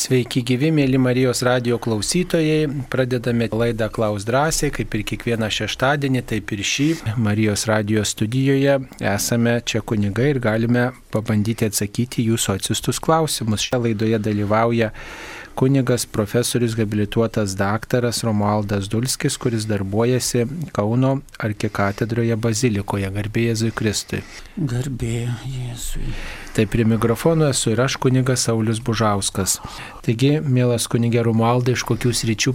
Sveiki gyvi, mėly Marijos radio klausytojai. Pradedame laidą Klaus drąsiai, kaip ir kiekvieną šeštadienį, taip ir šį Marijos radio studijoje. Esame čia kunigai ir galime pabandyti atsakyti jūsų atsistus klausimus. Šią laidoje dalyvauja kunigas profesorius habilituotas daktaras Romualdas Dulskis, kuris darbuojasi Kauno arkikatedroje bazilikoje. Garbė Jėzui Kristui. Garbė Jėzui. Tai prie mikrofono esu ir aš kunigas Saulis Bužauskas. Taigi, mielas kunigė Romualdai, iš kokių sričių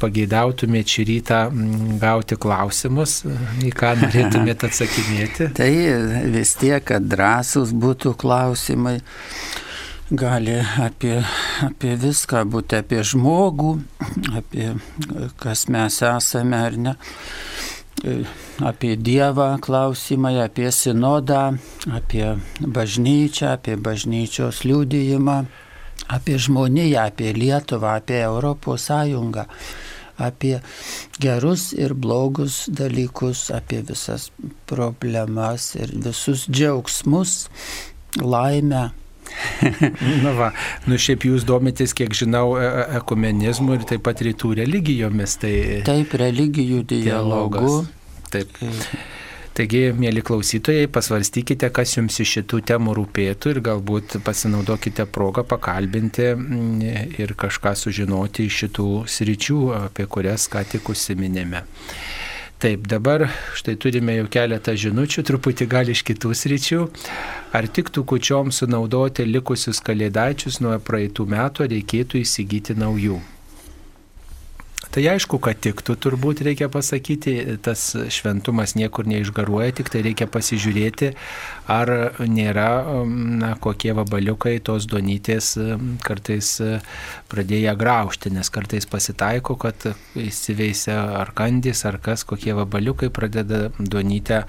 pageidautumėte šį rytą mm, gauti klausimus, į ką norėtumėte atsakinėti? Tai vis tiek, kad drąsus būtų klausimai gali apie, apie viską būti, apie žmogų, apie kas mes esame ar ne apie Dievą klausimai, apie sinodą, apie bažnyčią, apie bažnyčios liūdėjimą, apie žmoniją, apie Lietuvą, apie Europos Sąjungą, apie gerus ir blogus dalykus, apie visas problemas ir visus džiaugsmus, laimę. Na va, nu šiaip jūs domitės, kiek žinau, e, e, ekumenizmu ir taip pat rytų religijomis. Tai taip, religijų dialogu. Dialogas. Taip. Taigi, mėly klausytojai, pasvarstykite, kas jums iš šitų temų rūpėtų ir galbūt pasinaudokite progą pakalbinti mm, ir kažką sužinoti iš šitų sričių, apie kurias ką tik užsiminėme. Taip, dabar štai turime jau keletą žinučių, truputį gal iš kitų sričių. Ar tiktų kučiom sunaudoti likusius kalėdaičius nuo praeitų metų, reikėtų įsigyti naujų? Tai aišku, kad tiktų, turbūt reikia pasakyti, tas šventumas niekur neišgaruoja, tik tai reikia pasižiūrėti, ar nėra na, kokie vabaliukai tos duonytės kartais pradėję graužti, nes kartais pasitaiko, kad įsiveisia ar kandys, ar kas, kokie vabaliukai pradeda duonytę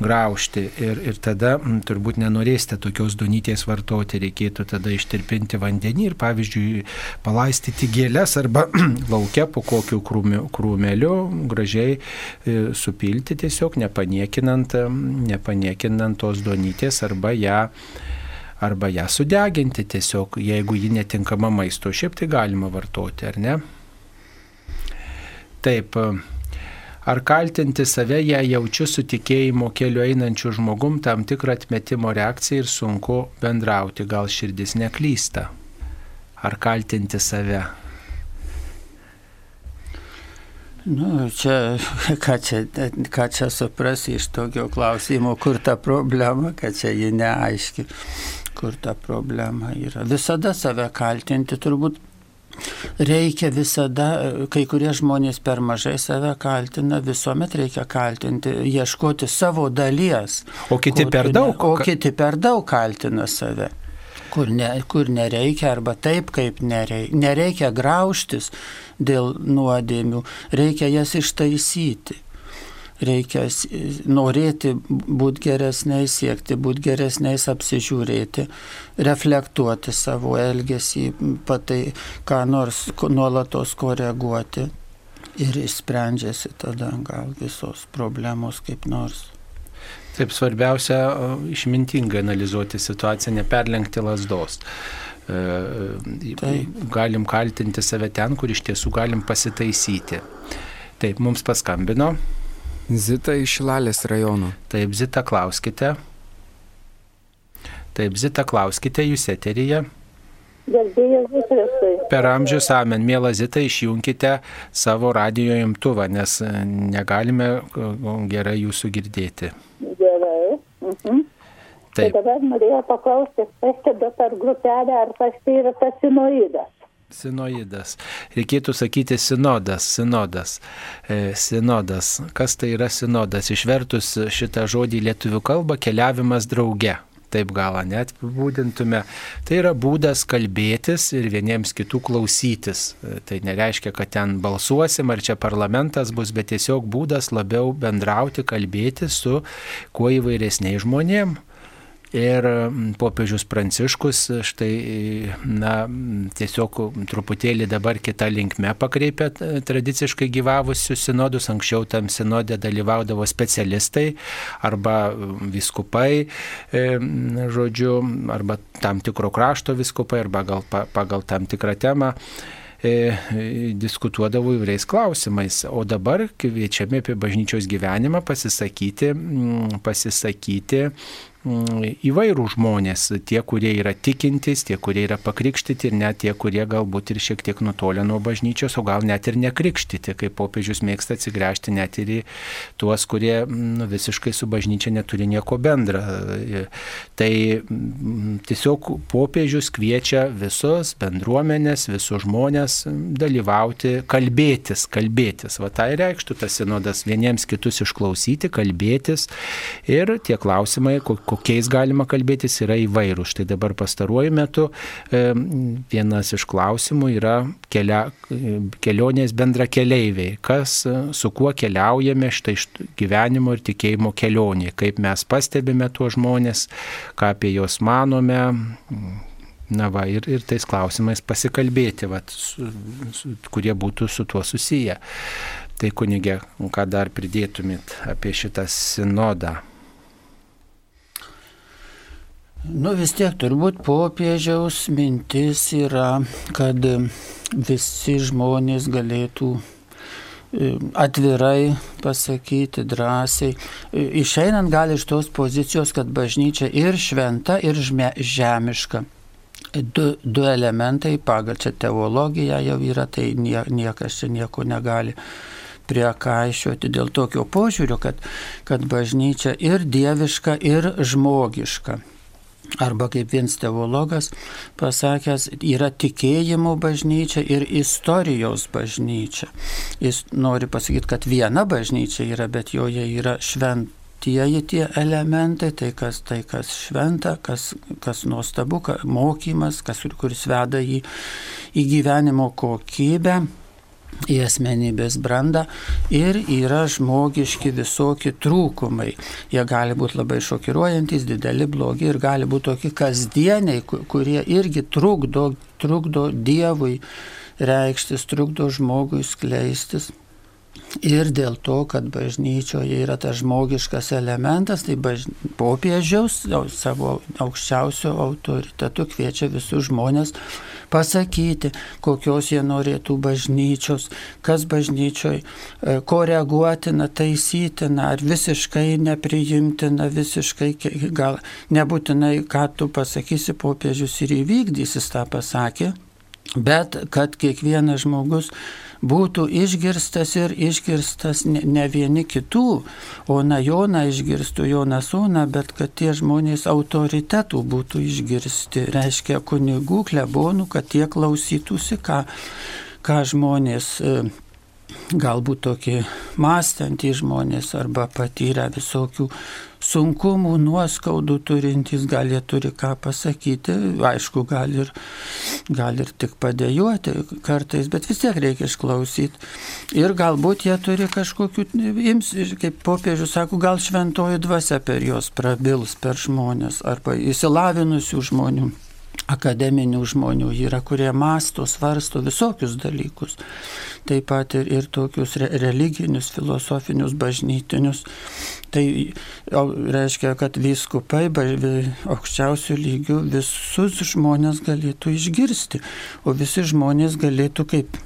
graužti. Ir, ir tada turbūt nenorėsite tokios duonytės vartoti, reikėtų tada ištirpinti vandenį ir pavyzdžiui palaistyti gėlės arba laukia po kokio kokiu krūmeliu gražiai e, supilti tiesiog, nepaniekinant, nepaniekinant tos duonytės arba ją arba ją sudeginti tiesiog, jeigu ji netinkama maisto. Šiaip tai galima vartoti, ar ne? Taip. Ar kaltinti save, jei jaučiu su tikėjimo keliu einančiu žmogum tam tikrą atmetimo reakciją ir sunku bendrauti, gal širdis neklysta? Ar kaltinti save? Nu, čia, ką čia, ką čia suprasi iš tokio klausimo, kur ta problema, kad čia ji neaiški, kur ta problema yra. Visada save kaltinti turbūt reikia visada, kai kurie žmonės per mažai save kaltina, visuomet reikia kaltinti, ieškoti savo dalies. O kiti per daug. O kiti per daug kaltina save kur, ne, kur nereikia, arba taip, kaip nereikia. Nereikia graužtis dėl nuodėmių, reikia jas ištaisyti. Reikia norėti būti geresniais, siekti būti geresniais, apsižiūrėti, reflektuoti savo elgesį, patai ką nors nuolatos koreguoti ir išsprendžiasi tada gal visos problemos kaip nors. Taip svarbiausia išmintingai analizuoti situaciją, neperlenkti lasdos. E, e, tai. Galim kaltinti save ten, kur iš tiesų galim pasitaisyti. Taip, mums paskambino. Zita iš Šilalės rajono. Taip, Zita, klauskite. Taip, Zita, klauskite, jūs eteryje. Per amžius amen, mėla Zita, išjungkite savo radio imtuvą, nes negalime gerai jūsų girdėti. Mhm. Taip. Tai dabar norėjau paklausti, kas tada per grupelę, ar kas tai yra tas sinoidas? Sinoidas. Reikėtų sakyti sinodas, sinodas. E, sinodas. Kas tai yra sinodas? Išvertus šitą žodį lietuvių kalbą, keliavimas drauge taip gal net apibūdintume, tai yra būdas kalbėtis ir vieniems kitų klausytis. Tai nereiškia, kad ten balsuosim ar čia parlamentas bus, bet tiesiog būdas labiau bendrauti, kalbėti su kuo įvairesniais žmonėmis Ir popiežius Pranciškus štai, na, tiesiog truputėlį dabar kitą linkmę pakreipė tradiciškai gyvavusius sinodus. Anksčiau tam sinodė dalyvaudavo specialistai arba viskupai, žodžiu, arba tam tikro krašto viskupai, arba gal pagal tam tikrą temą e, diskutuodavo įvairiais klausimais, o dabar kviečiami apie bažnyčios gyvenimą pasisakyti, pasisakyti Mm, įvairių žmonės, tie, kurie yra tikintys, tie, kurie yra pakrikštyti ir net tie, kurie galbūt ir šiek tiek nutolę nuo bažnyčios, o gal net ir nekrikštyti, kaip popiežius mėgsta atsigręžti net ir į tuos, kurie nu, visiškai su bažnyčia neturi nieko bendra. Tai mm, tiesiog popiežius kviečia visus bendruomenės, visus žmonės dalyvauti, kalbėtis, kalbėtis. Va tai reikštų tas sinodas vieniems kitus išklausyti, kalbėtis ir tie klausimai, kokiais galima kalbėtis, yra įvairūs. Štai dabar pastaruoju metu vienas iš klausimų yra kelia, kelionės bendra keleiviai. Kas, su kuo keliaujame štai gyvenimo ir tikėjimo kelionė. Kaip mes pastebime tuos žmonės, ką apie juos manome. Na va, ir, ir tais klausimais pasikalbėti, va, su, su, kurie būtų su tuo susiję. Tai kunigė, ką dar pridėtumėt apie šitą sinodą? Nu vis tiek turbūt popiežiaus mintis yra, kad visi žmonės galėtų e, atvirai pasakyti, drąsiai. E, išeinant gali iš tos pozicijos, kad bažnyčia ir šventa, ir žemiška. Du, du elementai pagal čia teologiją jau yra, tai nie, niekas čia nieko negali priekaišiuoti dėl tokio požiūrio, kad, kad bažnyčia ir dieviška, ir žmogiška. Arba kaip vienas teologas pasakęs, yra tikėjimo bažnyčia ir istorijos bažnyčia. Jis nori pasakyti, kad viena bažnyčia yra, bet joje yra šventieji tie elementai, tai kas, tai kas šventa, kas, kas nuostabu, mokymas, kas, kuris veda į, į gyvenimo kokybę į asmenybės brandą ir yra žmogiški visokie trūkumai. Jie gali būti labai šokiruojantis, dideli, blogi ir gali būti tokie kasdieniai, kurie irgi trukdo, trukdo Dievui reikštis, trukdo žmogui skleistis. Ir dėl to, kad bažnyčioje yra tas žmogiškas elementas, tai baž... popiežiaus savo aukščiausio autoritetu kviečia visus žmonės pasakyti, kokios jie norėtų bažnyčios, kas bažnyčioj e, koreguotina, taisytina, ar visiškai nepriimtina, visiškai gal nebūtinai, ką tu pasakysi, popiežius ir įvykdys, jis tą pasakė, bet kad kiekvienas žmogus būtų išgirstas ir išgirstas ne, ne vieni kitų, o na Joną išgirstų Joną Sūną, bet kad tie žmonės autoritetų būtų išgirsti, reiškia kunigų, klebonų, kad tie klausytųsi, ką, ką žmonės e, galbūt tokie mąstantys žmonės arba patyrę visokių sunkumų, nuoskaudų turintys, gal jie turi ką pasakyti, aišku, gal ir, gal ir tik padėjuoti kartais, bet vis tiek reikia išklausyti. Ir galbūt jie turi kažkokių, ims, kaip popiežius sako, gal šventoji dvasia per juos prabils per žmonės arba įsilavinusių žmonių akademinių žmonių yra, kurie masto, svarsto visokius dalykus. Taip pat ir, ir tokius re, religinius, filosofinius, bažnytinius. Tai reiškia, kad vyskupai aukščiausių lygių visus žmonės galėtų išgirsti, o visi žmonės galėtų kaip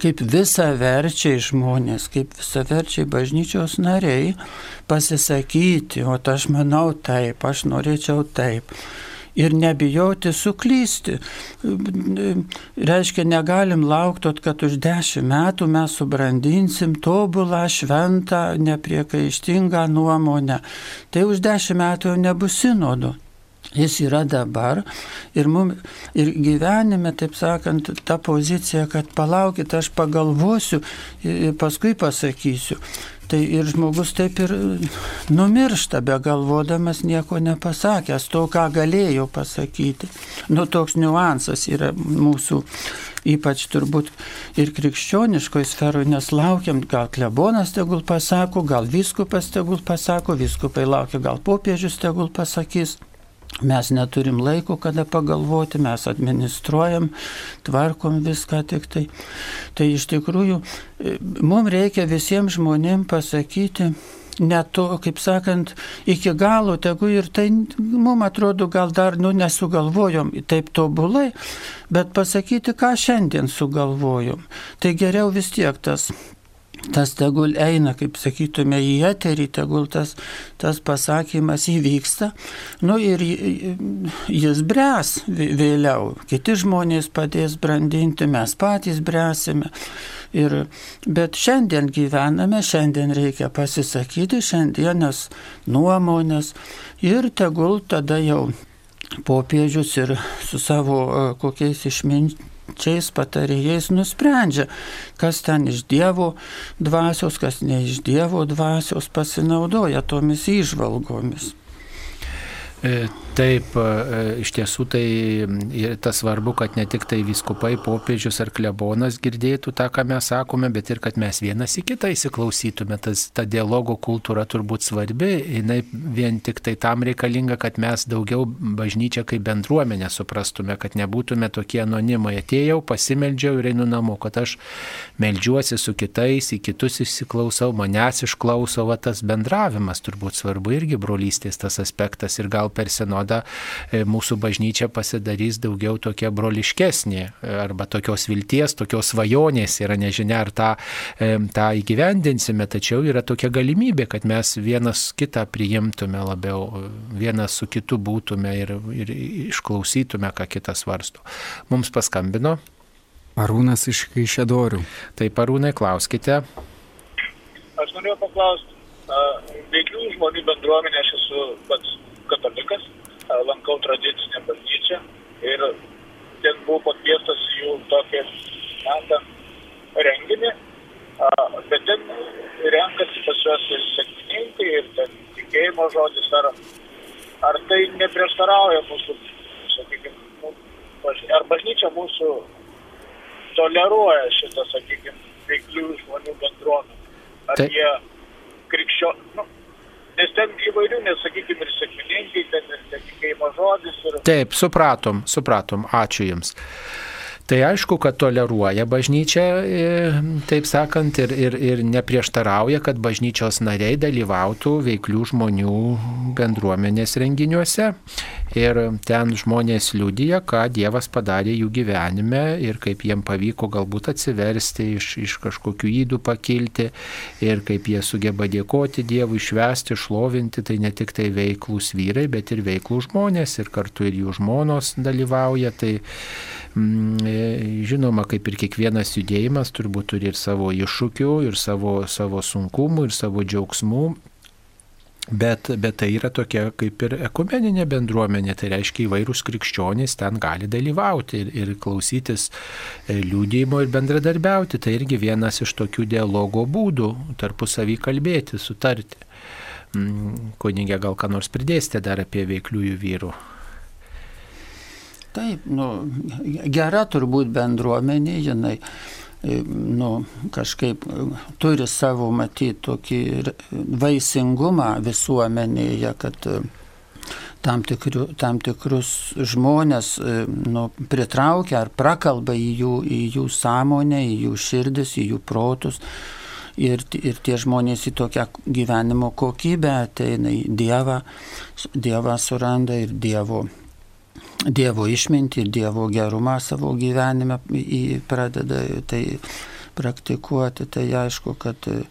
kaip visaverčiai žmonės, kaip visaverčiai bažnyčios nariai pasisakyti, o aš manau taip, aš norėčiau taip ir nebijoti suklysti. Reiškia, negalim laukti, kad už dešimt metų mes subrandinsim tobulą, šventą, nepriekaištingą nuomonę. Tai už dešimt metų jau nebus sinodo. Jis yra dabar ir, mum, ir gyvenime, taip sakant, ta pozicija, kad palaukit, aš pagalvosiu ir paskui pasakysiu. Tai ir žmogus taip ir numiršta, be galvodamas nieko nepasakęs, to, ką galėjo pasakyti. Nu, toks niuansas yra mūsų ypač turbūt ir krikščioniškoje sferoje, nes laukiam, gal klebonas tegul pasako, gal viskupas tegul pasako, viskupai laukia, gal popiežius tegul pasakys. Mes neturim laiko, kada pagalvoti, mes administruojam, tvarkom viską tik tai. Tai iš tikrųjų e, mums reikia visiems žmonėms pasakyti, net to, kaip sakant, iki galo, tegu ir tai, mums atrodo, gal dar, nu, nesugalvojom taip tobulai, bet pasakyti, ką šiandien sugalvojom. Tai geriau vis tiek tas tas tegul eina, kaip sakytume, į eterį, tegul tas, tas pasakymas įvyksta, nu ir jis bręs vėliau, kiti žmonės padės brandinti, mes patys bręsime. Ir, bet šiandien gyvename, šiandien reikia pasisakyti, šiandienas nuomonės. Ir tegul tada jau popiežius ir su savo kokiais išminčiais patarėjais nusprendžia, kas ten iš Dievo dvasios, kas ne iš Dievo dvasios pasinaudoja tomis įžvalgomis. E, taip, e, iš tiesų tai tas svarbu, kad ne tik tai viskupai, popiežius ar klebonas girdėtų tą, ką mes sakome, bet ir kad mes vienas į kitą įsiklausytume. Tas, ta dialogo kultūra turbūt svarbi, jinai vien tik tai tam reikalinga, kad mes daugiau bažnyčią kaip bendruomenę suprastume, kad nebūtume tokie anonimai. Atėjau, pasimeldžiau ir einu namo, kad aš meldžiuosi su kitais, į kitus įsiklausau, manęs išklausau, va tas bendravimas turbūt svarbu irgi brolystės tas aspektas ir gal per sinodą e, mūsų bažnyčia pasidarys daugiau tokia broliškesnė arba tokios vilties, tokios svajonės yra, nežinia, ar tą, e, tą įgyvendinsime, tačiau yra tokia galimybė, kad mes vienas kitą priimtume labiau, vienas su kitu būtume ir, ir išklausytume, ką kitas varsto. Mums paskambino. Arūnas iš Kaišėdorių. Taip, Arūnai, klauskite. Aš norėjau paklausti, veiklių žmonių bendruomenė, aš esu pats katalikas, lankau tradicinę bažnyčią ir ten buvau pakviestas jų tokį, ten renginį, bet ten renkasi pas juos ir sekmininkai, ir ten tikėjimo žodis, ar, ar tai neprieštarauja mūsų, sakykime, ar bažnyčia mūsų toleruoja šitą, sakykime, veiklių žmonių bendruomenę. Ar tai... jie krikščio, nu, Nes ten įvairių, nesakykime, ir sėkmininkai, ten ir netikėjimo žodis. Ir... Taip, supratom, supratom, ačiū Jums. Tai aišku, kad toleruoja bažnyčia, e, taip sakant, ir, ir, ir neprieštarauja, kad bažnyčios nariai dalyvautų veiklių žmonių bendruomenės renginiuose. Ir ten žmonės liūdija, ką Dievas padarė jų gyvenime ir kaip jiem pavyko galbūt atsiversti, iš, iš kažkokių įdų pakilti ir kaip jie sugeba dėkoti Dievui, švesti, šlovinti. Tai ne tik tai veiklus vyrai, bet ir veiklų žmonės ir kartu ir jų žmonos dalyvauja. Tai žinoma, kaip ir kiekvienas judėjimas turbūt turi ir savo iššūkių, ir savo, savo sunkumų, ir savo džiaugsmų. Bet, bet tai yra tokia kaip ir ekumeninė bendruomenė, tai reiškia įvairūs krikščionys ten gali dalyvauti ir, ir klausytis e, liūdėjimo ir bendradarbiauti. Tai irgi vienas iš tokių dialogo būdų - tarpusavį kalbėti, sutarti. Mm, kunigė, gal ką nors pridėsite dar apie veikliųjų vyrų? Taip, nu, gera turbūt bendruomenė, jinai e, nu, kažkaip e, turi savo matyti tokį vaisingumą visuomenėje, kad e, tam, tikriu, tam tikrus žmonės nu, pritraukia ar prakalba į jų, į jų sąmonę, į jų širdis, į jų protus. Ir, ir tie žmonės į tokią gyvenimo kokybę ateina Dievą, Dievą suranda ir Dievo Dievo išmintį ir Dievo gerumą savo gyvenime pradeda tai praktikuoti, tai aišku, kad e,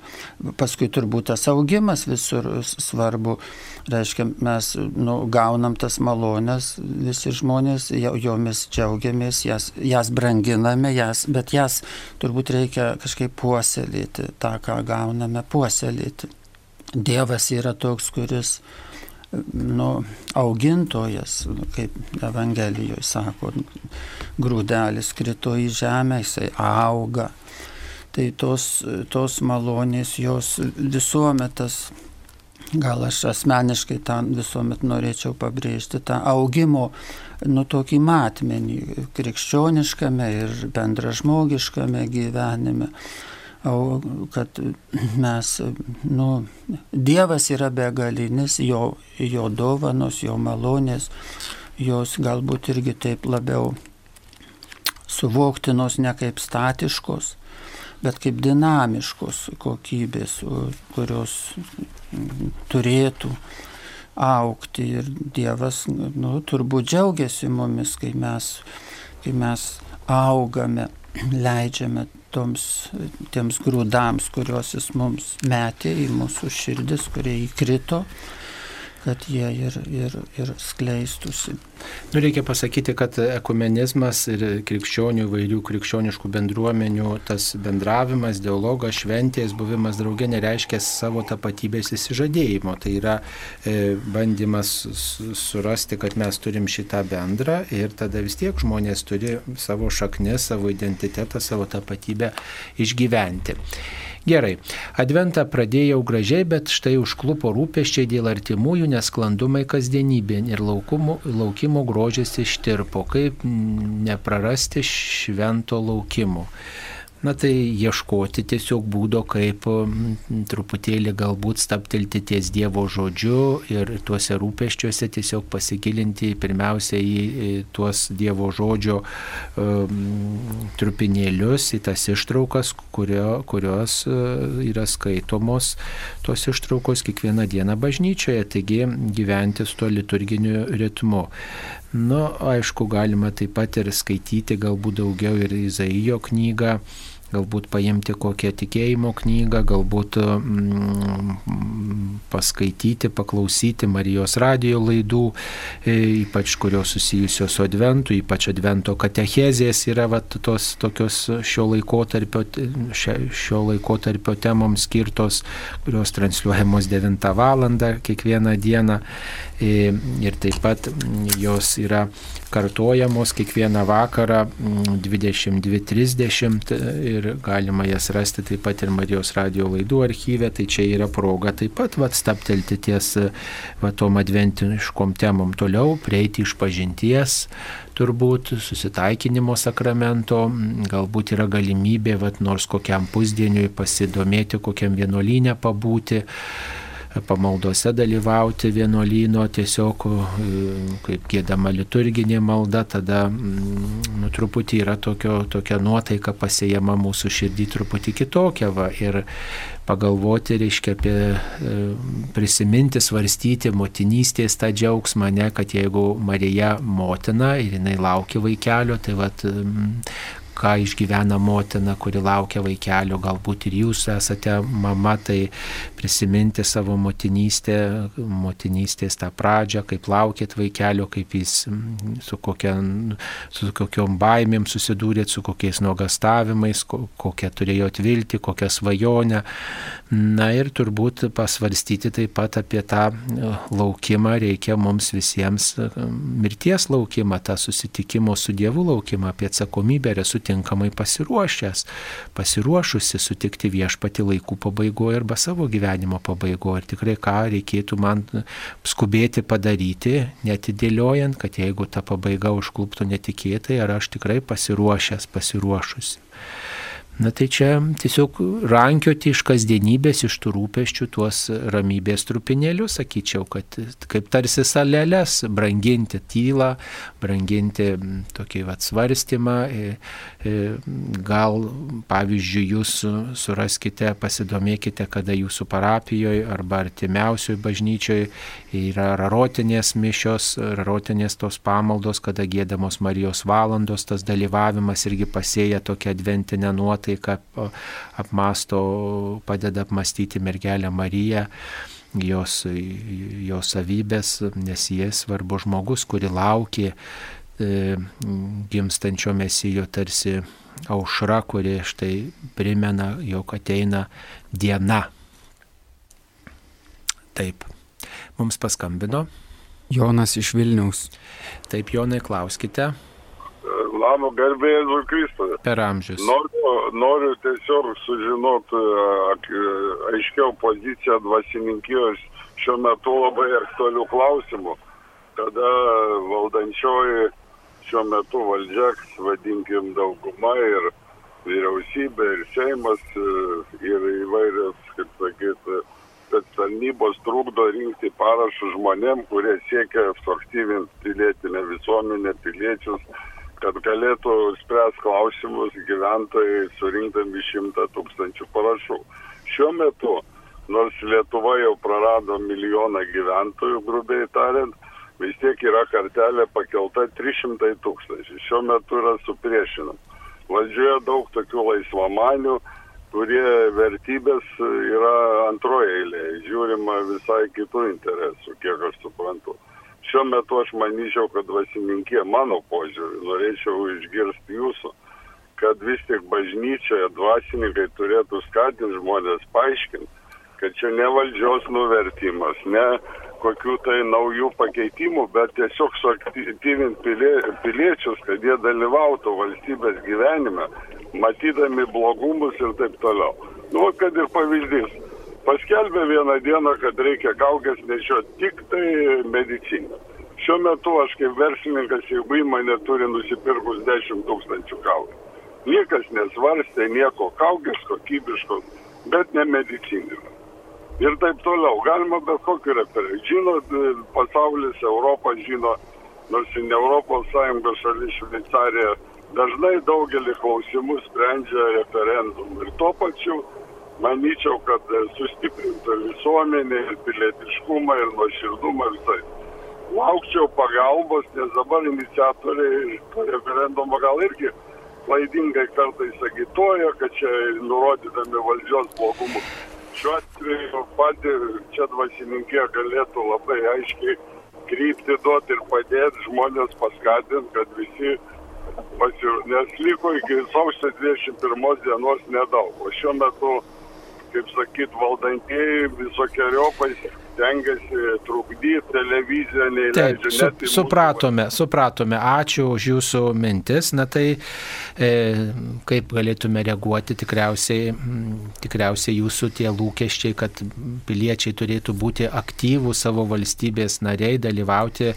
paskui turbūt tas augimas visur svarbu. Reiškia, mes nu, gaunam tas malonės, visi žmonės jomis džiaugiamės, jas, jas branginame, jas, bet jas turbūt reikia kažkaip puoselėti, tą, ką gauname, puoselėti. Dievas yra toks, kuris nu, augintojas, kaip Evangelijoje sako, grūdelis krito į žemę, jisai auga. Tai tos, tos malonės jos visuomet tas gal aš asmeniškai tą visuomet norėčiau pabrėžti, tą augimo, nu tokį matmenį krikščioniškame ir bendražmogiškame gyvenime. O kad mes, nu, Dievas yra begalinis, jo, jo dovanos, jo malonės, jos galbūt irgi taip labiau suvoktinos ne kaip statiškos, bet kaip dinamiškos kokybės, kurios turėtų aukti. Ir Dievas nu, turbūt džiaugiasi mumis, kai mes, kai mes augame, leidžiame toms, tiems grūdams, kuriuos jis mums metė į mūsų širdis, kurie įkrito kad jie ir, ir, ir skleistusi. Nu, reikia pasakyti, kad ekumenizmas ir krikščionių įvairių krikščioniškų bendruomenių, tas bendravimas, dialogas, šventės, buvimas draugė nereiškia savo tapatybės įsižadėjimo. Tai yra e, bandymas surasti, kad mes turim šitą bendrą ir tada vis tiek žmonės turi savo šaknis, savo identitetą, savo tapatybę išgyventi. Gerai, adventą pradėjau gražiai, bet štai užklupo rūpeščiai dėl artimųjų nesklandumai kasdienybė ir laukumo, laukimo grožis ištirpo, kaip neprarasti švento laukimo na tai ieškoti tiesiog būdo, kaip truputėlį galbūt staptelti ties Dievo žodžiu ir tuose rūpeščiuose tiesiog pasigilinti pirmiausia į tuos Dievo žodžio um, trupinėlius, į tas ištraukas, kurio, kurios e, yra skaitomos, tos ištraukos kiekvieną dieną bažnyčioje, taigi gyventi su tuo liturginiu ritmu. Nu, aišku, galima taip pat ir skaityti galbūt daugiau ir Izaijo knygą, galbūt paimti kokią tikėjimo knygą, galbūt mm, paskaityti, paklausyti Marijos radio laidų, e, ypač kurios susijusios su adventu, ypač advento katechezės yra vat, tos tokios šio laikotarpio, šio laikotarpio temoms skirtos, kurios transliuojamos 9 val. kiekvieną dieną ir taip pat jos yra kartojamos kiekvieną vakarą 22.30 mm, ir galima jas rasti taip pat ir Marijos radio laidų archyve, tai čia yra proga taip pat vat, staptelti ties va, tom adventiniškom temom toliau, prieiti iš pažinties, turbūt susitaikinimo sakramento, galbūt yra galimybė, vat, nors kokiam pusdieniui pasidomėti, kokiam vienuolynę pabūti pamaldose dalyvauti vienuolyno, tiesiog e, kaip gėdama liturginė malda, tada mm, nu, truputį yra tokio, tokia nuotaika pasiejama mūsų širdį truputį kitokia. Va, ir pagalvoti, reiškia, apie e, prisiminti, svarstyti motinystės tą džiaugsmą, ne, kad jeigu Marija motina ir jinai laukia vaikelio, tai vat, ką išgyvena motina, kuri laukia vaikelio, galbūt ir jūs esate mama, tai prisiminti savo motinystę, motinystės tą pradžią, kaip laukėt vaikelio, kaip jis su, kokia, su kokiom baimėm susidūrėt, su kokiais nuogastavimais, kokią turėjot viltį, kokią svajonę. Na ir turbūt pasvarstyti taip pat apie tą e, laukimą reikia mums visiems e, mirties laukimą, tą susitikimo su Dievu laukimą, apie atsakomybę, ar esu tinkamai pasiruošęs, pasiruošusi sutikti viešpati laikų pabaigoje arba savo gyvenimo pabaigoje. Ir tikrai ką reikėtų man skubėti padaryti, netidėliojant, kad jeigu ta pabaiga užkluptų netikėtai, ar aš tikrai pasiruošęs, pasiruošusi. Na tai čia tiesiog rankioti iš kasdienybės, iš tų rūpeščių tuos ramybės trupinėlius, sakyčiau, kad kaip tarsi salelės, branginti tylą, branginti tokį atsvarstymą. E, e, gal, pavyzdžiui, jūs suraskite, pasidomėkite, kada jūsų parapijoje arba artimiausioje bažnyčioje yra rarotinės mišios, rarotinės tos pamaldos, kada gėdamos Marijos valandos, tas dalyvavimas irgi pasėja tokią adventinę nuotaiką apmasto, padeda apmastyti mergelę Mariją jos, jos savybės, nes jie svarbu žmogus, kuri laukė e, gimstančio mesijo tarsi aušra, kuri štai primena, jog ateina diena. Taip, mums paskambino. Jonas iš Vilniaus. Taip, Jonai, klauskite. Mano garbė Jėzus Kristus. Per amžius. Noriu, noriu tiesiog sužinoti aiškiau poziciją dvasininkijos šiuo metu labai aktualių klausimų, kada valdančioji šiuo metu valdžia, vadinkim, dauguma ir vyriausybė, ir Seimas, ir įvairios, kaip sakyti, kad tarnybos trukdo rinkti parašus žmonėm, kurie siekia suaktyvinti pilietinę visuomenę, piliečius, kad galėtų spręs klausimus gyventojai surinkdami šimtą tūkstančių parašų. Šiuo metu, nors Lietuva jau prarado milijoną gyventojų, grubiai tariant, vis tiek yra kartelė pakelta 300 tūkstančių. Šiuo metu yra supriešinama. Valdžioje daug tokių laisvamanių, kurie vertybės yra antroje eilėje, žiūrima visai kitų interesų, kiek aš suprantu. Šiuo metu aš manyčiau, kad dvasininkė, mano požiūrį, norėčiau išgirsti jūsų, kad vis tik bažnyčioje dvasininkai turėtų skatinti žmonės paaiškinti, kad čia ne valdžios nuvertimas, ne kokių tai naujų pakeitimų, bet tiesiog suaktyvinti pilie, piliečius, kad jie dalyvautų valstybės gyvenime, matydami blogumus ir taip toliau. Nu, kad ir pavyzdys. Paskelbė vieną dieną, kad reikia kaukės nešioti tik tai medicinę. Šiuo metu aš kaip verslininkas, jeigu įmonė turi nusipirkus 10 tūkstančių kaukės. Niekas nesvarstė nieko kaukės kokybiškos, bet ne medicinės. Ir taip toliau. Galima bet kokį referendumą. Žinot, pasaulis, Europą žino, nors ir ne Europos Sąjungos šalis Šveicarija dažnai daugelį klausimų sprendžia referendumu. Ir tuo pačiu manyčiau, kad sustiprintų visuomenė, ir pilietiškumą, ir nuoširdumą visai. Laukčiau pagalbos, nes dabar iniciatoriai to referendumo gal irgi klaidingai kartais agituoja, kad čia nurodydami valdžios blogumus. Šiuo atveju pati čia dvasininkė galėtų labai aiškiai krypti duoti ir padėti žmonės paskatinti, kad visi pasir... nes liko iki sausio 21 dienos nedaug. O šiuo metu, kaip sakyt, valdantieji visokiojopai stengiasi trukdyti televiziją, neįleidžia. Taip, su, supratome, mūsų... supratome. Ačiū už jūsų mintis. Na tai e, kaip galėtume reaguoti, tikriausiai, tikriausiai jūsų tie lūkesčiai, kad piliečiai turėtų būti aktyvų savo valstybės nariai, dalyvauti e,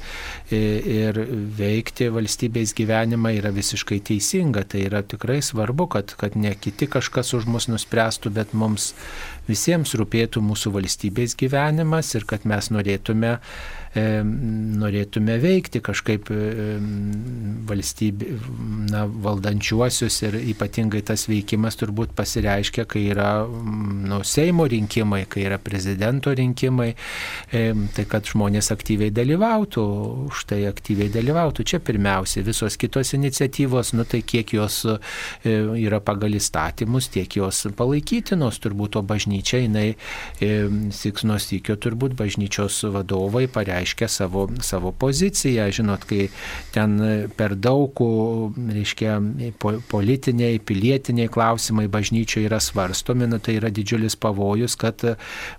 ir veikti valstybės gyvenimą yra visiškai teisinga. Tai yra tikrai svarbu, kad, kad ne kiti kažkas už mus nuspręstų, bet mums visiems rūpėtų mūsų valstybės gyvenimas ir kad mes norėtume norėtume veikti kažkaip valstybė, na, valdančiuosius ir ypatingai tas veikimas turbūt pasireiškia, kai yra nu, Seimo rinkimai, kai yra prezidento rinkimai, tai kad žmonės aktyviai dalyvautų, už tai aktyviai dalyvautų. Čia pirmiausia, visos kitos iniciatyvos, nu tai kiek jos e, yra pagal įstatymus, tiek jos palaikytinos, turbūt o bažnyčia, jinai siksnos įkio turbūt bažnyčios vadovai pareiškia, reiškia savo, savo poziciją. Žinot, kai ten per daug, reiškia, politiniai, pilietiniai klausimai bažnyčioje yra svarstomi, nu, tai yra didžiulis pavojus, kad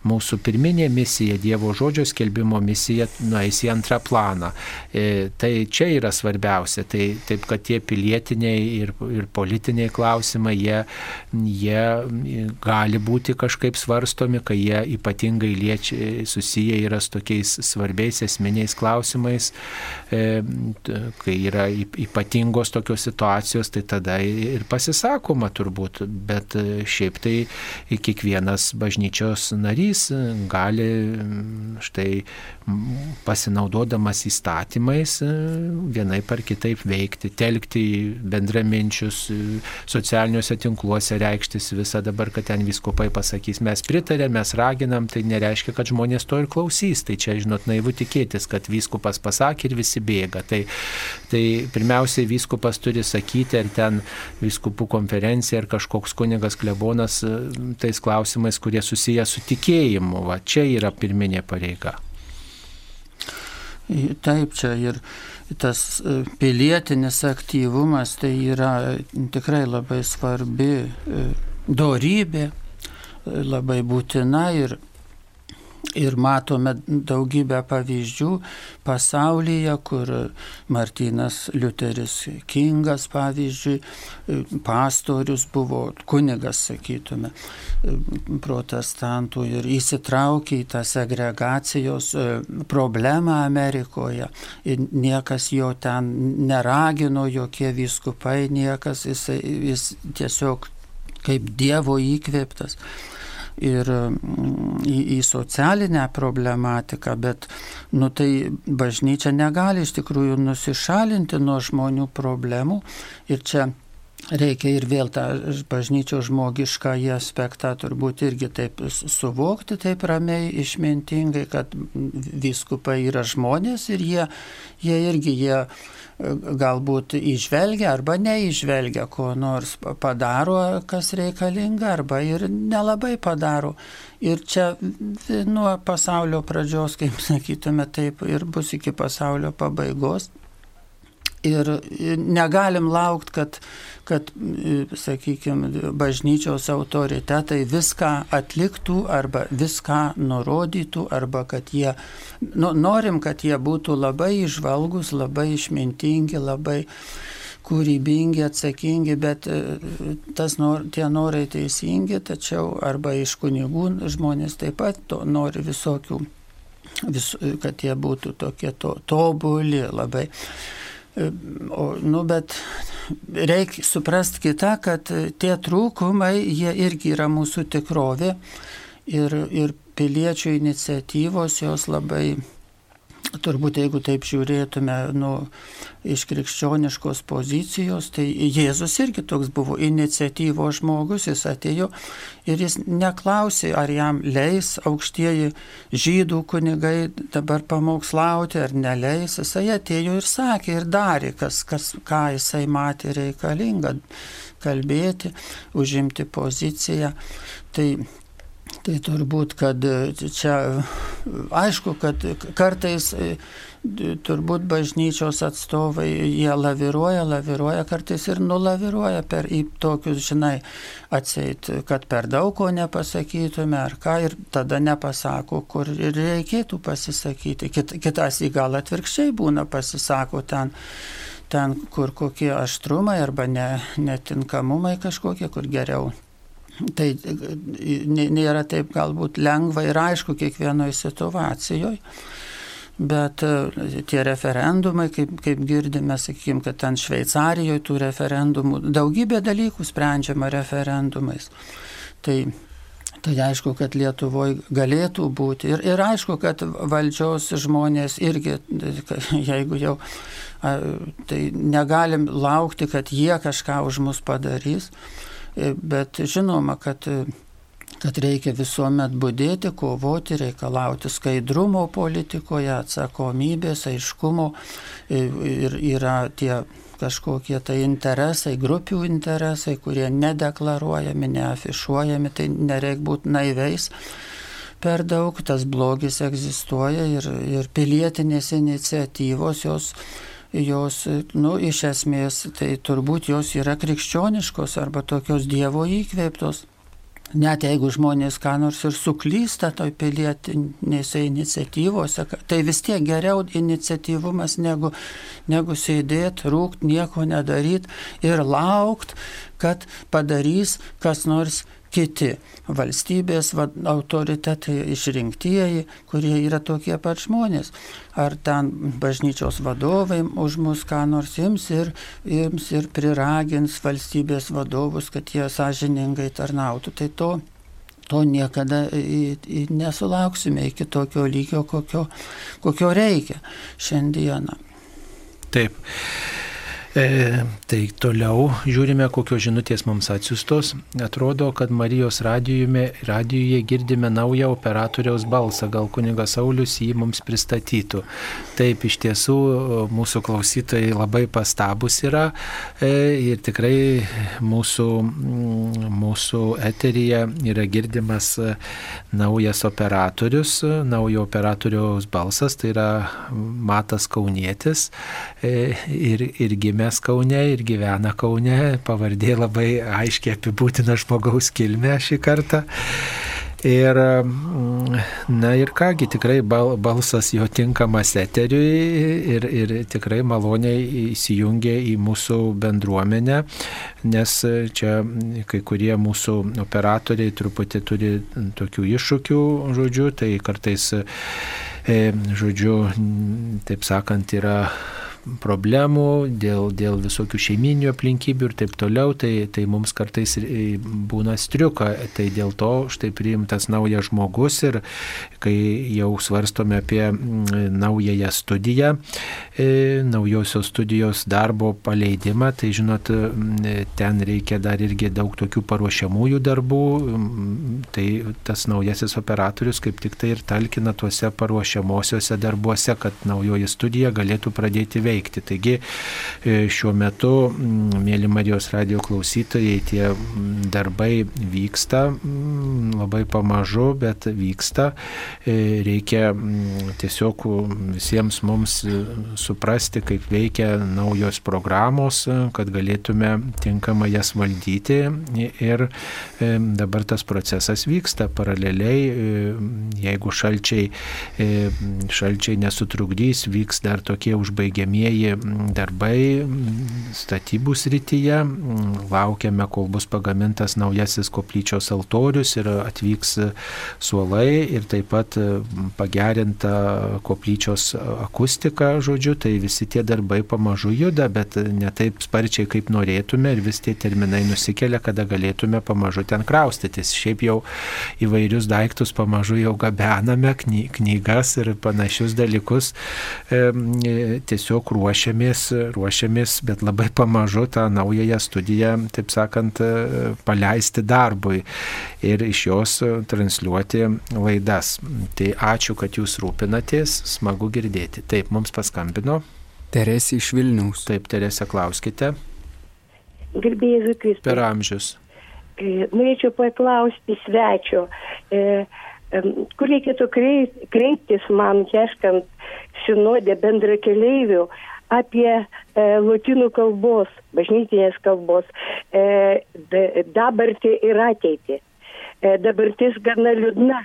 mūsų pirminė misija, Dievo žodžio skelbimo misija, nueis į antrą planą. E, tai čia yra svarbiausia. Tai taip, kad tie pilietiniai ir, ir politiniai klausimai, jie, jie gali būti kažkaip svarstomi, kai jie ypatingai liečia, susiję yra su tokiais svarbiais svarbiais esminiais klausimais, e, kai yra ypatingos tokios situacijos, tai tada ir pasisakoma turbūt, bet e, šiaip tai kiekvienas bažnyčios narys gali štai pasinaudodamas įstatymais e, vienai par kitaip veikti, telkti bendraminčius, socialiniuose tinkluose reikštis visą dabar, kad ten viskupai pasakys, mes pritarėm, mes raginam, tai nereiškia, kad žmonės to ir klausys. Tai čia, žinot, naivu tikėtis, kad vyskupas pasakė ir visi bėga. Tai, tai pirmiausiai vyskupas turi sakyti, ar ten vyskupų konferencija, ar kažkoks kunigas klebonas e, tais klausimais, kurie susiję su tikėjimu. Va, čia yra pirminė pareiga. Taip, čia ir tas e, pilietinis aktyvumas tai yra tikrai labai svarbi e, dorybė, labai būtina ir Ir matome daugybę pavyzdžių pasaulyje, kur Martinas Liuteris Kingas, pavyzdžiui, pastorius buvo kunigas, sakytume, protestantų ir įsitraukė į tą segregacijos e, problemą Amerikoje. Ir niekas jo ten neragino, jokie vyskupai, niekas, jis, jis tiesiog kaip Dievo įkvėptas ir mm, į, į socialinę problematiką, bet nu, tai bažnyčia negali iš tikrųjų nusišalinti nuo žmonių problemų. Ir čia reikia ir vėl tą bažnyčios žmogišką į aspektą turbūt irgi taip suvokti, taip ramiai, išmintingai, kad viskupai yra žmonės ir jie, jie irgi jie galbūt išvelgia arba neižvelgia, ko nors padaro, kas reikalinga, arba ir nelabai padaro. Ir čia nuo pasaulio pradžios, kaip sakytume, taip ir bus iki pasaulio pabaigos. Ir negalim laukti, kad, kad sakykime, bažnyčios autoritetai viską atliktų arba viską nurodytų, arba kad jie, nu, norim, kad jie būtų labai išvalgus, labai išmintingi, labai kūrybingi, atsakingi, bet e, tas nor, tie norai teisingi, tačiau arba iš kunigų žmonės taip pat to nori visokių, vis, kad jie būtų tokie to, tobuli, labai O, nu, bet reikia suprasti kitą, kad tie trūkumai, jie irgi yra mūsų tikrovė. Ir, ir piliečių iniciatyvos jos labai turbūt jeigu taip žiūrėtume nu, iš krikščioniškos pozicijos, tai Jėzus irgi toks buvo iniciatyvo žmogus, jis atėjo ir jis neklausė, ar jam leis aukštieji žydų kunigai dabar pamokslauti ar neleis, jisai atėjo ir sakė ir darė, kas, kas, ką jisai matė reikalinga kalbėti, užimti poziciją. Tai Tai turbūt, kad čia aišku, kad kartais turbūt bažnyčios atstovai, jie laviruoja, laviruoja, kartais ir nulaviruoja per į tokius, žinai, atseit, kad per daug ko nepasakytume ar ką ir tada nepasako, kur ir reikėtų pasisakyti. Kit, kitas į gal atvirkščiai būna pasisako ten ten, kur kokie aštrumai arba ne, netinkamumai kažkokie, kur geriau Tai nėra taip galbūt lengva ir aišku kiekvienoje situacijoje. Bet e, tie referendumai, kaip, kaip girdime, sakykime, kad ten Šveicarijoje tų referendumų, daugybė dalykų sprendžiama referendumais. Tai, tai aišku, kad Lietuvoje galėtų būti. Ir, ir aišku, kad valdžios žmonės irgi, jeigu jau, tai negalim laukti, kad jie kažką už mus padarys. E, bet žinoma, kad kad reikia visuomet būdėti, kovoti, reikalauti skaidrumo politikoje, atsakomybės, aiškumo e, ir yra tie kažkokie tai interesai, grupių interesai, kurie nedeklaruojami, neafišuojami, tai nereik būti naiviais. Per daug tas blogis egzistuoja ir, ir pilietinės iniciatyvos jos jos, nu, iš esmės, tai turbūt jos yra krikščioniškos arba tokios Dievo įkvėptos. Net jeigu žmonės ką nors ir suklysta toj pilietinėse iniciatyvose, tai vis tiek geriau iniciatyvumas negu, negu sėdėti, rūkti, nieko nedaryti ir laukti, kad padarys kas nors kiti valstybės autoritetai išrinktieji, kurie yra tokie pat žmonės. Ar ten bažnyčios vadovai už mus ką nors ims ir, ims ir priragins valstybės vadovus, kad jie sąžiningai tarnautų. Tai to to niekada nesulauksime iki tokio lygio, kokio, kokio reikia šiandieną. Taip. E, tai toliau žiūrime, kokios žinutės mums atsiustos. Atrodo, kad Marijos radijuje, radijuje girdime naują operatoriaus balsą. Gal kunigas Saulis jį mums pristatytų. Taip, iš tiesų mūsų klausytojai labai pastabus yra e, ir tikrai mūsų, mm, mūsų eteryje yra girdimas e, naujas operatorius, naujo operatoriaus balsas, tai yra Matas Kaunietis e, ir, ir gimė gimęs Kaune ir gyvena Kaune, pavardė labai aiškiai apibūtina žmogaus kilmę šį kartą. Ir, mm, na ir kągi, tikrai balsas jo tinkamas eteriui ir, ir tikrai maloniai įsijungia į mūsų bendruomenę, nes čia kai kurie mūsų operatoriai truputį turi tokių iššūkių, žodžiu, tai kartais, e, žodžiu, taip sakant, yra problemų, dėl, dėl visokių šeiminių aplinkybių ir taip toliau, tai, tai mums kartais būna striuka. Tai dėl to štai priimtas naujas žmogus ir kai jau svarstome apie mm, naująją studiją, e, naujosios studijos darbo paleidimą, tai žinot, mm, ten reikia dar irgi daug tokių paruošiamųjų darbų. Mm, tai tas naujasis operatorius kaip tik tai ir talkina tuose paruošiamosiuose darbuose, kad naujoji studija galėtų pradėti veikti veikti. Taigi e, šiuo metu, mėly Marijos radio klausytojai, tie darbai vyksta labai pamažu, bet vyksta. E, reikia tiesiog visiems mums suprasti, kaip veikia naujos programos, kad galėtume tinkamai jas valdyti. Ir e, dabar tas procesas vyksta paraleliai, jeigu šalčiai, šalčiai nesutrukdys, vyks dar tokie užbaigiami pirmieji darbai statybų srityje. Laukiame, kol bus pagamintas naujasis koplyčios altorius ir atvyks suolai ir taip pat pagerinta koplyčios akustika, žodžiu, tai visi tie darbai pamažu juda, bet ne taip sparčiai, kaip norėtume ir vis tie terminai nusikelia, kada galėtume pamažu ten kraustytis. Šiaip jau įvairius daiktus pamažu jau gabename, knygas ir panašius dalykus. E, tiesiog ruošiamės, ruošiamės, bet labai pamažu tą naująją studiją, taip sakant, paleisti darbui ir iš jos transliuoti laidas. Tai ačiū, kad jūs rūpinatės, smagu girdėti. Taip, mums paskambino. Teresė iš Vilniaus. Taip, Teresė, klauskite. Gerbėjai Kristus. Per amžius. E, norėčiau paklausti svečio, e, kur reikėtų kreiptis man, ieškant sinodė bendra keleivių apie e, lotynų kalbos, bažnytinės kalbos e, dabartį ir ateitį. E, dabartis gana liūdna,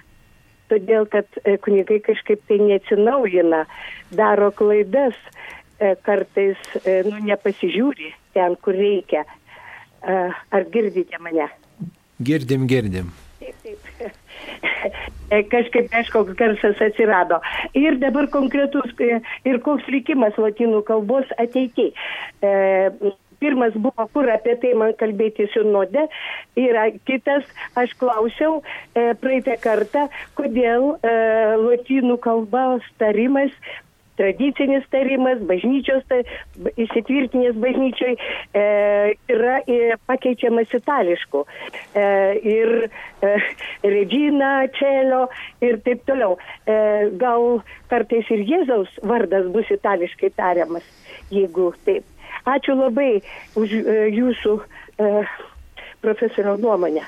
todėl kad e, kunigai kažkaip tai neatsinaujina, daro klaidas, e, kartais e, nu, nepasižiūri ten, kur reikia. E, ar girdite mane? Girdim, girdim. Taip, taip. E, kažkaip kažkoks garsas atsirado. Ir dabar konkretus, e, ir koks likimas latinų kalbos ateityje. E, pirmas buvo, kur apie tai man kalbėti sinode, ir kitas, aš klausiau e, praeitą kartą, kodėl e, lotynų kalbos tarimas tradicinis tarimas, bažnyčios, tai, įsitvirtinęs bažnyčiai e, yra e, pakeičiamas itališku. E, ir e, Regina, Čelio ir taip toliau. E, gal kartais ir Jėzaus vardas bus itališkai tariamas, jeigu taip. Ačiū labai už e, jūsų e, profesorio nuomonę.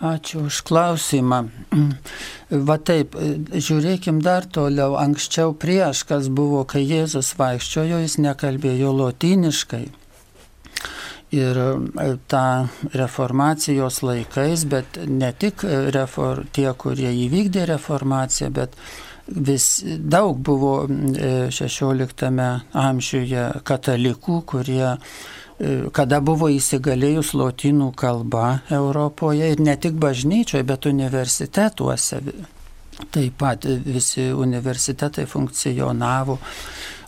Ačiū už klausimą. Va taip, žiūrėkim dar toliau. Anksčiau prieš, kas buvo, kai Jėzus vaikščiojo, jis nekalbėjo lotyniškai. Ir e, tą reformacijos laikais, bet ne tik refor, tie, kurie įvykdė reformaciją, bet vis daug buvo 16 e, amžiuje katalikų, kurie kada buvo įsigalėjus lotynų kalba Europoje ir ne tik bažnyčioje, bet universitetuose. Taip pat visi universitetai funkcionavo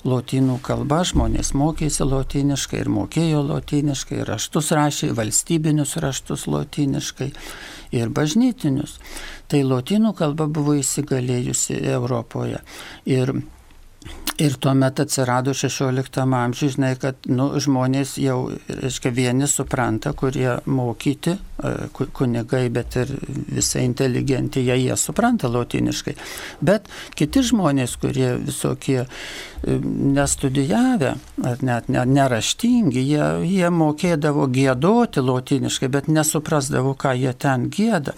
lotynų kalba, žmonės mokėsi lotyniškai ir mokėjo lotyniškai, raštus rašė, valstybinius raštus lotyniškai ir bažnytinius. Tai lotynų kalba buvo įsigalėjusi Europoje. Ir Ir tuomet atsirado 16 amžiuje, žinai, kad nu, žmonės jau, reiškia, vieni supranta, kurie mokyti, e, kunigai, bet ir visa inteligentija, jie supranta lotiniškai. Bet kiti žmonės, kurie visokie e, nestudijavę, ar net neraštingi, jie, jie mokėdavo gėdoti lotiniškai, bet nesuprasdavo, ką jie ten gėda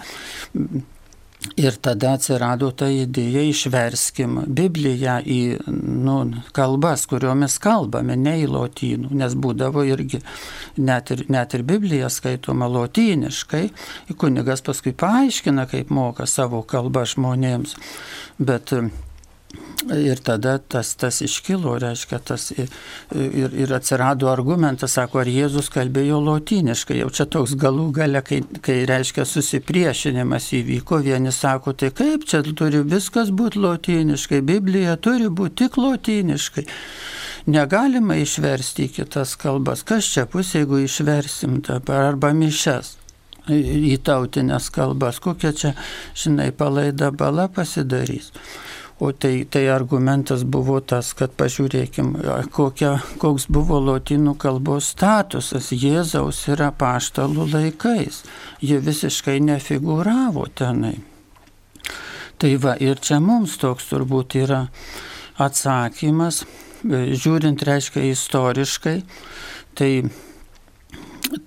Ir tada atsirado ta idėja išverskim Bibliją į nu, kalbas, kuriomis kalbame, ne į lotynų, nes būdavo irgi net ir, net ir Biblija skaitoma lotyniškai, kunigas paskui paaiškina, kaip moka savo kalbą žmonėms. Bet Ir tada tas, tas iškilo, reiškia, tas ir, ir atsirado argumentas, sako, ar Jėzus kalbėjo lotyniškai. Jau čia toks galų gale, kai, kai reiškia susipriešinimas įvyko, vieni sako, tai kaip čia turi viskas būti lotyniškai, Biblija turi būti tik lotyniškai. Negalima išversti į kitas kalbas. Kas čia bus, jeigu išversim dabar arba mišes į tautinės kalbas, kokia čia, žinai, palaida bala pasidarys. O tai, tai argumentas buvo tas, kad pažiūrėkim, kokia, koks buvo lotynų kalbos statusas Jėzaus ir apaštalų laikais. Jie visiškai nefigūravo tenai. Tai va ir čia mums toks turbūt yra atsakymas, žiūrint reiškia istoriškai, tai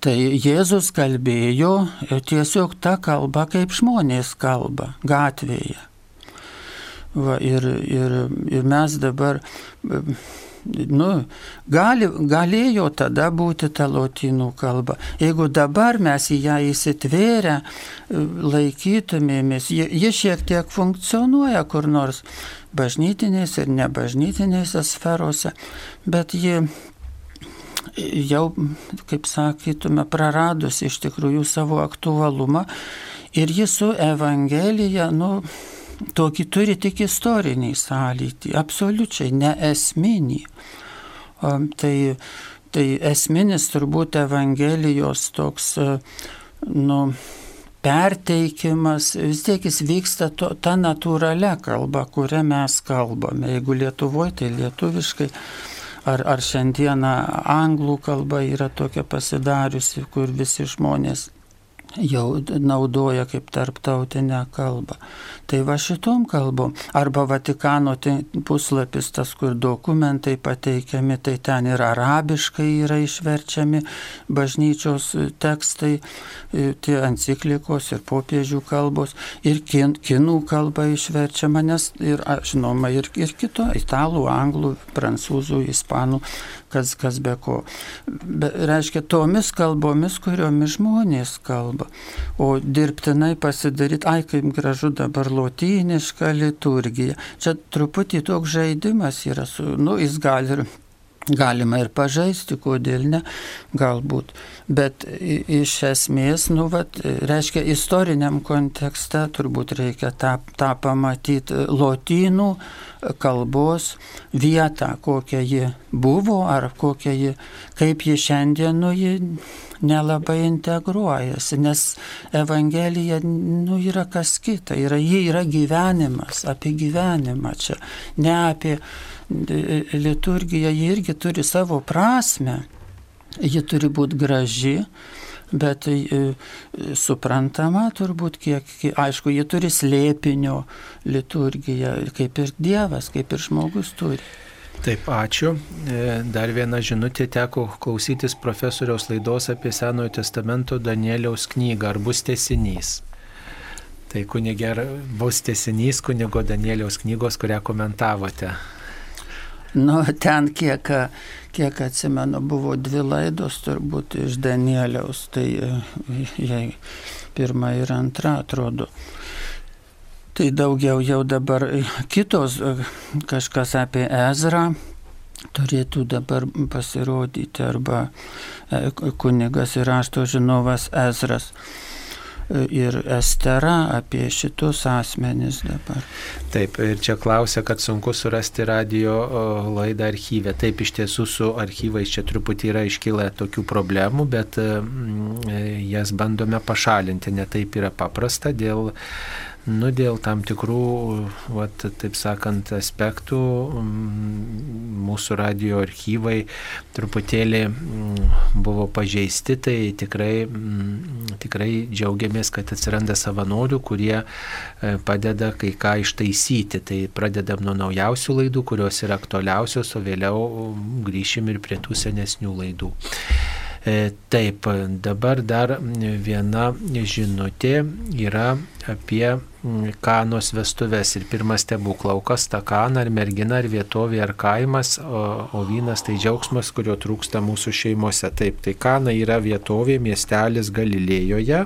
Tai Jėzus kalbėjo tiesiog tą kalbą, kaip žmonės kalba gatvėje. Va, ir, ir, ir mes dabar, nu, gali, galėjo tada būti ta lotynų kalba. Jeigu dabar mes į ją įsitvėrę laikytumėmės, ji, ji šiek tiek funkcionuoja kur nors bažnytinėse ir nebažnytinėse sferose, bet ji jau, kaip sakytume, praradusi iš tikrųjų savo aktualumą ir ji su Evangelija, nu, tokį turi tik istorinį sąlytį, absoliučiai neesminį. Tai, tai esminis turbūt Evangelijos toks, nu, perteikimas, vis tiek jis vyksta to, ta natūralia kalba, kurią mes kalbame. Jeigu Lietuvoje, tai lietuviškai. Ar, ar šiandieną anglų kalba yra tokia pasidariusi, kur visi žmonės jau naudoja kaip tarptautinę kalbą. Tai va šitom kalbom. Arba Vatikano puslapis, tas, kur dokumentai pateikiami, tai ten ir arabiškai yra išverčiami bažnyčios tekstai, tie enciklikos ir popiežių kalbos, ir kin, kinų kalba išverčiama, nes ir, žinoma, ir, ir kito, italų, anglų, prancūzų, ispanų kas, kas be ko. Be, reiškia, tomis kalbomis, kuriomis žmonės kalba. O dirbtinai pasidaryti, ai kaip gražu dabar lotyniška liturgija. Čia truputį toks žaidimas yra, su, nu, jis gali ir galima ir pažaisti, kodėl ne, galbūt. Bet iš esmės, nu, vat, reiškia, istoriniam kontekste turbūt reikia tą, tą pamatyti lotynų kalbos vietą, kokia ji buvo, ar kokia ji, kaip ji šiandien, nu, ji nelabai integruojasi, nes Evangelija, nu, yra kas kita, yra, ji yra gyvenimas, apie gyvenimą čia, ne apie liturgija ji irgi turi savo prasme, ji turi būti graži, bet e, suprantama turbūt kiek, aišku, ji turi slėpinio liturgiją, kaip ir Dievas, kaip ir žmogus turi. Taip, ačiū. E, dar viena žinutė teko klausytis profesoriaus laidos apie Senojo testamento Danieliaus knygą. Ar bus tesinys? Tai kunigė, bus tesinys kunigo Danieliaus knygos, kurią komentavote. Nu, ten kiek, kiek atsimenu, buvo dvi laidos turbūt iš Danieliaus, tai e, jei pirma ir antra atrodo. Tai daugiau jau dabar kitos e, kažkas apie Ezrą turėtų dabar pasirodyti arba e, kunigas ir rašto žinovas Ezras ir Estera apie šitus asmenis dabar. Taip, ir čia klausia, kad sunku surasti radio laidą archyvę. Taip, iš tiesų su archyvais čia truputį yra iškilę tokių problemų, bet mm, jas bandome pašalinti. Netaip yra paprasta dėl Nu, dėl tam tikrų, vat, taip sakant, aspektų mūsų radio archyvai truputėlį buvo pažeisti, tai tikrai, tikrai džiaugiamės, kad atsiranda savanorių, kurie e, padeda kai ką ištaisyti. Tai pradedam nuo naujausių laidų, kurios yra aktualiausios, o vėliau grįšim ir prie tų senesnių laidų. E, taip, dabar dar viena žinutė yra apie kanos vestuvės ir pirmas stebuklaukas, ta kana ar mergina, ar vietovė, ar kaimas, o, o vynas tai džiaugsmas, kurio trūksta mūsų šeimose. Taip, tai kana yra vietovė, miestelis Galilėjoje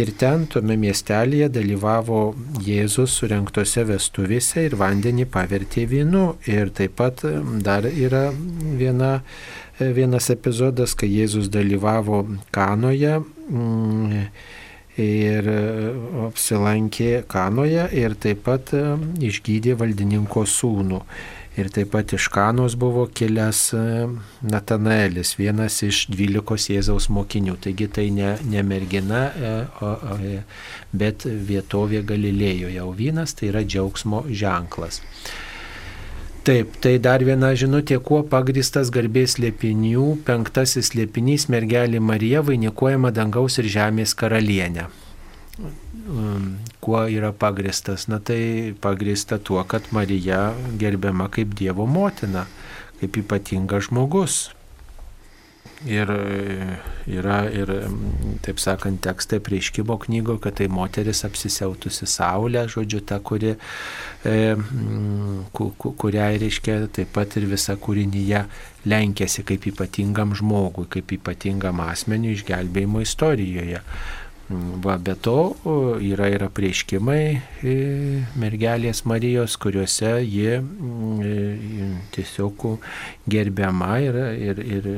ir ten tome miestelėje dalyvavo Jėzus surinktose vestuvėse ir vandenį pavertė vynu. Ir taip pat dar yra viena vienas epizodas, kai Jėzus dalyvavo Kanoje mm, ir e, apsilankė Kanoje ir taip pat e, išgydė valdininko sūnų. Ir taip pat iš Kanos buvo kilęs e, Natanaelis, vienas iš dvylikos Jėzaus mokinių. Taigi tai ne, ne mergina, bet vietovė Galilėjoje. O vynas tai yra džiaugsmo ženklas. Taip, tai dar viena žinutė, kuo pagristas garbės liepinių penktasis liepinys mergelė Marija vainikuojama dangaus ir žemės karalienė. Um, kuo yra pagristas? Na tai pagrista tuo, kad Marija gerbiama kaip Dievo motina, kaip ypatingas žmogus. Ir yra ir, taip sakant, tekstai prieškimo knygo, kad tai moteris apsisiautusi saulę, žodžiu, ta, kuri, e, kuriai reiškia taip pat ir visa kūrinyje lenkėsi kaip ypatingam žmogui, kaip ypatingam asmeniu išgelbėjimo istorijoje. Va, be to yra ir apreiškimai e, mergelės Marijos, kuriuose ji e, tiesiog gerbiama ir, ir, ir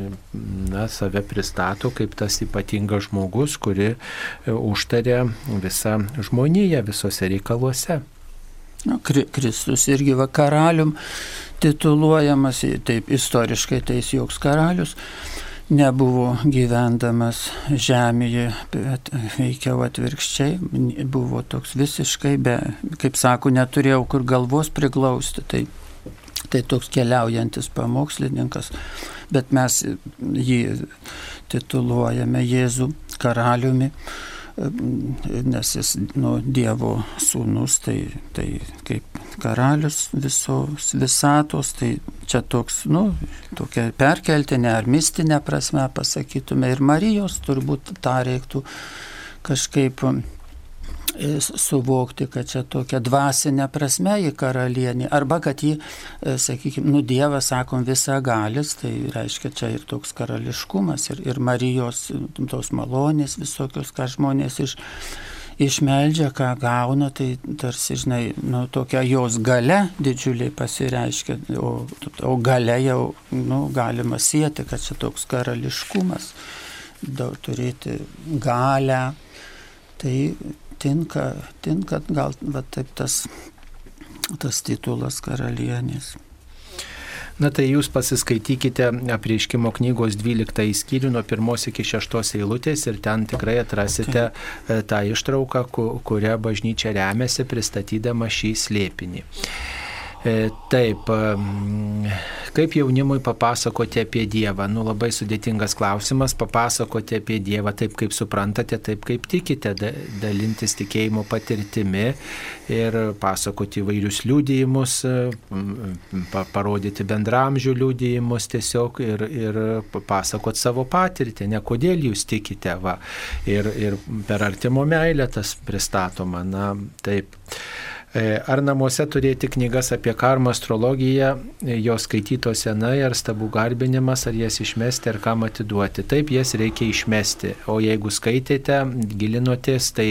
na, save pristato kaip tas ypatingas žmogus, kuri e, užtarė visą žmoniją visose reikaluose. Na, Kristus irgi va karalium tituluojamas, taip istoriškai tai jis joks karalius nebuvo gyvendamas žemėje, bet veikiau atvirkščiai, buvo toks visiškai, be, kaip sako, neturėjau kur galvos priglausti. Tai, tai toks keliaujantis pamokslininkas, bet mes jį tituluojame Jėzų karaliumi nes jis nu, Dievo sūnus, tai, tai kaip karalius visos visatos, tai čia toks, nu, tokia perkeltinė ar mistinė prasme pasakytume. Ir Marijos turbūt tą reiktų kažkaip suvokti, kad čia tokia dvasinė prasme į karalienį, arba kad jį, e, sakykime, nu Dievas, sakom, visa galis, tai reiškia čia ir toks karališkumas, ir, ir Marijos tos malonės visokios, ką žmonės iš, išmeldžia, ką gauna, tai tarsi, žinai, nu, tokia jos gale didžiuliai pasireiškia, o, o gale jau, nu, galima sieti, kad čia toks karališkumas, daug turėti galę. Tai tinka, tinka gal va, taip tas, tas titulas karalienės. Na tai jūs pasiskaitykite apreiškimo knygos 12 skyrių nuo 1 iki 6 eilutės ir ten tikrai atrasite tai. tą ištrauką, kurią bažnyčia remiasi pristatydama šį slėpinį. E, taip, kaip jaunimui papasakoti apie Dievą? Nu, labai sudėtingas klausimas. Papasakoti apie Dievą taip, kaip suprantate, taip, kaip tikite, dalintis tikėjimo patirtimi ir pasakoti įvairius liūdėjimus, parodyti bendramžių liūdėjimus tiesiog ir, ir pasakoti savo patirtį, ne kodėl jūs tikite. Va. Ir, ir per artimo meilę tas pristatoma. Na, taip. E, ar namuose turėti knygas apie karmą, astrologiją, e, jos skaitytos senai, ar stabų garbinimas, ar jas išmesti, ar kam atiduoti. Taip, jas reikia išmesti. O jeigu skaitėte, gilinotės, tai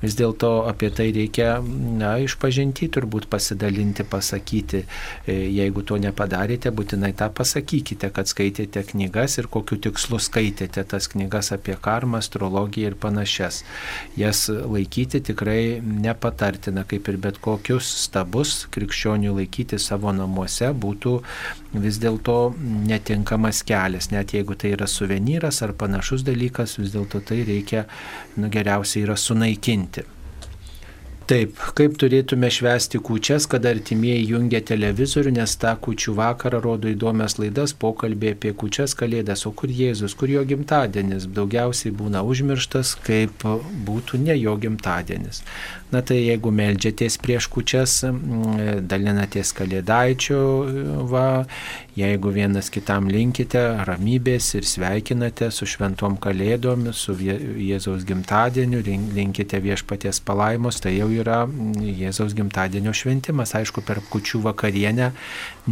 vis dėlto apie tai reikia, na, išpažinti, turbūt pasidalinti, pasakyti. E, jeigu to nepadarėte, būtinai tą pasakykite, kad skaitėte knygas ir kokiu tikslu skaitėte tas knygas apie karmą, astrologiją ir panašias. Jas laikyti tikrai nepatartina, kaip ir bet bet kokius stabus krikščionių laikyti savo namuose būtų vis dėlto netinkamas kelias. Net jeigu tai yra suvenyras ar panašus dalykas, vis dėlto tai reikia nu, geriausiai yra sunaikinti. Taip, kaip turėtume švęsti kučias, kada artimieji jungia televizorių, nes tą kučių vakarą rodo įdomias laidas, pokalbė apie kučias kalėdas, o kur Jėzus, kur jo gimtadienis, daugiausiai būna užmirštas, kaip būtų ne jo gimtadienis. Na tai jeigu melžiatės prieš kučias, dalinatės kalėdaičių, va, Jeigu vienas kitam linkite ramybės ir sveikinate su šventom kalėdom, su Jėzaus gimtadieniu, linkite viešpaties palaimos, tai jau yra Jėzaus gimtadienio šventimas. Aišku, per kučių vakarienę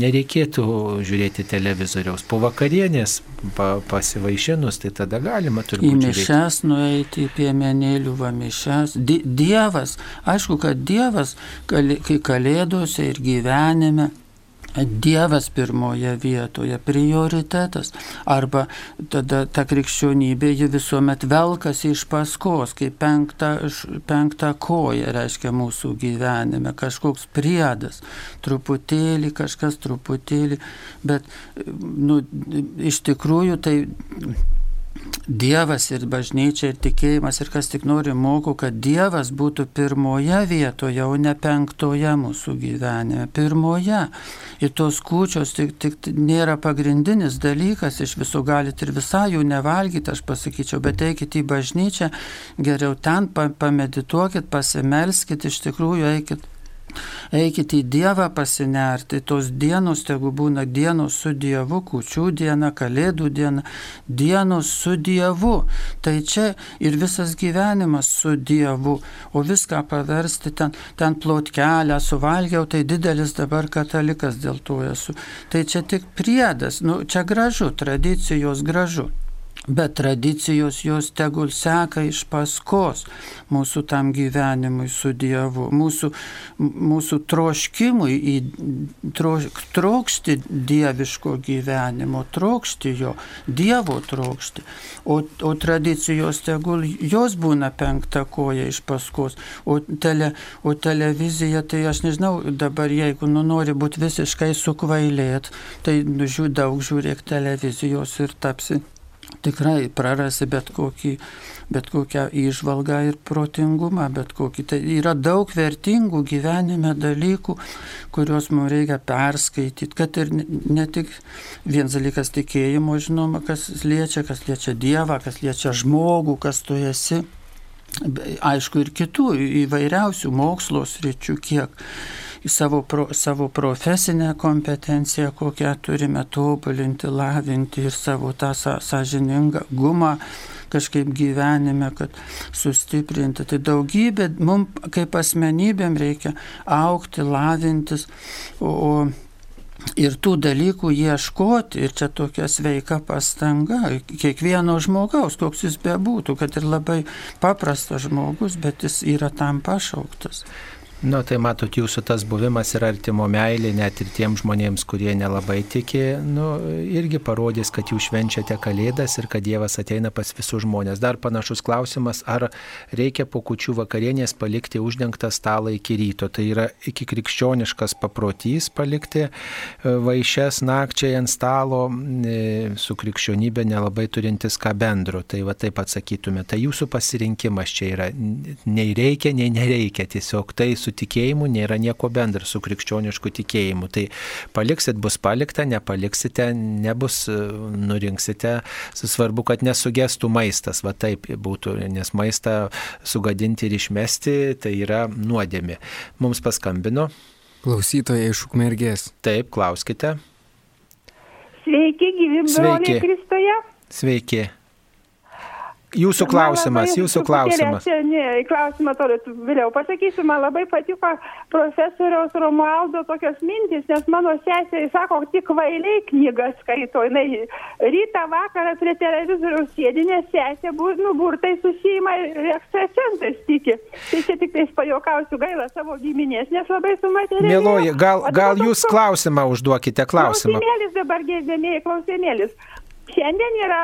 nereikėtų žiūrėti televizoriaus. Po vakarienės pa, pasivaišinus, tai tada galima turbūt. Į mišes nueiti, į piemenėlių vamišes. Di dievas, aišku, kad Dievas, kai kalėdose ir gyvenime, Dievas pirmoje vietoje, prioritetas. Arba tada ta krikščionybė, ji visuomet velkasi iš paskos, kaip penkta, penkta koja, reiškia mūsų gyvenime, kažkoks priedas, truputėlį, kažkas truputėlį, bet nu, iš tikrųjų tai Dievas ir bažnyčia ir tikėjimas ir kas tik nori moko, kad Dievas būtų pirmoje vietoje, o ne penktoje mūsų gyvenime. Pirmoje. Ir tos kūčios tik, tik nėra pagrindinis dalykas, iš visų galite ir visai jų nevalgyti, aš pasakyčiau, bet eikite į bažnyčią, geriau ten pamedituokit, pasimelskit, iš tikrųjų eikit Eikite į Dievą pasinerti, tos dienos, tegu būna dienos su Dievu, kučių diena, kalėdų diena, dienos su Dievu. Tai čia ir visas gyvenimas su Dievu, o viską paversti ten, ten plot kelią, suvalgiau, tai didelis dabar katalikas dėl to esu. Tai čia tik priedas, nu, čia gražu, tradicijos gražu. Bet tradicijos jos tegul seka iš paskos mūsų tam gyvenimui su Dievu, mūsų, mūsų troškimui, į, troš, trokšti dieviško gyvenimo, trokšti jo, Dievo trokšti. O, o tradicijos tegul jos būna penkta koja iš paskos. O, tele, o televizija, tai aš nežinau, dabar jeigu nu, nori būti visiškai sukvailėt, tai nu, žiū, daug žiūrėk televizijos ir tapsi tikrai prarasi bet, kokį, bet kokią įžvalgą ir protingumą, bet kokį. Tai yra daug vertingų gyvenime dalykų, kuriuos mums reikia perskaityti, kad ir ne tik vienas dalykas tikėjimo, žinoma, kas liečia, kas liečia Dievą, kas liečia žmogų, kas tu esi. Aišku, ir kitų įvairiausių mokslo sričių, kiek savo, pro, savo profesinę kompetenciją, kokią turime tobulinti, lavinti ir savo tą sąžiningą gumą kažkaip gyvenime, kad sustiprinti. Tai daugybė, mums kaip asmenybėm reikia aukti, lavintis, o, o ir tų dalykų ieškoti, ir čia tokia sveika pastanga kiekvieno žmogaus, koks jis bebūtų, kad ir labai paprastas žmogus, bet jis yra tam pašauktas. Nu, tai matot, jūsų tas buvimas ir artimo meilė, net ir tiem žmonėms, kurie nelabai tiki, nu, irgi parodys, kad jūs švenčiate Kalėdas ir kad Dievas ateina pas visus žmonės. Dar panašus klausimas, ar reikia po kučių vakarienės palikti uždengtą stalą iki ryto. Tai yra iki krikščioniškas paprotys palikti e, vaišes nakčiai ant stalo e, su krikščionybė nelabai turintis ką bendro. Tai va taip atsakytume. Tai jūsų pasirinkimas čia yra. Nei reikia, nei nereikia. Tiesiog tai su tikėjimu nėra nieko bendra su krikščionišku tikėjimu. Tai paliksit, bus palikta, nepaliksite, nebus, e, nurinksite. Svarbu, kad nesugestų maistas, va taip būtų, nes maistą sugadinti ir išmesti tai yra nuodėmi. Mums paskambino. Klausytojai iš Ukmergės. Taip, klauskite. Sveiki, gyvi broliai Kristoje. Sveiki. Jūsų klausimas, jūsų klausimas. Ne, klausimą toliau vėliau pasakysiu, man labai patiko profesoriaus Romualdo tokios mintis, nes mano sesė, sako, tik vailiai knygas skaito, jinai rytą vakarą prie televizoriaus sėdinė sesė, nu, burtai susijima ir ekstracentais tiki. Tai čia tik tais pajokausiu gailą savo giminės, nes labai sumaterė. Mėloji, gal, gal jūs klausimą užduokite klausimą. Klausimėlis dabar girdėmėjai, klausimėlis. Šiandien yra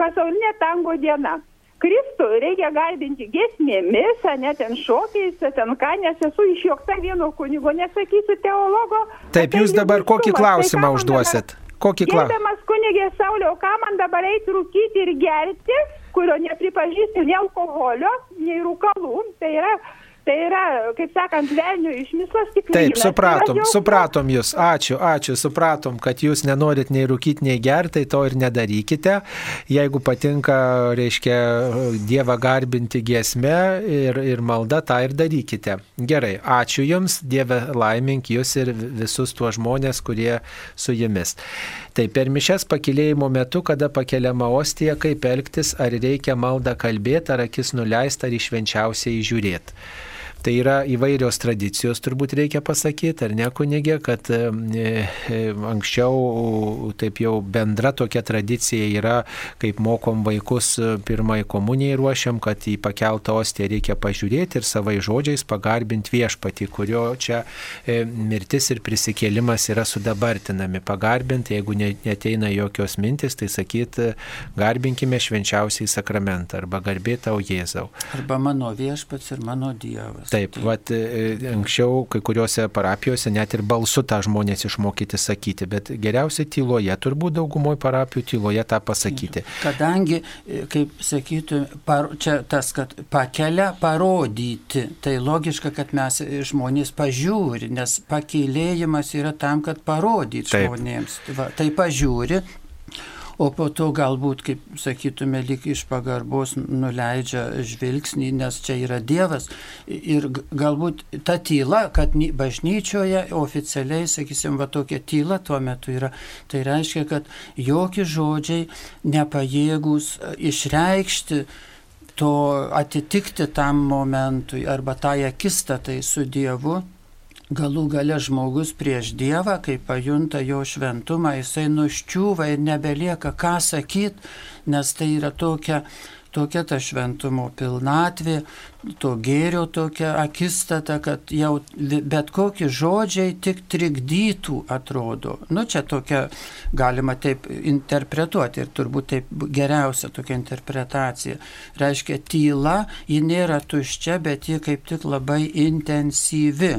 pasaulinė tango diena. Kristų reikia garbinti gesmėmis, ne ten šokiais, ten ką, nes esu išjokta vieno kunigo, nesakysiu teologo. Taip, jūs dabar kokį tai klausimą tai užduosit? Kokį klausimą? Gerbiamas kunigė Saulė, o ką man dabar eiti rūkyti ir gerti, kurio nepripažįstu nei alkoholio, nei rūkalų, tai yra Tai yra, kaip sakant, velnių išmislas tik. Taip, supratom, yra supratom jūs. Ačiū, ačiū, supratom, kad jūs nenorit nei rūkyti, nei gerti, tai to ir nedarykite. Jeigu patinka, reiškia, Dievą garbinti giesme ir, ir malda, tą ir darykite. Gerai, ačiū Jums, Dieve laimink Jūs ir visus tuos žmonės, kurie su Jumis. Tai per mišes pakilėjimo metu, kada pakeliama ostija, kaip elgtis, ar reikia maldą kalbėti, ar akis nuleisti, ar išvenčiausiai žiūrėti. Tai yra įvairios tradicijos, turbūt reikia pasakyti, ar ne kunigė, kad e, e, anksčiau taip jau bendra tokia tradicija yra, kaip mokom vaikus e, pirmai komunijai ruošiam, kad į pakeltą ostiją reikia pažiūrėti ir savai žodžiais pagarbinti viešpatį, kurio čia mirtis ir prisikėlimas yra sudabartinami. Pagarbinti, jeigu neteina jokios mintis, tai sakyti, garbinkime švenčiausiai sakramentą arba garbėtau Jėzau. Arba mano viešpats ir mano Dievas. Taip, vat, e, anksčiau kai kuriuose parapijose net ir balsu tą žmonės išmokyti sakyti, bet geriausiai tyloje, turbūt daugumoje parapijų tyloje tą pasakyti. Kadangi, e, kaip sakytų, par, čia tas, kad pakelia parodyti, tai logiška, kad mes žmonės pažiūri, nes pakėlėjimas yra tam, kad parodyti žmonėms. Va, tai pažiūri, o po to galbūt, kaip sakytume, lik iš pagarbos nuleidžia žvilgsnį, nes čia yra Dievas. Ir galbūt ta tyla, kad bažnyčioje oficialiai, sakysim, va tokia tyla tuo metu yra, tai reiškia, kad jokie žodžiai nepajėgus išreikšti to atitikti tam momentui arba tai akistatai su Dievu, galų gale žmogus prieš Dievą, kai pajunta jo šventumą, jisai nuščiūva ir nebelieka ką sakyti, nes tai yra tokia, tokia ta šventumo pilnatvė, to gėrio tokia akistata, kad jau bet kokie žodžiai tik trikdytų atrodo. Nu čia tokia galima taip interpretuoti ir turbūt taip geriausia tokia interpretacija. Reiškia, tyla, ji nėra tuščia, bet ji kaip tik labai intensyvi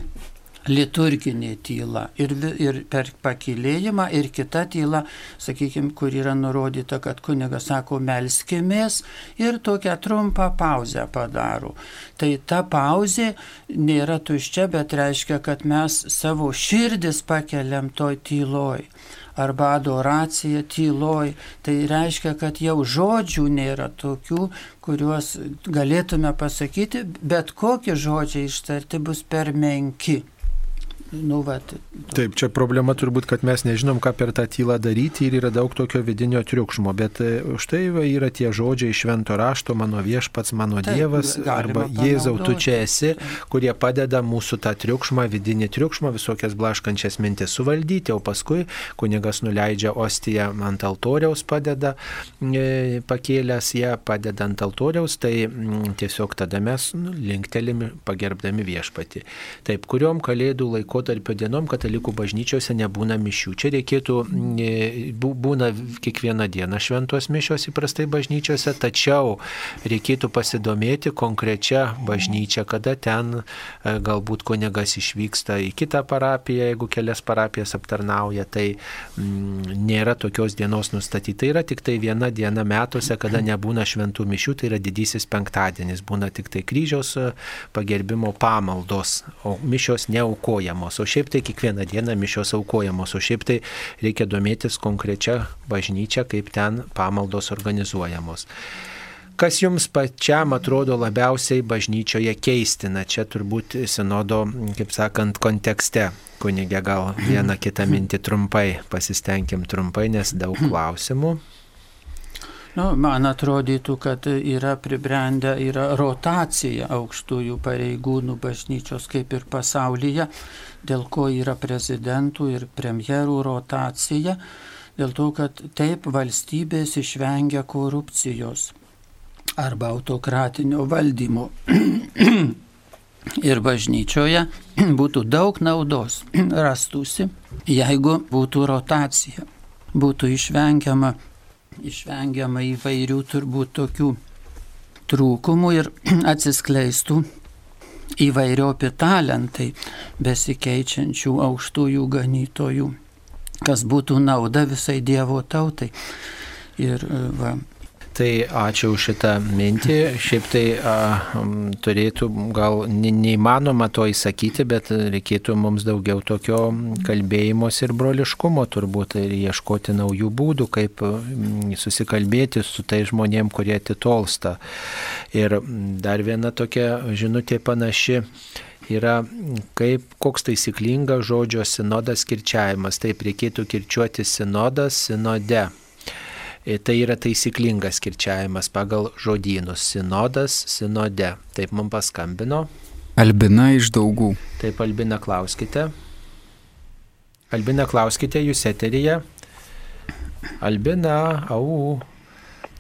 liturginė tyla ir, ir per pakilėjimą ir kita tyla, sakykime, kur yra nurodyta, kad kunigas sako melskimės ir tokią trumpą pauzę padaro. Tai ta pauzė nėra tuščia, bet reiškia, kad mes savo širdis pakeliam toj tyloj arba adoracija tyloj, tai reiškia, kad jau žodžių nėra tokių, kuriuos galėtume pasakyti, bet kokie žodžiai ištarti bus per menki. Nu, vat, Taip, čia problema turbūt, kad mes nežinom, ką per tą tylą daryti ir yra daug tokio vidinio triukšmo, bet e, štai yra tie žodžiai švento rašto, mano viešpats, mano Taip, Dievas arba Jėzau, tu čia esi, kurie padeda mūsų tą triukšmą, vidinį triukšmą, visokias blaškančias mintis suvaldyti, o paskui kunigas nuleidžia ostiją ant altoriaus, padeda e, pakėlęs ją, padeda ant altoriaus, tai m, tiesiog tada mes nu, linktelimi pagerbdami viešpatį. Taip, kuriuom kalėdų laiko laikotarpio dienom katalikų bažnyčiose nebūna mišių. Čia reikėtų, būna kiekvieną dieną šventos mišios įprastai bažnyčiose, tačiau reikėtų pasidomėti konkrečia bažnyčia, kada ten e, galbūt kunigas išvyksta į kitą parapiją, jeigu kelias parapijas aptarnauja, tai m, nėra tokios dienos nustatyta. Tai yra tik tai viena diena metuose, kada nebūna šventų mišių, tai yra didysis penktadienis, būna tik tai kryžiaus e, pagerbimo pamaldos, o mišios neaukojamos aukojamos, o šiaip tai kiekvieną dieną mišios aukojamos, o šiaip tai reikia domėtis konkrečia bažnyčia, kaip ten pamaldos organizuojamos. Kas jums pačiam atrodo labiausiai bažnyčioje keistina? Čia turbūt sinodo, kaip sakant, kontekste. Kunigė gal vieną kitą mintį trumpai, pasistengim trumpai, nes daug klausimų. Nu, man atrodytų, kad yra pribrendę, yra rotacija aukštųjų pareigūnų bažnyčios kaip ir pasaulyje, dėl ko yra prezidentų ir premjerų rotacija, dėl to, kad taip valstybės išvengia korupcijos arba autokratinio valdymo. ir bažnyčioje būtų daug naudos rastųsi, jeigu būtų rotacija, būtų išvengiama išvengiama įvairių turbūt tokių trūkumų ir atsiskleistų įvairiopi talentai besikeičiančių aukštųjų ganytojų, kas būtų nauda visai Dievo tautai. Ir va, Tai ačiū už šitą mintį. Šiaip tai a, turėtų gal neįmanoma to įsakyti, bet reikėtų mums daugiau tokio kalbėjimos ir broliškumo turbūt ir ieškoti naujų būdų, kaip susikalbėti su tai žmonėm, kurie atitolsta. Ir dar viena tokia žinutė panaši yra kaip koks taisyklingas žodžio sinodas kirčiavimas. Taip reikėtų kirčiuoti sinodas sinode. E, tai yra taisyklingas kirčiavimas pagal žodynus. Sinodas, sinode. Taip mums paskambino. Albina iš daugų. Taip, Albina, klauskite. Albina, klauskite, jūs eteryje. Albina, au.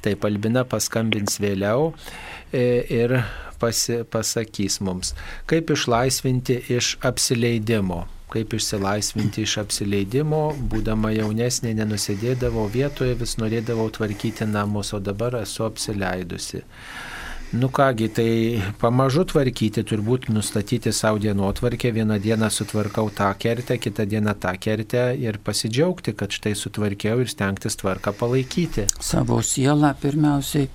Taip, Albina paskambins vėliau e, ir pasi, pasakys mums, kaip išlaisvinti iš apsileidimo kaip išsilaisvinti iš apsileidimo, būdama jaunesnė nenusėdėdavo vietoje, vis norėdavau tvarkyti namus, o dabar esu apsileidusi. Nu kągi, tai pamažu tvarkyti, turbūt nustatyti savo dienotvarkę, vieną dieną sutvarkau tą kertę, kitą dieną tą kertę ir pasidžiaugti, kad štai sutvarkiau ir stengtis tvarką palaikyti. Savo sielą pirmiausiai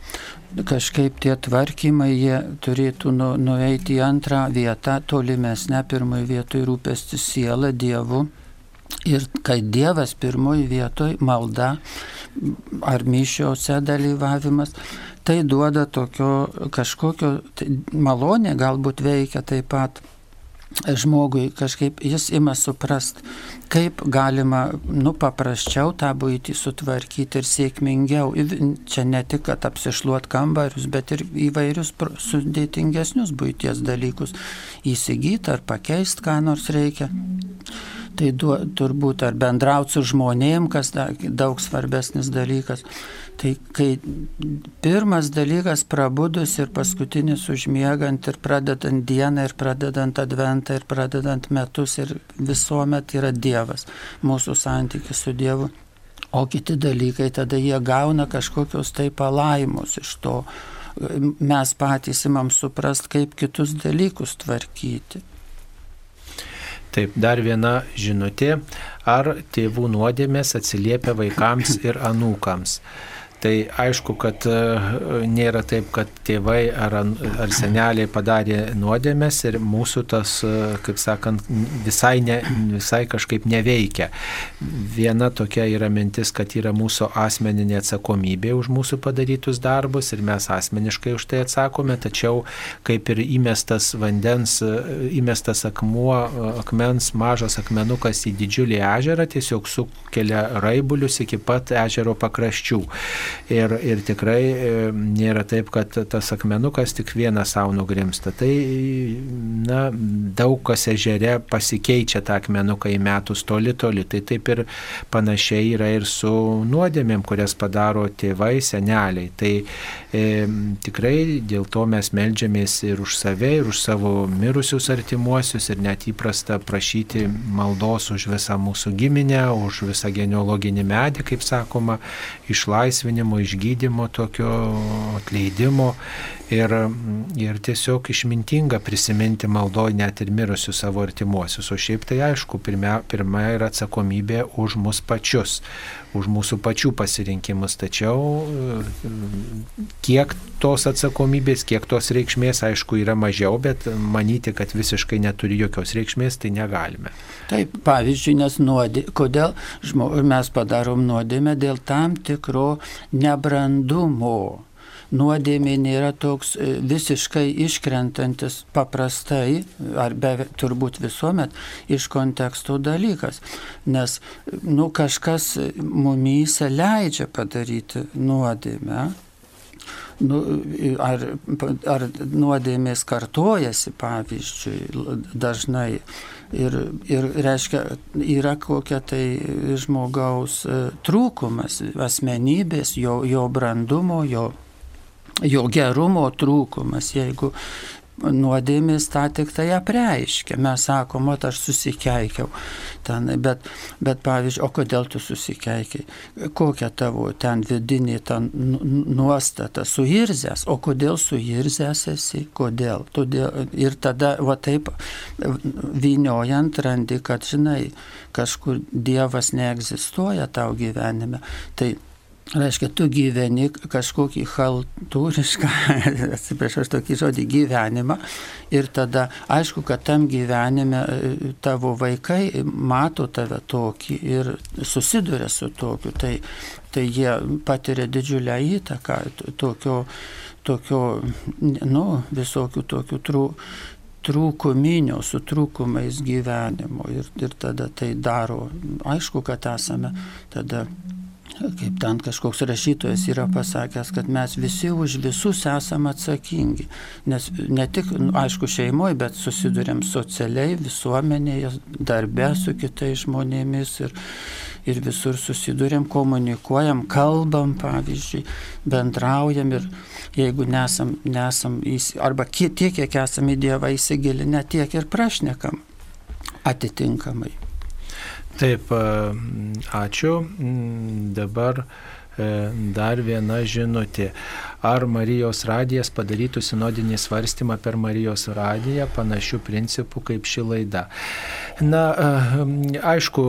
kažkaip tie tvarkymai, jie turėtų nu, nueiti į antrą vietą, tolimesnę pirmoji vietoje rūpesti sielą Dievu. Ir kai Dievas pirmoji vietoje malda ar mišiose dalyvavimas, tai duoda tokio kažkokio tai malonė, galbūt veikia taip pat žmogui kažkaip jis ima suprast, kaip galima, nu, paprasčiau tą būtį sutvarkyti ir sėkmingiau. Čia ne tik, kad apsišluot kambarius, bet ir įvairius sudėtingesnius būties dalykus įsigyti ar pakeisti, ką nors reikia. Tai du, turbūt ar bendrauti su žmonėm, kas da, daug svarbesnis dalykas. Tai kai pirmas dalykas prabudus ir paskutinis užmiegant ir pradedant dieną ir pradedant adventą ir pradedant metus ir visuomet yra Dievas, mūsų santykis su Dievu. O kiti dalykai tada jie gauna kažkokios tai palaimus iš to. Mes patys imam suprast, kaip kitus dalykus tvarkyti. Taip, dar viena žinutė. Ar tėvų nuodėmės atsiliepia vaikams ir anūkams? Tai aišku, kad e, nėra taip, kad tėvai ar, ar seneliai padarė nuodėmės ir mūsų tas, e, kaip sakant, visai, ne, visai kažkaip neveikia. Viena tokia yra mintis, kad yra mūsų asmeninė atsakomybė už mūsų padarytus darbus ir mes asmeniškai už tai atsakome, tačiau kaip ir įmestas vandens, e, įmestas akmuo, akmens, mažas akmenukas į didžiulį ežerą tiesiog sukelia raibulius iki pat ežero pakraščių. Ir, ir tikrai e, nėra taip, kad tas akmenukas tik vieną savo nugrimsta. Tai na, daug kas ežere pasikeičia tą akmenuką į metus toli toli. Tai taip ir panašiai yra ir su nuodėmėm, kurias padaro tėvai, seneliai. Tai e, tikrai dėl to mes melžiamės ir už save, ir už savo mirusius artimuosius, ir net įprasta prašyti maldos už visą mūsų giminę, už visą genealoginį medį, kaip sakoma, išlaisvinimą išlaisvinimo, išgydymo, tokio atleidimo ir, ir tiesiog išmintinga prisiminti maldoj net ir mirusius savo artimuosius. O šiaip tai aišku, pirmia, pirma yra atsakomybė už mus pačius, už mūsų pačių pasirinkimus. Tačiau kiek tos atsakomybės, kiek tos reikšmės, aišku, yra mažiau, bet manyti, kad visiškai neturi jokios reikšmės, tai negalime. Taip, pavyzdžiui, nes nuodė, kodėl žmo, mes padarom nuodėmę dėl tam tikro nebrandumo nuodėmė nėra toks e, visiškai iškrentantis paprastai, ar be, turbūt visuomet, iš konteksto dalykas. Nes nu, kažkas mumyse leidžia padaryti nuodėmę. Nu, ar, ar nuodėmės kartojasi, pavyzdžiui, dažnai. Ir, ir reiškia, yra kokia tai žmogaus e, trūkumas, asmenybės, jo, jo brandumo, jo jo gerumo trūkumas, jeigu nuodėmės tą tik tai apreiškia. Mes sakom, o aš susikeikiau. Ten, bet, bet pavyzdžiui, o kodėl tu susikeikiai? Kokia tavo ten vidinė ta nuostata? Suirzęs. O kodėl suirzęs esi? Kodėl? Todėl, ir tada, va taip, vyniojant randi, kad, žinai, kažkur Dievas neegzistuoja tau gyvenime. Tai reiškia, tu gyveni kažkokį haltūrišką, atsiprašau, tokį žodį gyvenimą ir tada aišku, kad tam gyvenime e, tavo vaikai mato tave tokį ir susiduria su tokiu, tai, tai jie patiria didžiulę įtaką tokio, tokio nu, visokių tokių trū, trūkuminio, su trūkumais gyvenimo. Ir, ir tada tai daro, aišku, kad esame tada kaip ten kažkoks rašytojas yra pasakęs, kad mes visi už visus esame atsakingi. Nes ne tik, nu, aišku, šeimoje, bet susidurėm socialiai, visuomenėje, darbe su kitais žmonėmis ir, ir visur susidurėm, komunikuojam, kalbam, pavyzdžiui, bendraujam ir jeigu nesam, nesam arba tiek, kiek esame į Dievą įsigilinę, tiek ir prašnekam atitinkamai. Taip, ačiū. Mm, dabar e, dar viena žinutė. Ar Marijos radijas padarytų sinodinį svarstymą per Marijos radiją panašių principų kaip ši laida? Na, aišku,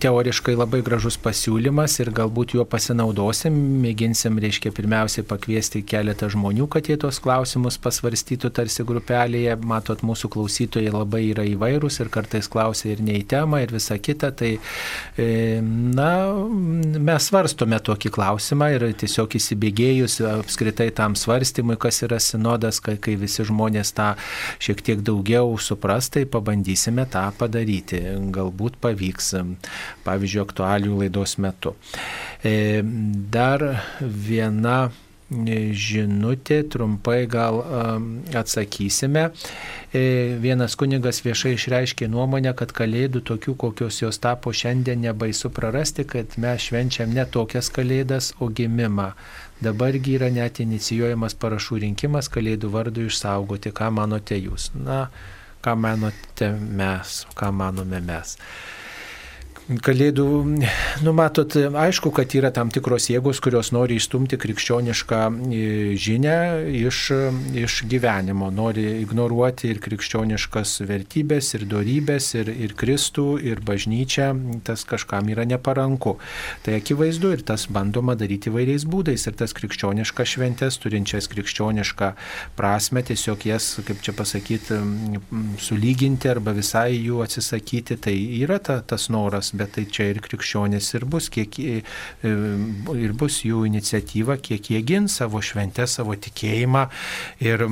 teoriškai labai gražus pasiūlymas ir galbūt juo pasinaudosim, mėginsim, reiškia, pirmiausiai pakviesti keletą žmonių, kad jie tos klausimus pasvarstytų tarsi grupelėje. Matot, mūsų klausytojai labai yra įvairūs ir kartais klausia ir ne į temą ir visa kita. Tai, e, na, mes svarstome tokį klausimą ir tiesiog įsibėgėjus apskritai tam svarstymui, kas yra sinodas, kai, kai visi žmonės tą šiek tiek daugiau supras, tai pabandysime tą padaryti. Galbūt pavyks, pavyzdžiui, aktualių laidos metu. E, dar viena žinutė, trumpai gal atsakysime. E, vienas kunigas viešai išreiškė nuomonę, kad kalėdų tokių, kokios jos tapo šiandien, nebaisu prarasti, kad mes švenčiam ne tokias kalėdas, o gimimą. Dabargi yra net inicijuojamas parašų rinkimas kalėdų vardų išsaugoti. Ką manote jūs? Na, ką manote mes, ką manome mes. Kalėdų, numatot, aišku, kad yra tam tikros jėgos, kurios nori įstumti krikščionišką e, žinę iš, iš gyvenimo, nori ignoruoti ir krikščioniškas vertybės, ir darybės, ir, ir Kristų, ir bažnyčią, tas kažkam yra neparanku. Tai akivaizdu ir tas bandoma daryti vairiais būdais. Ir tas krikščioniškas šventės, turinčias krikščionišką prasme, tiesiog jas, kaip čia pasakyti, sulyginti arba visai jų atsisakyti, tai yra ta, tas noras bet tai čia ir krikščionės ir bus, kiek, e, ir bus jų iniciatyva, kiek jie gins savo šventę, savo tikėjimą ir e,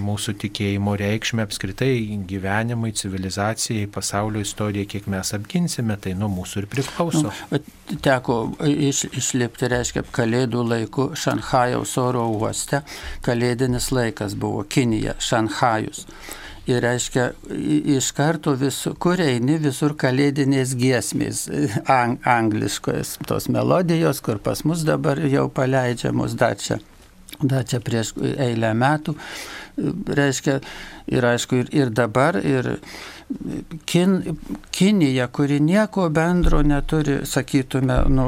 mūsų tikėjimo reikšmę apskritai gyvenimui, civilizacijai, pasaulio istorijai, kiek mes apginsime, tai nuo mūsų ir priklauso. Nu, teko iš, išlipti, reiškia, kalėdų laiku Šanhajaus oro uoste, kalėdinis laikas buvo Kinija, Šanhajus. Ir reiškia, iš karto visur, kur eini, visur kalėdinės giesmės, ang, angliškos tos melodijos, kur pas mus dabar jau paleidžiamos dar čia, dar čia prieš eilę metų. Reiškia, ir aišku, ir, ir dabar, ir kin, Kinija, kuri nieko bendro neturi, sakytume, nu,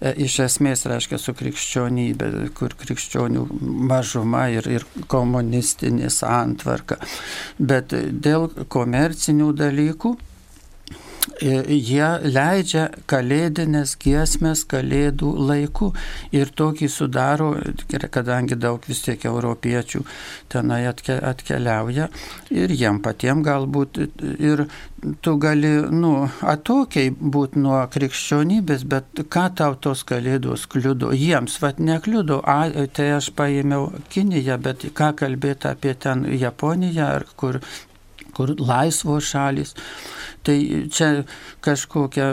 e, iš esmės reiškia su krikščionybė, kur krikščionių mažuma ir, ir komunistinė santvarka. Bet dėl komercinių dalykų jie leidžia kalėdinės giesmės kalėdų laiku ir tokį sudaro, kadangi daug vis tiek europiečių tenai atkeliauja ir jiem patiem galbūt ir tu gali, nu, atokiai būti nuo krikščionybės, bet ką tau tos kalėdos kliudo? Jiems, vad, nekliudo, a, tai aš paėmiau Kiniją, bet ką kalbėti apie ten Japoniją, ar kur, kur laisvos šalis. Tai čia kažkokią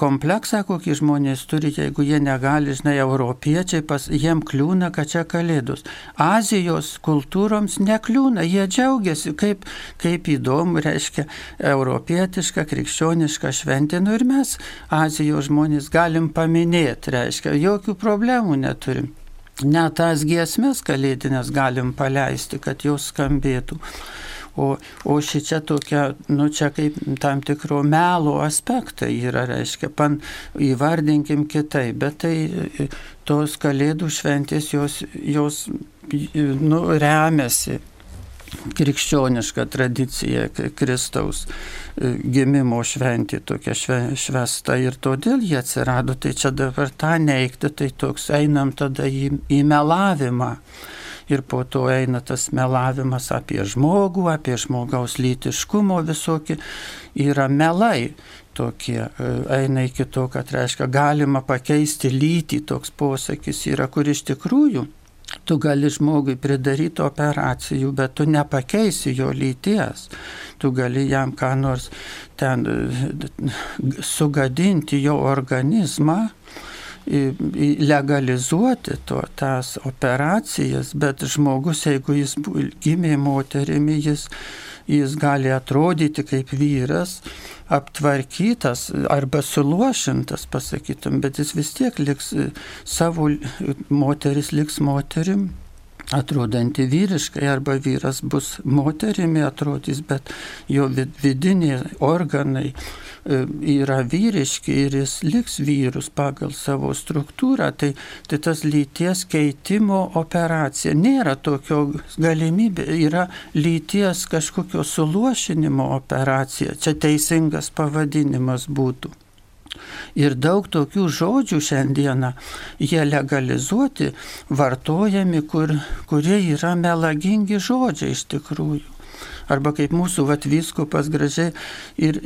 kompleksą, kokį žmonės turi, jeigu jie negali, žinai, europiečiai, pas, jiem kliūna, kad čia kalėdos. Azijos kultūroms nekliūna, jie džiaugiasi, kaip, kaip įdomu, reiškia, europietiška, krikščioniška šventė. Nu ir mes, Azijos žmonės, galim paminėti, reiškia, jokių problemų neturim. Net tas giesmės kalėdinės galim paleisti, kad jos skambėtų. O, o ši čia tokia, nu čia kaip tam tikro melo aspektai yra, reiškia, pan įvardinkim kitai, bet tai tos kalėdų šventės jos, jos nu, remiasi krikščioniška tradicija Kristaus e, gimimo šventė tokia švesta ir todėl jie atsirado. Tai čia dabar tą neikti, tai toks einam tada į, į melavimą. Ir po to eina tas melavimas apie žmogų, apie žmogaus lytiškumo visokį. Yra melai tokie, e, eina iki to, kad reiškia galima pakeisti lytį, toks posakis yra, kur iš tikrųjų Tu gali žmogui pridaryti operacijų, bet tu nepakeisi jo lyties. Tu gali jam ką nors ten sugadinti jo organizmą, legalizuoti to, tas operacijas, bet žmogus, jeigu jis gimė moterimi, jis, jis gali atrodyti kaip vyras, aptvarkytas arba suluošintas, pasakytum, bet jis vis tiek liks e, savo, moteris liks moterim, atrodanti vyriškai arba vyras bus moterimi atrodys, bet jo vidiniai organai E, yra vyriški ir jis liks vyrus pagal savo struktūrą, tai, tai tas lyties keitimo operacija nėra tokio galimybė, yra lyties kažkokio suluošinimo operacija, čia teisingas pavadinimas būtų. Ir daug tokių žodžių šiandieną jie legalizuoti, vartojami, kur, kurie yra melagingi žodžiai iš tikrųjų arba kaip mūsų vatvyskupas gražiai ir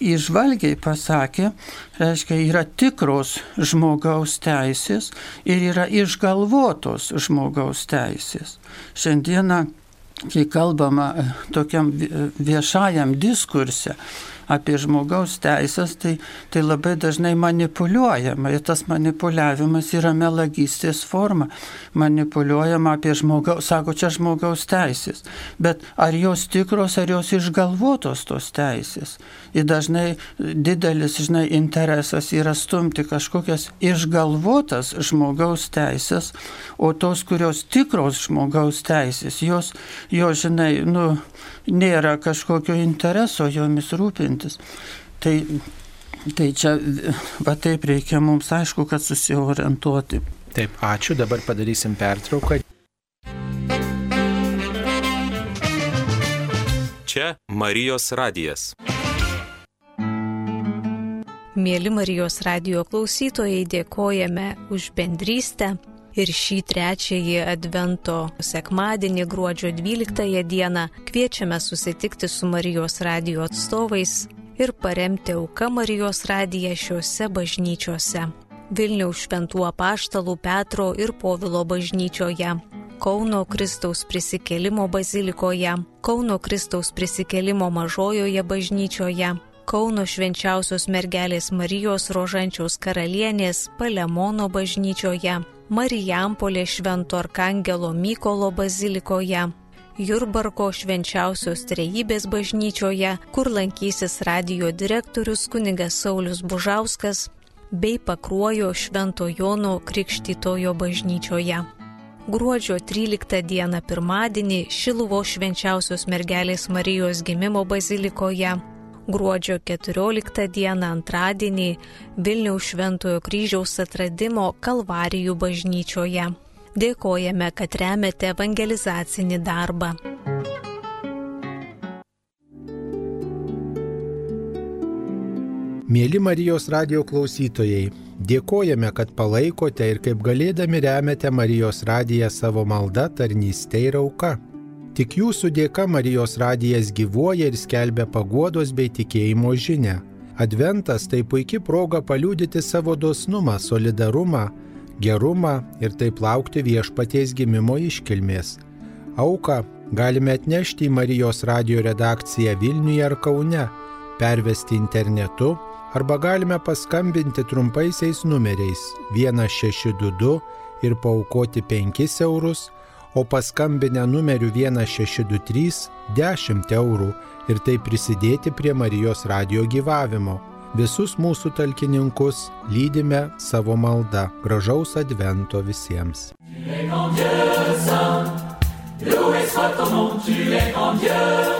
išvalgiai pasakė, reiškia, yra tikros žmogaus teisės ir yra išgalvotos žmogaus teisės. Šiandieną, kai kalbama tokiam viešajam diskurse, apie žmogaus teisės, tai, tai labai dažnai manipuliuojama. Ir tas manipuliavimas yra melagystės forma. Manipuliuojama apie žmogaus, sako, čia žmogaus teisės. Bet ar jos tikros, ar jos išgalvotos tos teisės? Ir dažnai didelis, žinai, interesas yra stumti kažkokias išgalvotas žmogaus teisės, o tos, kurios tikros žmogaus teisės, jos, jos žinai, nu, nėra kažkokio intereso jomis rūpintis. Tai, tai čia, va taip reikia mums aišku, kad susiorientuoti. Taip, ačiū, dabar padarysim pertrauką. Čia Marijos radijas. Mėly Marijos radio klausytojai, dėkojame už bendrystę ir šį trečiąjį Advento sekmadienį gruodžio 12 dieną kviečiame susitikti su Marijos radio atstovais ir paremti auką Marijos radiją šiuose bažnyčiose. Vilniaus šventų apaštalų Petro ir Povilo bažnyčioje. Kauno Kristaus prisikėlimo bazilikoje, Kauno Kristaus prisikėlimo mažojoje bažnyčioje, Kauno švenčiausios mergelės Marijos rožančiaus karalienės Palemono bažnyčioje, Marijampolė Švento Arkangelo Mykolo bazilikoje, Jurbarko švenčiausios trejybės bažnyčioje, kur lankysis radio direktorius kunigas Saulis Bužauskas, bei Pakruojo Švento Jono Krikštytojo bažnyčioje. Gruodžio 13 dieną pirmadienį Šiluvo švenčiausios mergelės Marijos gimimo bazilikoje gruodžio 14 dieną antradienį Vilniaus Šventojo kryžiaus atradimo Kalvarijų bažnyčioje. Dėkojame, kad remiate evangelizacinį darbą. Mėly Marijos radio klausytojai, dėkojame, kad palaikote ir kaip galėdami remiate Marijos radiją savo maldą, tarnystę ir auką. Tik jūsų dėka Marijos radijas gyvuoja ir skelbia paguodos bei tikėjimo žinę. Adventas tai puikia proga paliūdyti savo dosnumą, solidarumą, gerumą ir taip laukti viešpaties gimimo iškilmės. Auką galime atnešti į Marijos radio redakciją Vilniuje ar Kaune, pervesti internetu arba galime paskambinti trumpaisiais numeriais 1622 ir paukoti 5 eurus o paskambinę numeriu 1623 10 eurų ir taip prisidėti prie Marijos radio gyvavimo. Visus mūsų talkininkus lydime savo maldą. Gražaus advento visiems. Loué soit ton nom, tu es grand Dieu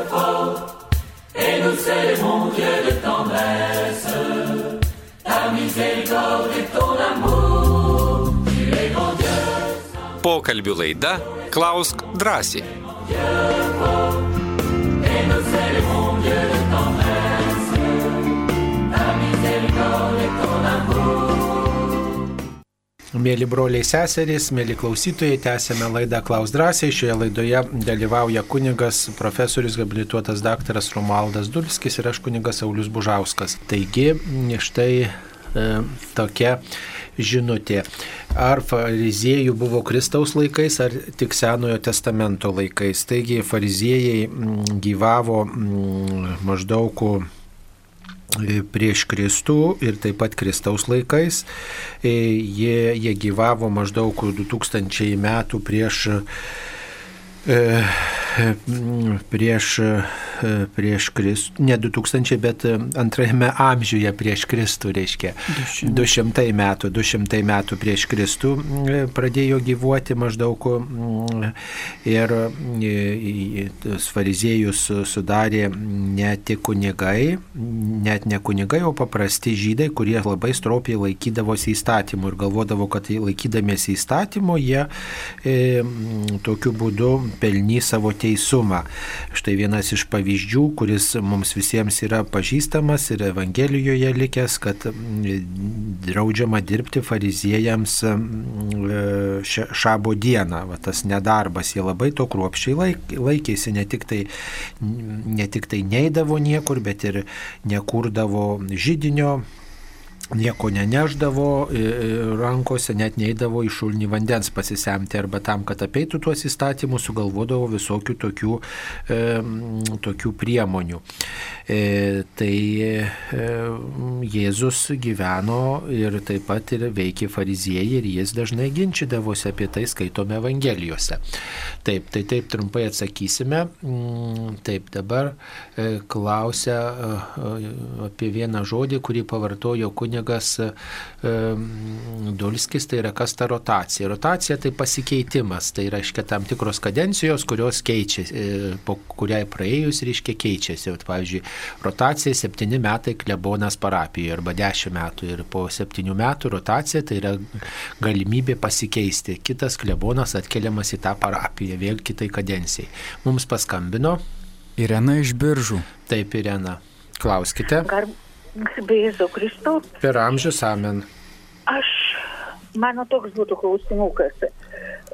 fort, et nous célébrons Dieu de tendresse, ta miséricorde et ton amour, Pokalbių laida Klausk drąsiai. Mėly broliai seserys, mėly klausytojai, tęsėme laidą Klaus drąsiai. Šioje laidoje dalyvauja kunigas, profesorius, habilituotas daktaras Romualdas Dulskis ir aš kunigas Saulis Bužauskas. Taigi, štai e, tokia žinutė. Ar fariziejų buvo Kristaus laikais, ar tik Senojo testamento laikais. Taigi, fariziejai mm, gyvavo mm, maždaug prieš Kristų ir taip pat Kristaus laikais. E, jie, jie gyvavo maždaug 2000 metų prieš, e, prieš prieš Kristų, ne 2000, bet antrajame amžiuje prieš Kristų, reiškia. 200 metų, 200 metų prieš Kristų pradėjo gyvuoti maždaug ir fariziejus sudarė ne tik kunigai, net ne kunigai, o paprasti žydai, kurie labai stropiai laikydavosi įstatymų ir galvodavo, kad laikydamiesi įstatymo jie e, tokiu būdu pelnys savo teisumą. Štai vienas iš pavyzdžių kuris mums visiems yra pažįstamas ir Evangelijoje likęs, kad draudžiama dirbti fariziejams šabo dieną. Va, tas nedarbas, jie labai to kruopščiai laikėsi, ne tik, tai, ne tik tai neidavo niekur, bet ir nekurdavo žydinio nieko neneždavo rankose, net neįdavo į šulnį vandens pasisemti arba tam, kad apeitų tuos įstatymus, sugalvodavo visokių tokių, e, tokių priemonių. E, tai e, Jėzus gyveno ir taip pat ir veikė fariziejai ir jis dažnai ginčydavosi apie tai skaitome Evangelijose. Taip, tai taip trumpai atsakysime. Mm, taip, dabar e, klausia e, apie vieną žodį, kurį pavartojo kunė kunigas Dulskis, tai yra kas ta rotacija. Rotacija tai pasikeitimas, tai reiškia tam tikros kadencijos, kurios keičiasi, e, po kuriai praėjus reiškia keičiasi. Vat, pavyzdžiui, rotacija septyni metai klebonas parapijoje arba dešimt metų ir po septynių metų rotacija tai yra galimybė pasikeisti. Kitas klebonas atkeliamas į tą parapiją vėl kitai kadencijai. Mums paskambino. Irena iš biržų. Taip, Irena. Klauskite. Gar, Bėzu Kristau. Per amžius amen. Aš, mano toks būtų klausimukas.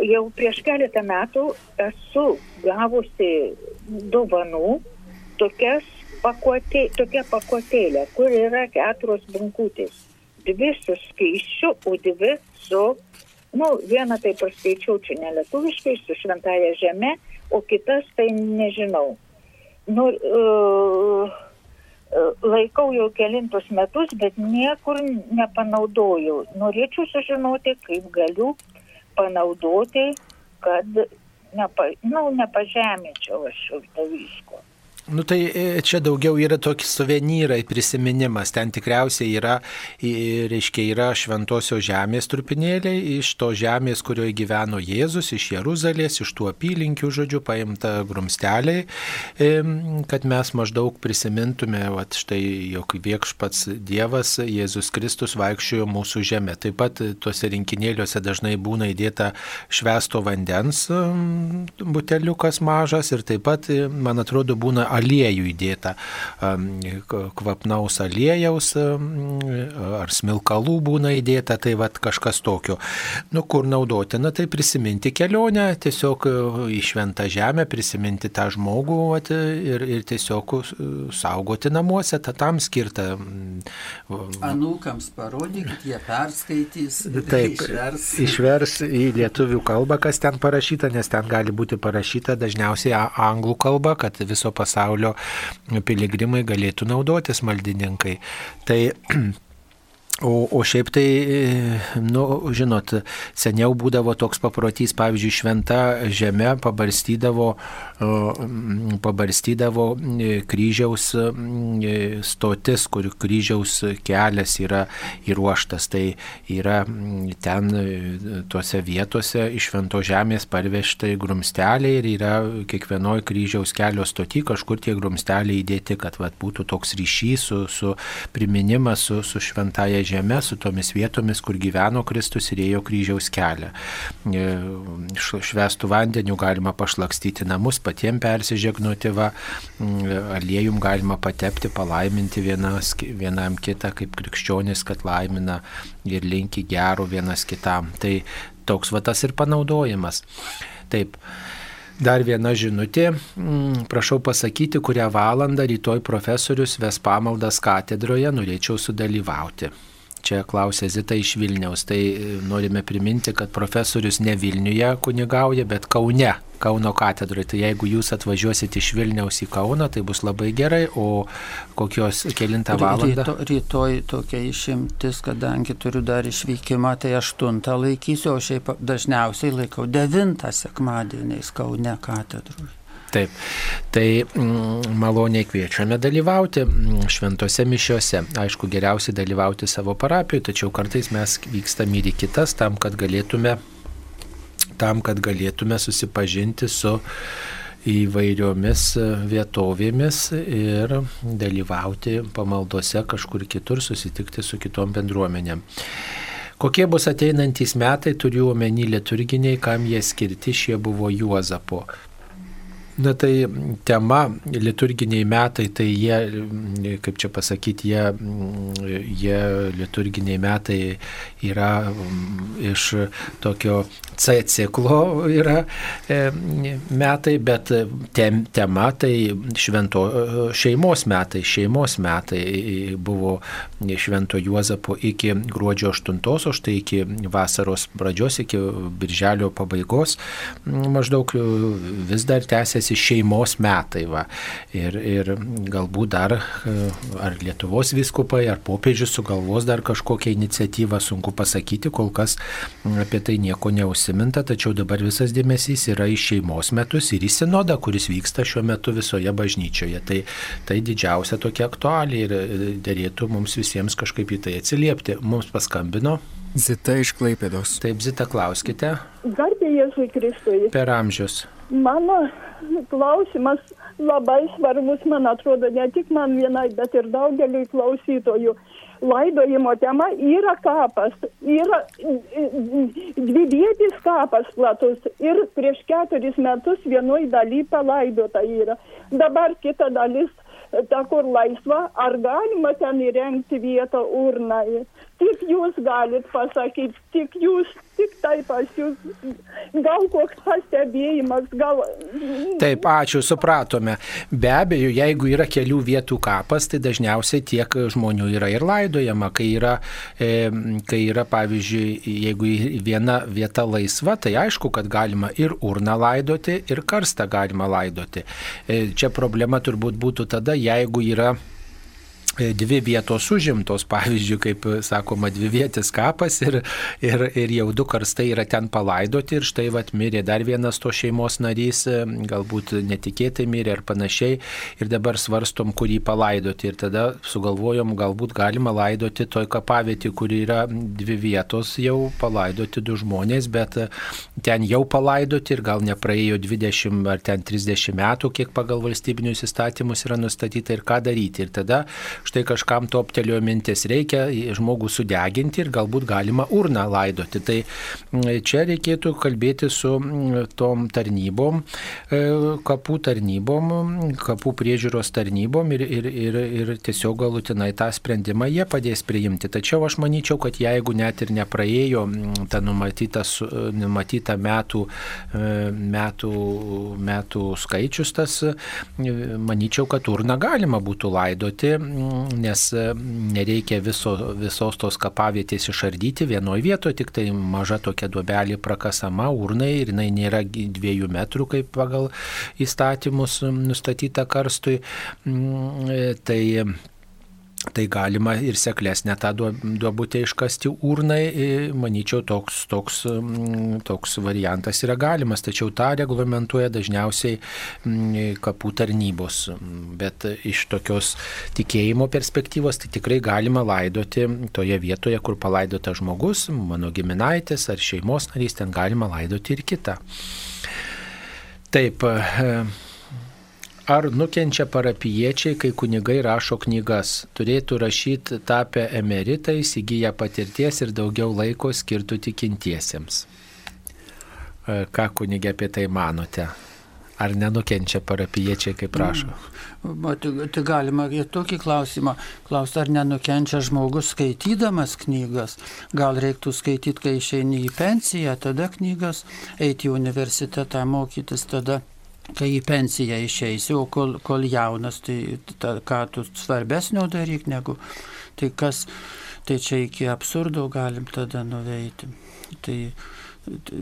Jau prieš keletą metų esu gavusi dovanų tokias pakuotė, tokia pakuotėlė, kur yra keturios bankutės. Dvi su skaičiu, o dvi su, nu, vieną tai paskaičiau čia nelietuviškai, su šventaja žeme, o kitas tai nežinau. Nu, uh, laikau jau kelintus metus, bet niekur nepanaudojau. Norėčiau sužinoti, kaip galiu panaudoti, kad nepa, nu, nepažeminčiau aš šito visko. Nu tai e, čia daugiau yra tokie suvenyrai, prisiminimas. Ten tikriausiai yra, reiškia, yra šventosios žemės trupinėliai, iš to žemės, kurioje gyveno Jėzus, iš Jeruzalės, iš tų apylinkių, žodžiu, paimta grumsteliai, kad mes maždaug prisimintume, va štai, jog viešpats Dievas, Jėzus Kristus vaikščiojo mūsų žemė. Taip pat tuose rinkinėliuose dažnai būna įdėta švesto vandens buteliukas mažas ir taip pat, man atrodo, būna aliejų įdėta, kvapnaus aliejaus ar smilkalų būna įdėta, tai vad kažkas tokio. Nu, kur naudotina, tai prisiminti kelionę, tiesiog e, į šventą žemę, prisiminti tą žmogų vat, ir, ir tiesiog saugoti namuose, tą tam skirtą. Anūkams parodykit, jie perskaitys. Taip, išvers. išvers į lietuvių kalbą, kas ten parašyta, nes ten gali būti parašyta dažniausiai anglų kalba, kad viso pasaulio pasaulio piligrimai galėtų naudotis maldininkai. Tai O, o šiaip tai, nu, žinot, seniau būdavo toks paprotys, pavyzdžiui, šventa žemė pabarstydavo, pabarstydavo kryžiaus stotis, kur kryžiaus kelias yra įruoštas. Tai yra ten tuose vietose iš švento žemės parvežtai grumsteliai ir yra kiekvienoje kryžiaus kelio stoti kažkur tie grumsteliai įdėti, kad vat, būtų toks ryšys su, su priminimas su, su šventaja žeme, su tomis vietomis, kur gyveno Kristus ir ėjo kryžiaus kelią. E, švestų vandeniu galima pašlakstyti namus, patiems persižegnuoti, va, aliejum galima patepti, palaiminti vienas, vienam kitą, kaip krikščionis, kad laimina ir linki gero vienas kitam. Tai toks va tas ir panaudojimas. Taip. Dar viena žinutė. Mm, prašau pasakyti, kurią valandą rytoj profesorius ves pamaldas katedroje, norėčiau sudalyvauti. Čia klausė Zita iš Vilniaus. Tai e, norime priminti, kad profesorius ne Vilniuje kunigauja, bet Kaune, Kauno katedroje. Tai jeigu jūs atvažiuosit iš Vilniaus į Kauną, tai bus labai gerai. O kokios kilintą valandą? Ryto, rytoj tokia išimtis, kadangi turiu dar išvykimą, tai aštuntą laikysiu, o šiaip dažniausiai laikau devintą sekmadieniais Kaune katedroje. Taip, tai mm, maloniai kviečiame dalyvauti mm, šventose mišiuose. Aišku, geriausiai dalyvauti savo parapijoje, tačiau kartais mes vykstame ir į kitas tam, kad galėtume, tam, kad galėtume susipažinti su įvairiomis vietovėmis ir dalyvauti pamaldose kažkur kitur, susitikti su kitom bendruomenėm. Kokie bus ateinantys metai, turiu omeny liturginiai, kam jie skirti, šie buvo Juozapo. Na tai tema liturginiai metai, tai jie, kaip čia pasakyti, jie, jie liturginiai metai yra iš tokio C ciklo yra e, metai, bet tem, tema tai švento šeimos metai. Šeimos metai buvo švento Juozapo iki gruodžio 8, o štai iki vasaros pradžios, iki birželio pabaigos maždaug vis dar tęsiasi šeimos metai. Va. Ir, ir galbūt dar ar Lietuvos viskupai, ar popiežius sugalvos dar kažkokią iniciatyvą, sunku pasakyti, kol kas apie tai nieko neužsienio užsiminta, tačiau dabar visas dėmesys yra į šeimos metus ir į sinodą, kuris vyksta šiuo metu visoje bažnyčioje. Tai, tai didžiausia tokia aktualija ir e, dėrėtų mums visiems kažkaip į tai atsiliepti. Mums paskambino. Zita iš Klaipėdos. Taip, Zita, klauskite. Garbė Jėzui Kristui. Per amžius. Mano klausimas labai svarbus, man atrodo, ne tik man vienai, bet ir daugeliui klausytojų laidojimo tema yra kapas, yra dvivietis kapas platus ir prieš keturis metus vienoj daly palaidota yra. Dabar kita dalis, ta kur laisva, ar galima ten įrengti vietą urnai. Tik jūs galit pasakyti, tik jūs tik tai pas jūs. Gal koks pastebėjimas, gal. Taip, ačiū, supratome. Be abejo, jeigu yra kelių vietų kapas, tai dažniausiai tiek žmonių yra ir laidojama. Kai yra, e, kai yra pavyzdžiui, jeigu viena vieta laisva, tai aišku, kad galima ir urną laidoti, ir karstą galima laidoti. E, čia problema turbūt būtų tada, jeigu yra dvi vietos užimtos, pavyzdžiui, kaip sakoma, dvi vietis kapas ir, ir, ir jau du karstai yra ten palaidoti ir štai vat mirė dar vienas to šeimos narys, galbūt netikėtai mirė ar panašiai ir dabar svarstom, kurį palaidoti ir tada sugalvojom, galbūt galima laidoti toj kapavietį, kur yra dvi vietos jau palaidoti du žmonės, bet ten jau palaidoti ir gal nepraėjo 20 ar ten 30 metų, kiek pagal valstybinius įstatymus yra nustatyta ir ką daryti. Ir tada štai kažkam toptelėjo mintis, reikia žmogų sudeginti ir galbūt galima urną laidoti. Tai čia reikėtų kalbėti su tom tarnybom, e, kapų tarnybom, kapų priežiūros tarnybom ir, ir, ir, ir tiesiog galutinai tą sprendimą jie padės priimti. Tačiau aš manyčiau, kad jeigu net ir nepraėjo ta numatyta, numatyta metų, e, metų, metų skaičius, tas manyčiau, kad urną galima būtų laidoti nes e, nereikia viso, visos tos kapavietės išardyti vienoje vietoje, tik tai maža tokia duobelė prakasama urnai ir jinai nėra dviejų metrų, kaip pagal įstatymus nustatyta karstui. Mm, e, tai Tai galima ir seklesnę tą duobutę iškasti urnai, manyčiau, toks, toks, toks variantas yra galimas, tačiau tą reglamentuoja dažniausiai kapų tarnybos. Bet iš tokios tikėjimo perspektyvos tai tikrai galima laidoti toje vietoje, kur palaidotas žmogus, mano giminaitis ar šeimos narys, ten galima laidoti ir kitą. Taip. Ar nukenčia parapiečiai, kai kunigai rašo knygas? Turėtų rašyti tapę emeritais, įgyję patirties ir daugiau laiko skirtų tikintiesiems. E, ką kunigė apie tai manote? Ar nenukenčia parapiečiai, kaip prašo? Tai, tai galima ir tokį klausimą klausti, ar nenukenčia žmogus skaitydamas knygas. Gal reiktų skaityti, kai išeini į pensiją, tada knygas, eiti į universitetą mokytis, tada kai į pensiją išeisi, o kol, kol jaunas, tai ta, ką tu svarbesnio daryk negu tai kas, tai čia iki absurdo galim tada nuveiti. Tai, tai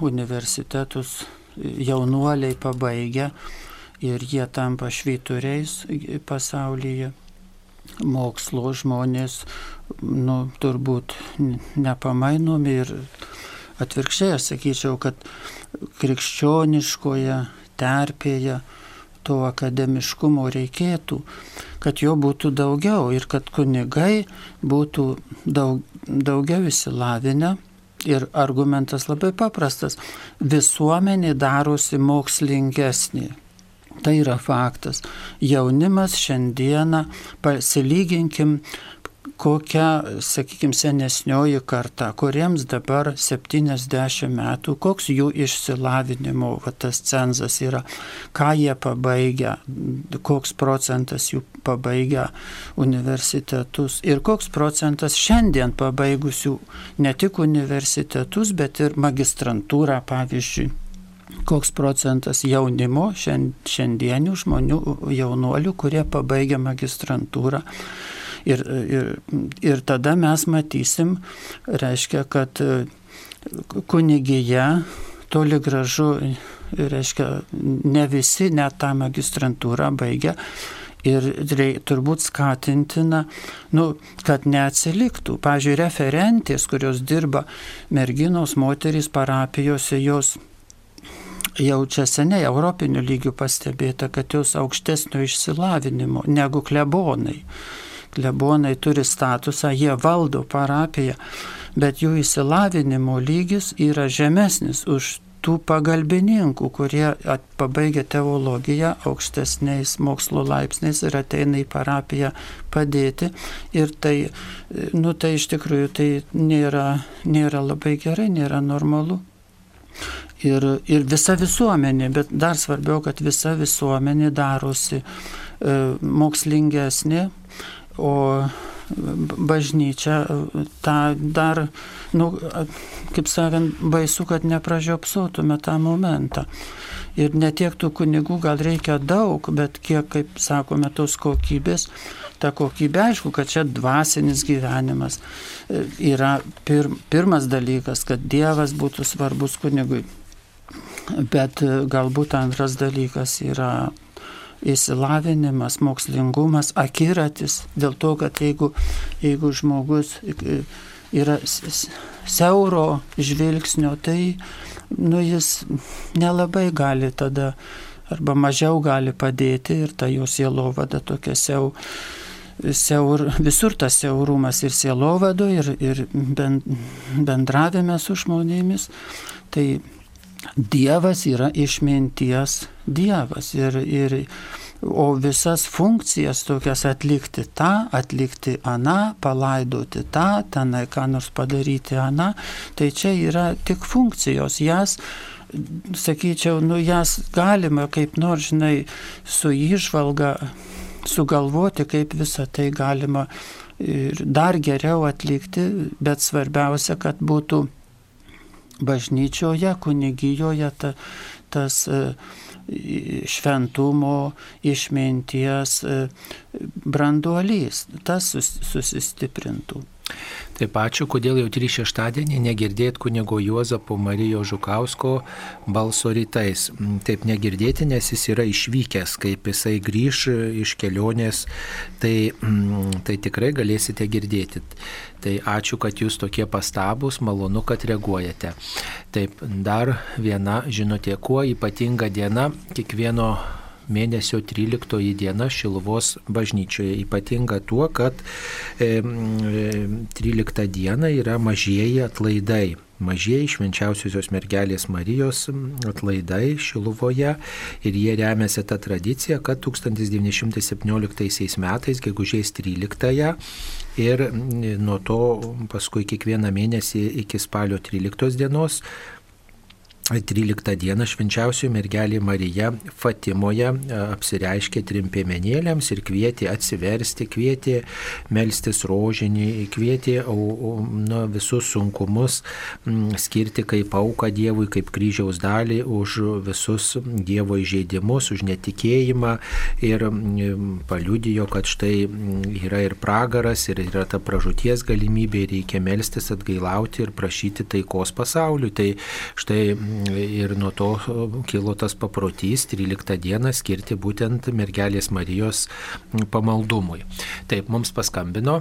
universitetus jaunuoliai pabaigia ir jie tampa švyturiais pasaulyje. Mokslo žmonės, nu, turbūt nepamainomi ir atvirkščiai aš sakyčiau, kad krikščioniškoje terpėje to akademiškumo reikėtų, kad jo būtų daugiau ir kad kunigai būtų daug, daugiau įsilavinę Ir argumentas labai paprastas. Visuomenė darosi mokslingesnė. Tai yra faktas. Jaunimas šiandieną, pasilyginkim kokia, sakykime, senesnioji karta, kuriems dabar 70 metų, koks jų išsilavinimo va, tas cenzas yra, ką jie pabaigia, koks procentas jų pabaigia universitetus ir koks procentas šiandien pabaigusių ne tik universitetus, bet ir magistrantūrą, pavyzdžiui. Koks procentas jaunimo, šiandienių žmonių, jaunuolių, kurie pabaigia magistrantūrą Ir, ir, ir tada mes matysim, reiškia, kad e, kunigija toli gražu, reiškia, ne visi net tą magistrantūrą baigia. Ir reik, turbūt skatintina, nu, kad neatsiliktų. Pavyzdžiui, referentės, kurios dirba merginos, moterys parapijose, jos jau čia seniai europinių lygių pastebėta, kad jos aukštesnio išsilavinimo negu klebonai klebonai turi statusą, jie valdo parapiją, bet jų įsilavinimo lygis yra žemesnis už tų pagalbininkų, kurie pabaigia teologiją aukštesniais mokslo laipsniais ir ateina į parapiją padėti. Ir tai, nu, tai iš tikrųjų tai nėra, nėra labai gerai, nėra normalu. Ir, ir visa visuomenė, bet dar svarbiau, kad visa visuomenė darosi e, mokslingesnė, o bažnyčia tą dar, nu, kaip sakant, baisu, kad nepražiopsotume tą momentą. Ir ne tiek tų kunigų gal reikia daug, bet kiek, kaip sakome, tos kokybės, ta kokybė, aišku, kad čia dvasinis gyvenimas yra pir, pirmas dalykas, kad Dievas būtų svarbus kunigui. Bet galbūt antras dalykas yra įsilavinimas, mokslingumas, akiratis. Dėl to, kad jeigu, jeigu žmogus yra siauro žvilgsnio, tai nu, jis nelabai gali tada arba mažiau gali padėti ir ta jo sielovada tokia siau. Siaur, visur tas siaurumas ir sielovado, ir, ir bendravime su žmonėmis. Tai Dievas yra išminties Dievas ir, ir, o visas funkcijas tokias atlikti tą, atlikti aną, palaidoti tą, tenai ką nors padaryti aną, tai čia yra tik funkcijos, jas sakyčiau, nu jas galima kaip nors, žinai, su išvalga sugalvoti, kaip visą tai galima ir dar geriau atlikti, bet svarbiausia, kad būtų bažnyčioje, kunigijoje ta, tas e, šventumo, išminties e, branduolys, tas susistiprintų. Taip ačiū, kodėl jau trys šeštadienį negirdėt kunigo Juozapo Marijo Žukausko balso rytais. Mm, taip negirdėti, nes jis yra išvykęs, kaip jisai grįž iš kelionės, tai, mm, tai tikrai galėsite girdėti. Tai ačiū, kad jūs tokie pastabus, malonu, kad reaguojate. Taip, dar viena žinutė, kuo ypatinga diena kiekvieno mėnesio 13 diena Šiluvos bažnyčioje. Ypatinga tuo, kad 13 diena yra mažieji atlaidai mažieji švenčiausiosios mergelės Marijos atlaidai Šiluvoje ir jie remiasi tą tradiciją, kad 1917 metais, gegužės 13 ir nuo to paskui kiekvieną mėnesį iki spalio 13 dienos 13 dieną švenčiausioji mergelė Marija Fatimoje e, apsireiškė trim piemenėlėms ir kvietė atsiversti, kvietė melstis rožinį, kvietė nu, visus sunkumus skirti kaip auką Dievui, kaip kryžiaus dalį už visus Dievo įžeidimus, už netikėjimą ir paliudijo, kad štai yra ir pragaras, ir yra ta pražūties galimybė, reikia melstis, atgailauti ir prašyti taikos pasauliu. Tai štai ir nuo to kilo tas paprotys 13 dieną skirti būtent mergelės Marijos pamaldumui. Taip, mums paskambino.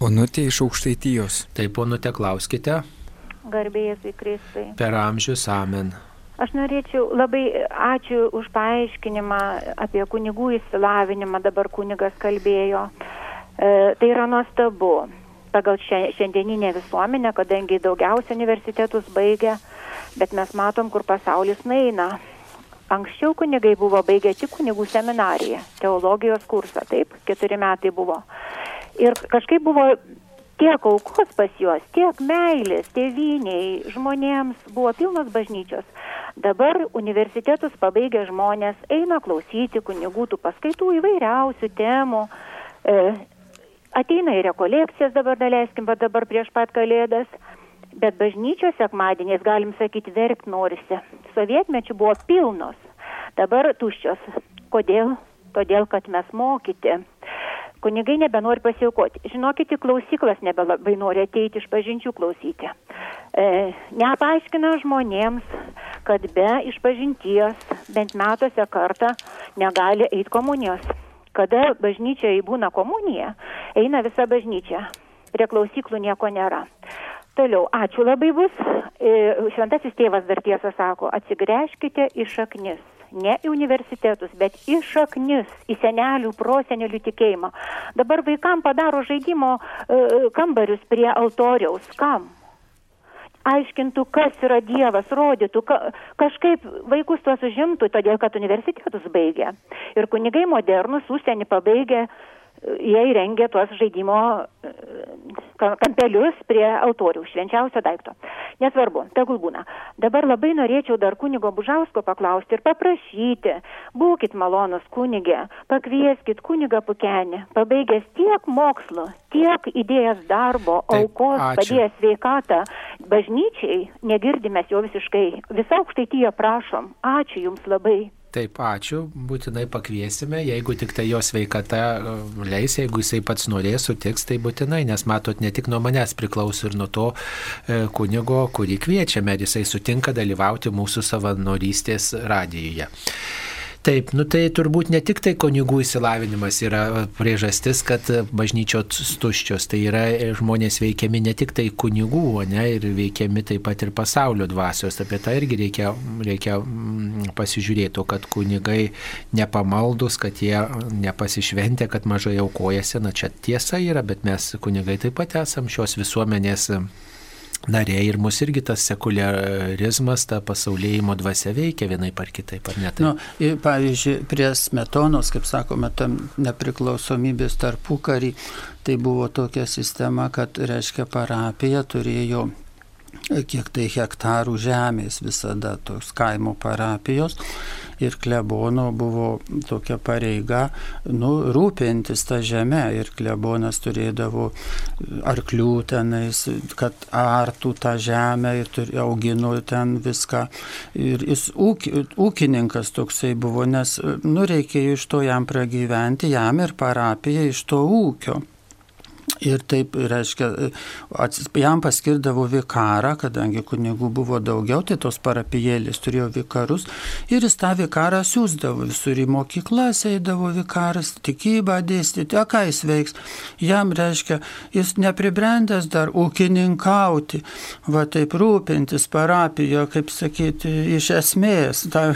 Onutė iš aukštaitijos. Taip, onutė, klauskite. Garbėjai Kristui. Per amžius amen. Aš norėčiau labai ačiū už paaiškinimą apie kunigų įsilavinimą, dabar kunigas kalbėjo. E, tai yra nuostabu. Pagal šiandieninę visuomenę, kadangi daugiausia universitetus baigia bet mes matom, kur pasaulis naina. Anksčiau kunigai buvo baigę tik kunigų seminariją, teologijos kursą, taip, keturi metai buvo. Ir kažkaip buvo tiek aukos pas juos, tiek meilės, tėviniai, žmonėms buvo pilnos bažnyčios. Dabar universitetus pabaigę žmonės eina klausyti kunigų tų paskaitų įvairiausių temų. E, ateina į rekolekcijas dabar, daleiskim, bet dabar prieš pat kalėdas bet bažnyčios sekmadieniais, galim sakyti, verkt norisi. Sovietmečių buvo pilnos, dabar tuščios. Kodėl? Todėl, kad mes mokyti. Kunigai nebenori pasiaukoti. Žinokit, klausyklas nebelabai nori ateiti iš pažinčių klausyti. E, nepaaiškina žmonėms, kad be išpažinties bent metuose kartą negali eiti komunijos. Kada bažnyčioje būna komunija, eina visa bažnyčia. Prie klausyklų nieko nėra. Toliau, ačiū labai bus. E, šventasis tėvas dar tiesą sako, atsigręžkite į šaknis. Ne į universitetus, bet į šaknis, į senelių, prosenelių tikėjimą. Dabar vaikam padaro žaidimo e, kambarius prie altoriaus. Kam? aiškintų, kas yra Dievas, rodytų, ka, kažkaip vaikus tuos užimtų, todėl kad universitetus baigia. Ir kunigai modernus, užsienį pabaigia, jie įrengė tuos žaidimo e, kampelius prie altorių, švenčiausio daikto. Nesvarbu, tegul būna. Dabar labai norėčiau dar kunigo Bužausko paklausti ir paprašyti, būkit malonus kunigė, pakvieskit kunigą Pukenį, pabaigęs tiek mokslo, tiek idėjas darbo, Taip, aukos, padėjęs sveikatą, bažnyčiai, negirdime jo visiškai, visą aukštaityje prašom. Ačiū Jums labai. Taip, ačiū, būtinai pakviesime, jeigu tik tai jo sveikata e, leis, jeigu jisai pats norės, sutiks, tai būtinai, nes matot, ne tik nuo manęs priklauso ir nuo to e, kunigo, kurį kviečiame, ir jisai sutinka dalyvauti mūsų savanorystės radijoje. Taip, nu tai turbūt ne tik tai kunigų įsilavinimas yra priežastis, kad bažnyčios tuščios, tai yra žmonės veikiami ne tik tai kunigų, ne, ir veikiami taip pat ir pasaulio dvasios. Apie tai irgi reikia, reikia mm, pasižiūrėti, kad kunigai nepamaldus, kad jie nepasišventė, kad mažai aukojasi, na čia tiesa yra, bet mes kunigai taip pat esam šios visuomenės nariai ir mus irgi tas sekularizmas, ta pasaulėjimo dvasia veikia vienai par kitaip, ar ne? Tai? Nu, pavyzdžiui, prie smetonos, kaip sakome, tam nepriklausomybės tarpukarį, tai buvo tokia sistema, kad, reiškia, parapija turėjo kiek tai hektarų žemės visada tos kaimo parapijos ir klebono buvo tokia pareiga nu, rūpintis tą žemę ir klebonas turėdavo arklių tenais, kad artų tą žemę ir turi, augino ten viską. Ir jis ūk, ūkininkas toksai buvo, nes nu, reikėjo iš to jam pragyventi, jam ir parapija iš to ūkio. Ir taip, reiškia, jam paskirdavo vikarą, kadangi kunigų buvo daugiau, tai tos parapijėlės turėjo vikarus. Ir jis tą vikarą siūsdavo visur į mokyklas, eidavo vikaras, tikybą dėstyti, o ką jis veiks. Jam, reiškia, jis nepribrendęs dar ūkininkauti, va taip rūpintis parapijo, kaip sakyti, iš esmės. Ta,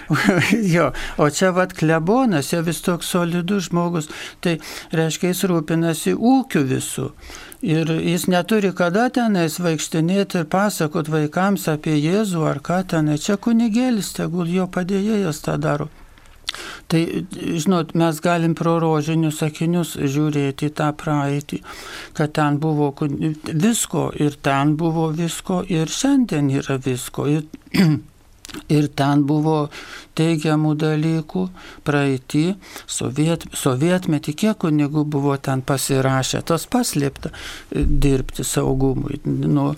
jo, o čia vad klebonas, jau vis toks solidus žmogus, tai reiškia, jis rūpinasi ūkiu tokiu visų. Ir jis neturi kada tenais vaikštinėti ir pasakot vaikams apie Jėzų ar ką tenai. Čia kunigėlis, tegul jo padėjėjas tą daro. Tai, žinot, mes galim pro rožinius sakinius žiūrėti į tą praeitį, kad ten buvo visko ir ten buvo visko ir šiandien yra visko. Ir, Ir ten buvo teigiamų dalykų, praeitį, soviet, sovietmetį, kiek kunigų buvo ten pasirašę, tas paslėpta e, dirbti saugumui, nu,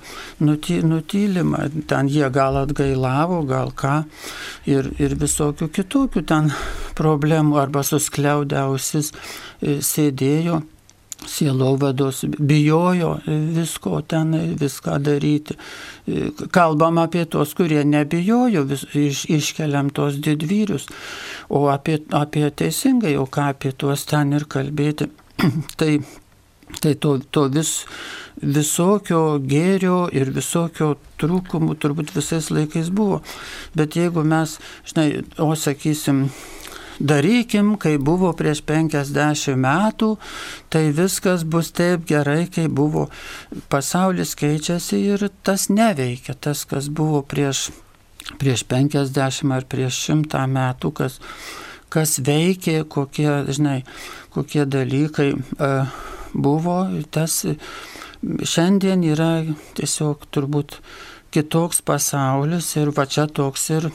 nuty, nutylima, ten jie gal atgailavo, gal ką, ir, ir visokių kitokių ten problemų arba suskliaudiausis e, sėdėjo sielovados bijojo visko ten, viską daryti. Kalbam apie tos, kurie nebijojo, vis, iš, iškeliam tos didvyrius, o apie, apie teisingai, o ką apie tuos ten ir kalbėti. tai tai to, to vis, visokio gėrio ir visokio trūkumų turbūt visais laikais buvo. Bet jeigu mes, žinai, o sakysim, darykim, kai buvo prieš 50 metų, tai viskas bus taip gerai, kai buvo. Pasaulis keičiasi ir tas neveikia, tas, kas buvo prieš, prieš 50 ar prieš 100 metų, kas, kas veikė, kokie, žinai, kokie dalykai uh, buvo, tas šiandien yra tiesiog turbūt kitoks pasaulis ir va čia toks ir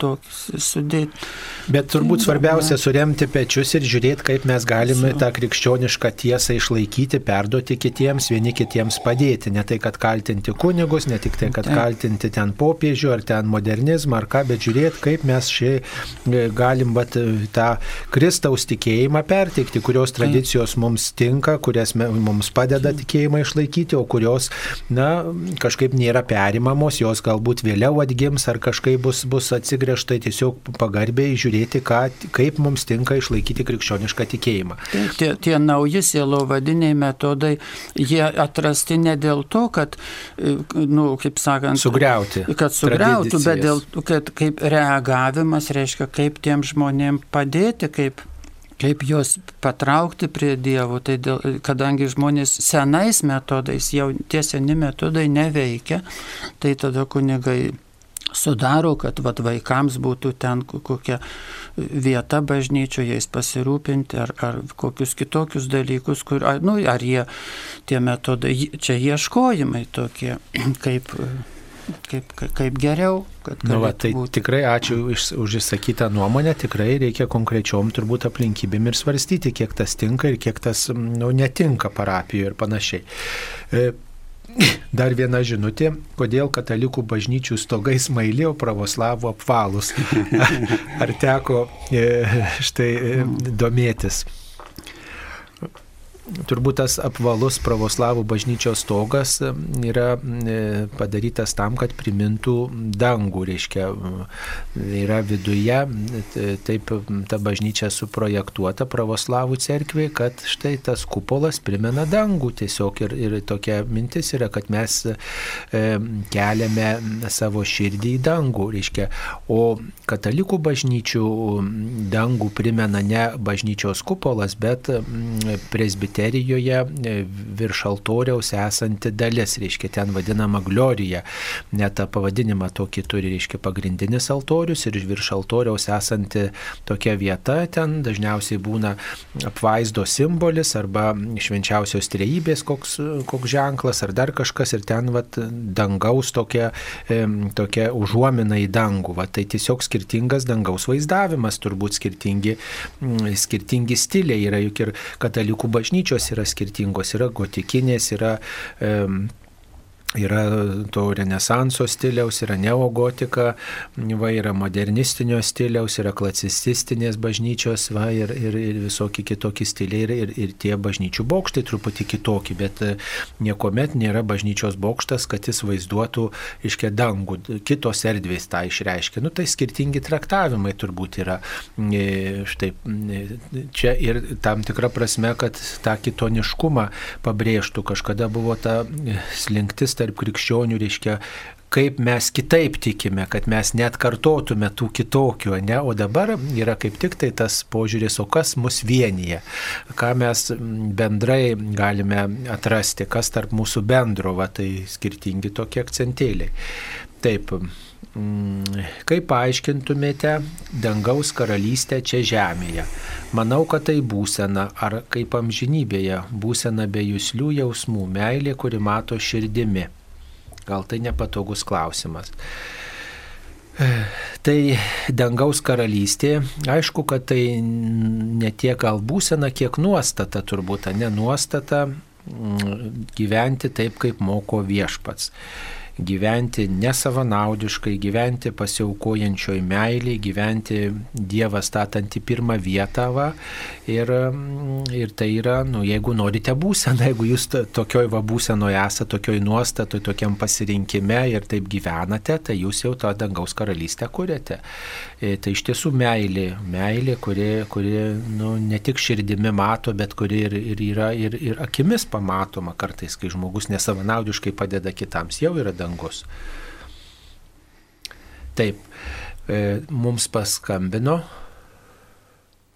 toks sudėti. Bet turbūt svarbiausia suremti pečius ir žiūrėti, kaip mes galime tą krikščionišką tiesą išlaikyti, perduoti kitiems, vieni kitiems padėti. Ne tai, kad kaltinti kunigus, ne tik tai, kad kaltinti ten popiežių ar ten modernizmą ar ką, bet žiūrėti, kaip mes šį e, galim bat, tą Kristaus tikėjimą perteikti, kurios tradicijos mums tinka, kurias mums padeda tikėjimą išlaikyti, o kurios, na, kažkaip nėra perimamos, jos galbūt vėliau atgims ar kažkaip bus bus atsigręžta tiesiog pagarbiai žiūrėti, ką, kaip mums tinka išlaikyti krikščionišką tikėjimą. Taip, tie, tie nauji sielovadiniai metodai, jie atrasti ne dėl to, kad, nu, kaip sakant, sugriauti. Kad sugriautų, bet dėl to, kad kaip reagavimas reiškia, kaip tiem žmonėm padėti, kaip kaip juos patraukti prie Dievo, tai dėl, kadangi žmonės senais metodais, jau tie seni metodai neveikia, tai tada kunigai sudaro, kad vat, vaikams būtų ten kokia vieta bažnyčioje, jais pasirūpinti ar, ar kokius kitokius dalykus, kur, ar, nu, ar jie tie metodai, čia ieškojimai tokie, kaip kaip, kaip geriau. Nu, va, tai būti. tikrai ačiū už, už išsakytą nuomonę, tikrai reikia konkrečiom turbūt aplinkybėm ir svarstyti, kiek tas tinka ir kiek tas nu, netinka parapijoje ir panašiai. Dar viena žinutė, kodėl katalikų bažnyčių stogai smaili, o pravoslavų apvalus. Ar teko e, štai e, domėtis? Turbūt tas apvalus pravoslavų bažnyčios stogas e, yra e, padarytas tam, kad primintų dangų, reiškia, yra viduje, taip ta bažnyčia suprojektuota pravoslavų cerkviai, kad štai tas kupolas primena dangų tiesiog ir, ir tokia mintis yra, kad mes e, keliame savo širdį į dangų, reiškia, o katalikų bažnyčių dangų primena ne bažnyčios kupolas, bet presbiterija ministerijoje e, virš altoriaus esanti dalis, reiškia ten vadinama glorija, net tą pavadinimą tokį turi, reiškia pagrindinis altorius ir virš altoriaus esanti tokia vieta, ten dažniausiai būna apvaizdo simbolis arba švenčiausios trejybės koks, koks ženklas ar dar kažkas ir ten vat, dangaus tokia, tokia užuomina į dangų. Vat, tai tiesiog skirtingas dangaus vaizdavimas, turbūt skirtingi, skirtingi stiliai yra juk ir katalikų bažnyčios yra skirtingos, yra gotikinės, yra um, Yra to renesanso stiliaus, yra neogotika, va, yra modernistinio stiliaus, yra klacisistinės bažnyčios, va, ir, ir, ir visokie kitokie stiliai, ir, ir, ir tie bažnyčių bokštai truputį kitokie, bet e, niekuomet nėra bažnyčios bokštas, kad jis vaizduotų iškia dangų, kitos erdvės tą išreiškia. Nu, tai skirtingi traktavimai turbūt yra. E, štai e, čia ir tam tikra prasme, kad tą kitoniškumą pabrėžtų. Kažkada buvo ta slinktis tarp krikščionių, reiškia, kaip mes kitaip tikime, kad mes net kartotume tų kitokių, ne? O dabar yra kaip tik tai tas požiūris, o kas mus vienyje, ką mes bendrai galime atrasti, kas tarp mūsų bendro, va tai skirtingi tokie akcentėliai. Taip, kaip paaiškintumėte dangaus karalystę čia žemėje? Manau, kad tai būsena, ar kaip amžinybėje, būsena be jūslių jausmų, meilė, kuri mato širdimi. Gal tai nepatogus klausimas. Tai dangaus karalystė, aišku, kad tai ne tiek gal būsena, kiek nuostata turbūt, ne nuostata gyventi taip, kaip moko viešpats gyventi nesavanaudiškai, gyventi pasiaukojančioj meiliai, gyventi Dievą statant į pirmą vietą. Va, ir, ir tai yra, nu, jeigu norite būseną, jeigu jūs tokioj va būsenoje esate, tokioj nuostatoj, tokiam pasirinkime ir taip gyvenate, tai jūs jau tą dangaus karalystę kuriate. E, tai iš tiesų meilė, meilė, kuri, kuri nu, ne tik širdimi mato, bet kuri ir, ir yra ir, ir akimis pamatoma kartais, kai žmogus nesavanaudiškai padeda kitams, jau yra dangus. Taip, e, mums paskambino.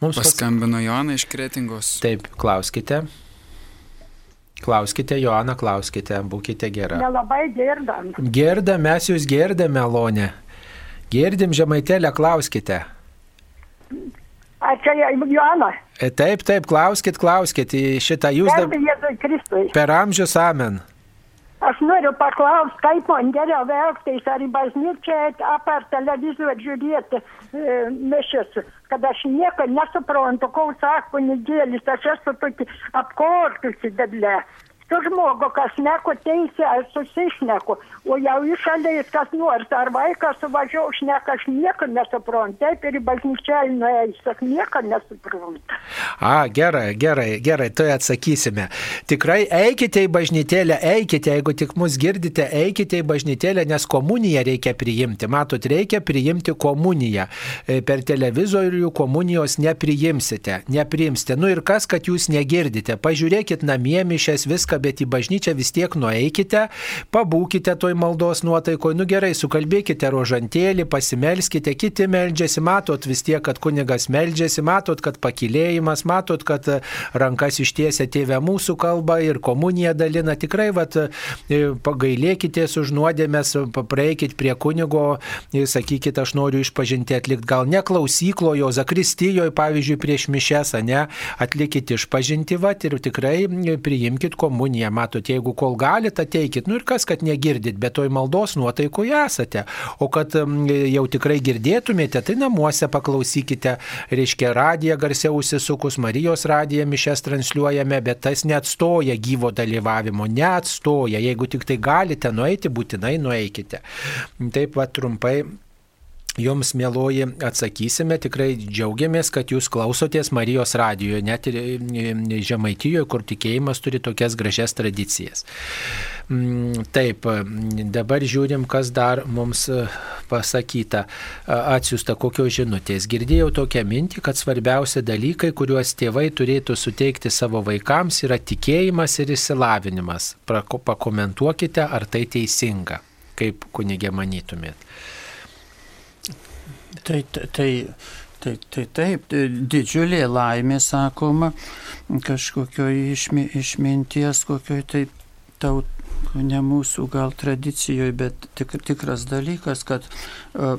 Mums paskambino pas... Joana iš Kretingos. Taip, klauskite. Klauskite, Joana, klauskite, būkite gera. Nelabai girdam. Girdam, mes jūs girdame, Melonė. Girdim žemaitėlę, klauskite. Ar čia Joana? E, taip, taip, klauskit, klauskit. Šitą jūs dabar. Per amžius amen. Aš noriu paklausti, kaip man geriau elgtis, ar į bažnyčią, apar televizorių žiūrėti e, mišęs, kad aš nieko nesuprantu, kol sako kunigėlis, aš esu tokia apkortusi deblė su žmogu, kas neko teisė, aš susišneku, o jau išaliais kas nors, ar vaikas suvažiavo, šneka, aš nieko nesuprantu, taip ir į bažnyčią nuėjęs, aš nieko nesuprantu. A, gerai, gerai, gerai, tai atsakysime. Tikrai eikite į bažnytėlę, eikite, jeigu tik mus girdite, eikite į bažnytėlę, nes komuniją reikia priimti. Matot, reikia priimti komuniją. E, per televizorių komunijos nepriimsite, nepriimsite. Nu ir kas, kad jūs negirdite. Pažiūrėkit namie mišęs viską bet į bažnyčią vis tiek nueikite, pabūkite toj maldos nuotaikoje, nu gerai, sukalbėkite rožantėlį, pasimelskite, kiti meldžiasi, matot vis tiek, kad kunigas meldžiasi, matot, kad pakilėjimas, matot, kad rankas ištiesia tėvė mūsų kalba ir komuniją dalina. Tikrai, vat, e, pagailėkite už nuodėmės, praeikit prie kunigo, e, sakykit, aš noriu išpažinti atlikti, gal ne klausyklojo, zakristijoje, pavyzdžiui, prieš mišes, ne, atlikit išpažinti, vat, ir tikrai priimkit komuniją komuniją, matot, jeigu kol galite, ateikit. Nu ir kas, kad negirdit, bet toj maldos nuotaikoje esate. O kad jau tikrai girdėtumėte, tai namuose paklausykite, reiškia radiją garsiau užsisukus, Marijos radiją mišes transliuojame, bet tas neatstoja gyvo dalyvavimo, neatstoja. Jeigu tik tai galite nueiti, būtinai nueikite. Taip va trumpai Jums, mėloji, atsakysime, tikrai džiaugiamės, kad jūs klausotės Marijos radijoje, net ir Žemaitijoje, kur tikėjimas turi tokias gražias tradicijas. Mm, taip, dabar žiūrim, kas dar mums e, pasakyta, atsiųsta kokios žinutės. Girdėjau tokią mintį, kad svarbiausia dalykai, kuriuos tėvai turėtų suteikti savo vaikams, yra tikėjimas ir išsilavinimas. Pakomentuokite, ar tai teisinga, kaip kunigė manytumėt. Tai, tai, tai, tai taip, tai didžiulė laimė, sakoma, kažkokio išmi, išminties, kokio tai taut, ne mūsų gal tradicijoje, bet tik, tikras dalykas, kad uh,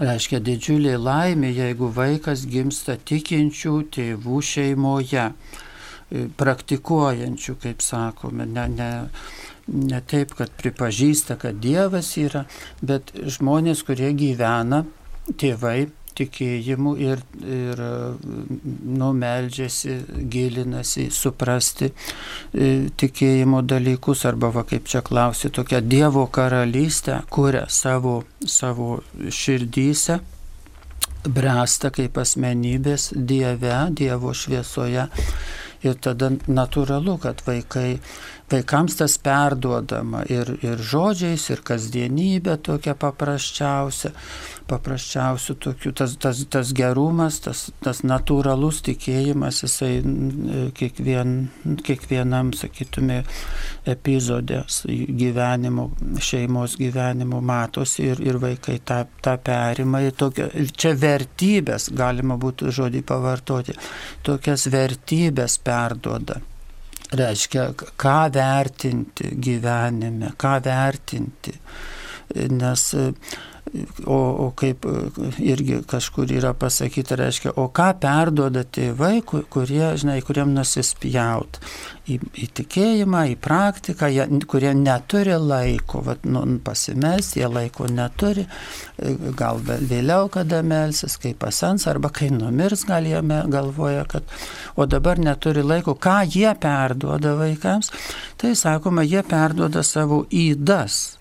reiškia didžiulė laimė, jeigu vaikas gimsta tikinčių tėvų šeimoje, e, praktikuojančių, kaip sakome, ne, ne, ne taip, kad pripažįsta, kad Dievas yra, bet žmonės, kurie gyvena tėvai tikėjimu ir, ir nu, meldžiasi, gilinasi, suprasti e, tikėjimo dalykus arba, va, kaip čia klausi, tokią Dievo karalystę kuria savo, savo širdyse bręsta kaip asmenybės Dieve, Dievo šviesoje. Ir tada natūralu, kad vaikai vaikams tas perduodama ir, ir žodžiais, ir kasdienybė tokia paprasčiausia, paprasčiausių tokių, tas, tas, tas gerumas, tas, tas natūralus tikėjimas, jisai kiekvien, kiekvienam, sakytume, epizodė gyvenimo, šeimos gyvenimo matosi ir, ir vaikai tą, tą perima. Tokio, čia vertybės, galima būtų žodį pavartoti, tokias vertybės perduoda reiškia, ką vertinti gyvenime, ką vertinti. Nes O, o kaip irgi kažkur yra pasakyta, reiškia, o ką perduoda tėvai, kurie, žinai, kuriem nusispjaut į, į tikėjimą, į praktiką, jie, kurie neturi laiko, vat, nu, pasimels, jie laiko neturi, gal vėliau kada melsis, kai pasens, arba kai numirs, gal jie galvoja, kad, o dabar neturi laiko, ką jie perduoda vaikams, tai sakoma, jie perduoda savo įdas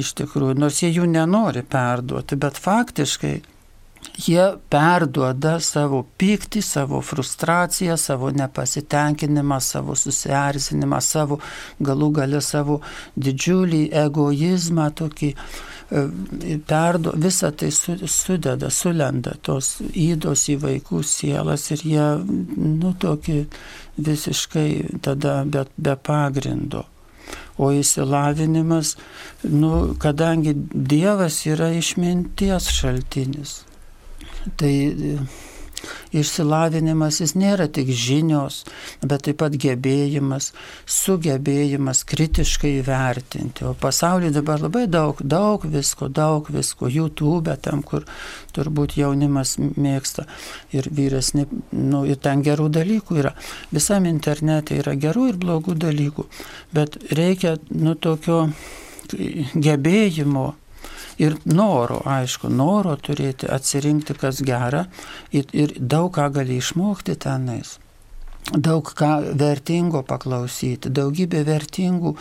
iš tikrųjų, nors jie jų nenori perduoti, bet faktiškai jie perduoda savo pyktį, savo frustraciją, savo nepasitenkinimą, savo susierzinimą, savo galų galę savo didžiulį egoizmą, tokį e, perdu, visą tai su, sudeda, sulenda tos įdos į vaikų sielas ir jie, nu, tokį visiškai tada be, be pagrindo. O įsilavinimas, nu, kadangi Dievas yra išminties šaltinis, tai Išsilavinimas jis nėra tik žinios, bet taip pat gebėjimas, sugebėjimas kritiškai vertinti. O pasaulyje dabar labai daug, daug visko, daug visko, YouTube, tam, kur turbūt jaunimas mėgsta ir vyresni, nu, ir ten gerų dalykų yra. Visam internete yra gerų ir blogų dalykų, bet reikia, nu, tokio gebėjimo ir noro, aišku, noro turėti atsirinkti, kas gera ir, ir daug ką gali išmokti tenais. Daug ką vertingo paklausyti, daugybė vertingų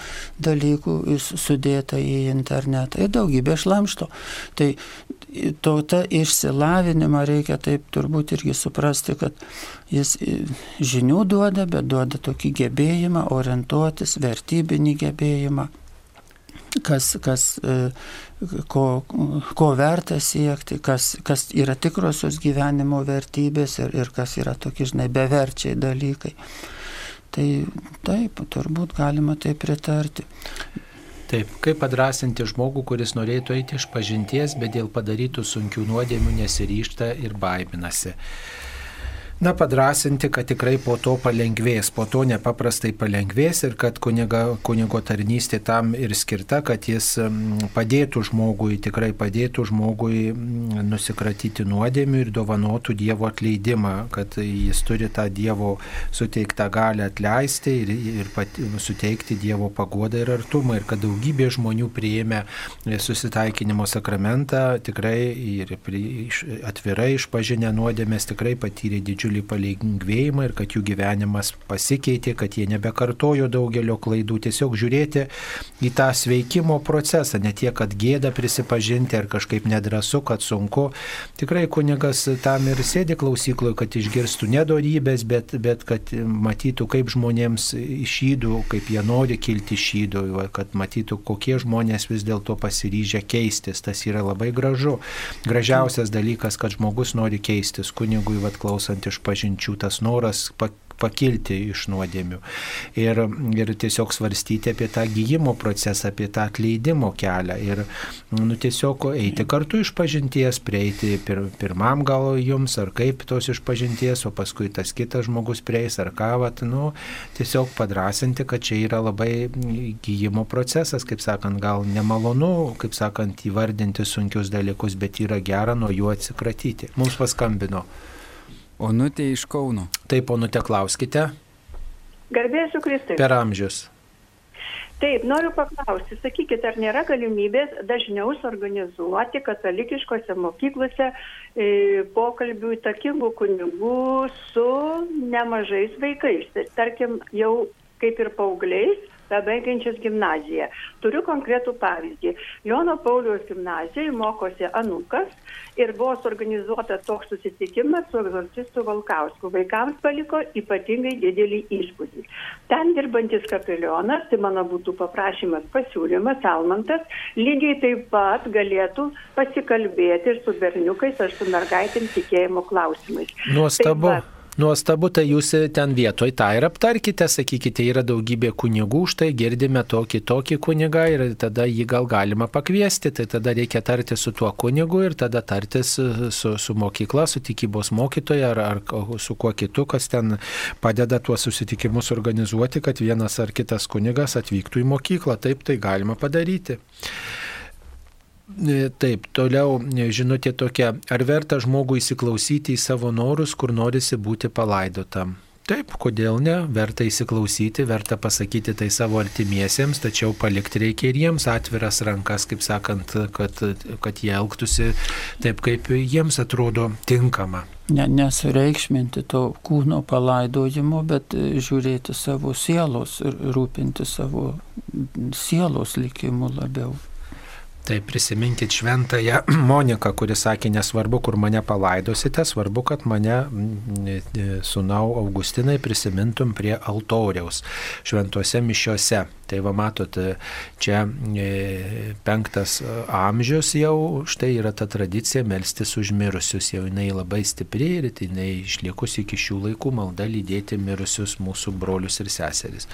dalykų sudėta į internetą ir daugybė šlamšto. Tai to tą išsilavinimą reikia taip turbūt irgi suprasti, kad jis žinių duoda, bet duoda tokį gebėjimą orientuotis, vertybinį gebėjimą kas, kas e, ko, ko verta siekti, kas, kas yra tikrosios gyvenimo vertybės ir, ir kas yra tokie, žinai, beverčiai dalykai. Tai taip, turbūt galima tai pritarti. Taip, kaip padrasinti žmogų, kuris norėtų eiti iš pažinties, bet dėl padarytų sunkių nuodėmių nesiryšta ir baiminasi na, padrasinti, kad tikrai po to palengvės, po to nepaprastai palengvės ir kad kuniga, kunigo tarnystė tam ir skirta, kad jis padėtų žmogui, tikrai padėtų žmogui nusikratyti nuodėmių ir dovanotų Dievo atleidimą, kad jis turi tą Dievo suteiktą galę atleisti ir, ir pat, suteikti Dievo pagodą ir artumą ir kad daugybė žmonių prieėmė susitaikinimo sakramentą tikrai ir atvirai išpažinę nuodėmės tikrai patyrė didžiulį didžiulį palengvėjimą ir kad jų gyvenimas pasikeitė, kad jie nebekartojo daugelio klaidų, tiesiog žiūrėti į tą sveikimo procesą, ne tiek, kad gėda prisipažinti ar kažkaip nedrasu, kad sunku. Tikrai kunigas tam ir sėdi klausykloje, kad išgirstų nedorybės, bet, bet kad matytų, kaip žmonėms išydų, kaip jie nori kilti išydų, kad matytų, kokie žmonės vis dėlto pasiryžę keistis. Tas yra labai gražu. Gražiausias dalykas, kad žmogus nori keistis. Kunigui, vad klausant iš išpažinčių, tas noras pakilti iš nuodėmių. Ir, ir tiesiog svarstyti apie tą gyjimo procesą, apie tą atleidimo kelią. Ir nu, tiesiog eiti kartu iš pažinties, prieiti pir, pirmam gal jums, ar kaip tos iš pažinties, o paskui tas kitas žmogus prieis, ar ką, vat, nu, tiesiog padrasinti, kad čia yra labai gyjimo procesas, kaip sakant, gal nemalonu, kaip sakant, įvardinti sunkius dalykus, bet yra gera nuo jų atsikratyti. Mums paskambino. Onutė iš Kauno. Taip, Onutė, klauskite. Garbėsiu Kristai. Per amžius. Taip, noriu paklausti, sakykit, ar nėra galimybės dažniau suorganizuoti katalikiškose mokyklose e, pokalbių įtakingų kunigų su nemažais vaikais, tarkim, jau kaip ir paaugliais, bebaigiančias gimnaziją. Turiu konkretų pavyzdį. Jono Pauliaus gimnazijoje mokosi anukas ir buvo suorganizuota toks susitikimas su egzorcistu Valkausku. Vaikams paliko ypatingai didelį įspūdį. Ten dirbantis kapelionas, tai mano būtų paprašymas pasiūlymas, Almantas, lygiai taip pat galėtų pasikalbėti ir su berniukais ar su mergaitėm tikėjimo klausimais. Nuostabu. Taip pat, Nuostabu, tai jūs ten vietoj tą ir aptarkite, sakykite, yra daugybė kunigų, štai girdime tokį tokį kunigą ir tada jį gal galima pakviesti, tai tada reikia tarti su tuo kunigu ir tada tartis su, su mokykla, su tikybos mokytoja ar, ar su kuo kitu, kas ten padeda tuos susitikimus organizuoti, kad vienas ar kitas kunigas atvyktų į mokyklą. Taip tai galima padaryti. E, taip, toliau e, žinutė tokia, ar verta žmogui įsiklausyti į savo norus, kur norisi būti palaidotam? Taip, kodėl ne, verta įsiklausyti, verta pasakyti tai savo artimiesiems, tačiau palikti reikia ir jiems atviras rankas, kaip sakant, kad, kad jie elgtųsi taip, kaip jiems atrodo tinkama. Ne, nesureikšminti to kūno palaidojimo, bet žiūrėti savo sielos ir rūpinti savo sielos likimu labiau. Tai prisiminkit šventąją Moniką, kuris sakė, nesvarbu, kur mane palaidosite, svarbu, kad mane sunau Augustinai prisimintum prie altoriaus šventose mišiuose. Tai va matot, čia e, penktas amžius jau, štai yra ta tradicija melstis užmirusius, jau jinai labai stipri ir jinai išliekusi iki šių laikų malda lydėti mirusius mūsų brolius ir seseris.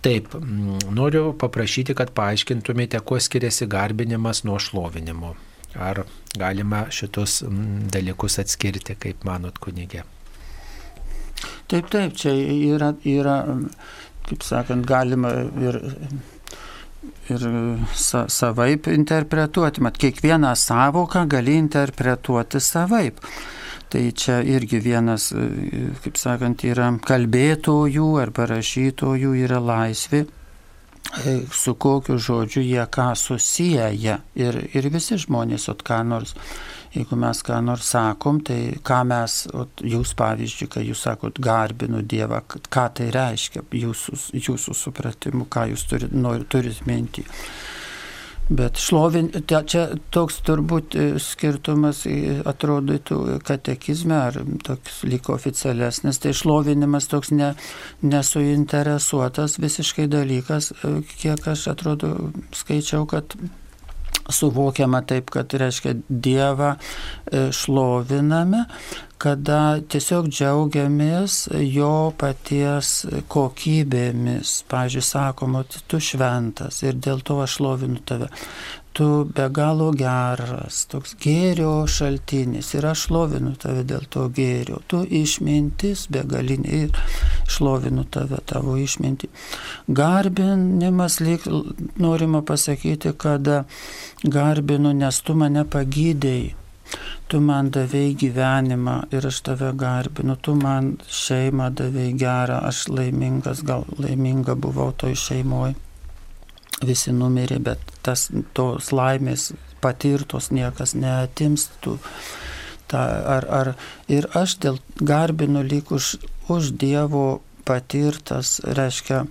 Taip, mm, noriu paprašyti, kad paaiškintumėte, kuo skiriasi garbinimas nuo šlovinimo. Ar galima šitus mm, dalykus atskirti, kaip manot, kunigė? Taip, taip, čia yra, yra kaip sakant, galima ir, ir sa, savaip interpretuoti. Mat, kiekvieną savoką gali interpretuoti savaip. Tai čia irgi vienas, e, kaip sakant, yra kalbėtojų arba rašytojų yra laisvė e, su kokiu žodžiu jie ką susiję ir, ir visi žmonės, ot ką nors, jeigu mes ką nors sakom, tai ką mes, ot, jūs pavyzdžiui, kai jūs sakot garbinu Dievą, ką tai reiškia jūsų, jūsų supratimu, ką jūs turit, nori, turit minti. Bet šlovin, čia toks turbūt e, skirtumas e, atrodytų katekizme ar toks liko oficialesnis, tai šlovinimas toks ne, nesuinteresuotas visiškai dalykas, e, kiek aš atrodo skaičiau, kad suvokiama taip, kad reiškia Dievą šloviname, kada tiesiog džiaugiamės jo paties kokybėmis. Pavyzdžiui, sakoma, tu šventas ir dėl to aš lovinu tave. Tu be galo geras, toks gėrio šaltinis ir aš lovinu tave dėl to gėrio. Tu išmintis begalinė ir šlovinu tave, tavo išmintį. Garbinimas, lyg norima pasakyti, kad garbinu, nes tu mane pagydėjai tu man davėjai gyvenimą ir aš tave garbinu, tu man šeimą davėjai gerą, aš laimingas, gal laiminga buvau toj šeimoje. Visi numirė, bet tas tos laimės patirtos niekas neatims. Tu, ta, ar, ar, ir aš dėl garbinu lyg už, už Dievo patirtas, reiškia,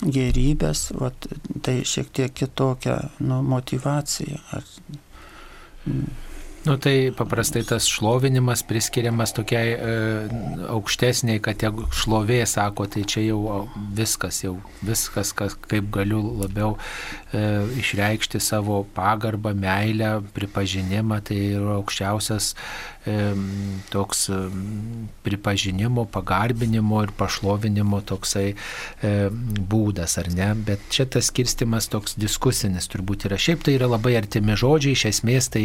gerybės, vat, tai šiek tiek kitokia nu, motivacija. Ar, mm. Nu tai paprastai tas šlovinimas priskiriamas tokiai e, aukštesniai, kad jeigu šlovė sako, tai čia jau viskas, jau viskas, kas, kaip galiu labiau e, išreikšti savo pagarbą, meilę, pripažinimą, tai yra aukščiausias toks pripažinimo, pagarbinimo ir pašlovinimo toksai būdas, ar ne? Bet čia tas skirstimas toks diskusinis turbūt yra. Šiaip tai yra labai artimi žodžiai, iš esmės tai,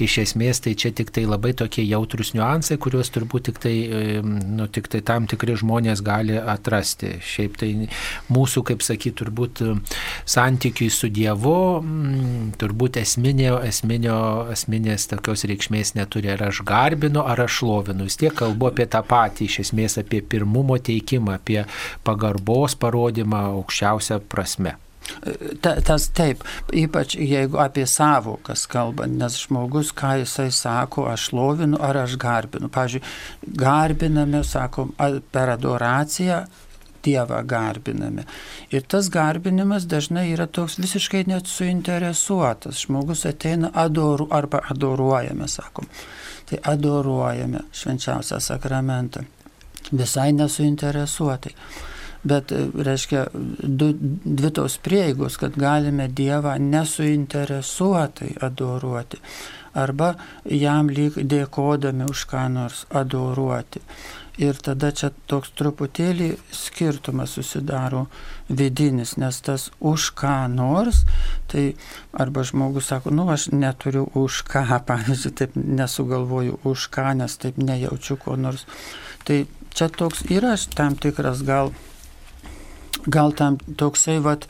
iš esmės tai čia tik tai labai tokie jautrus niuansai, kuriuos turbūt tik tai, nu, tik tai tam tikri žmonės gali atrasti. Šiaip tai mūsų, kaip sakyti, turbūt santykiui su Dievu, turbūt esminio, esminio, esminės tokios reikšmės neturi. Ir aš garbinu ar aš šlovinu. Vis tiek kalbu apie tą patį, iš esmės apie pirmumo teikimą, apie pagarbos parodymą aukščiausią prasme. Ta, tas taip, ypač jeigu apie savokas kalbant, nes žmogus, ką jisai sako, aš lovinu ar aš garbinu. Pavyzdžiui, garbiname, sakom, per adoraciją Dievą garbiname. Ir tas garbinimas dažnai yra toks visiškai net suinteresuotas. Žmogus ateina adoru arba adoruojame, sakom. Tai adoruojame švenčiausią sakramentą. Visai nesuinteresuotai. Bet, e, reiškia, du, dvi tos prieigos, kad galime Dievą nesuinteresuotai adoruoti arba jam lyg dėkodami už ką nors adoruoti. Ir tada čia toks truputėlį skirtumas susidaro vidinis, nes tas už ką nors, tai arba žmogus sako, nu aš neturiu už ką, pavyzdžiui, taip nesugalvoju už ką, nes taip nejaučiu ko nors. Tai čia toks yra tam tikras gal gal tam toksai, vat,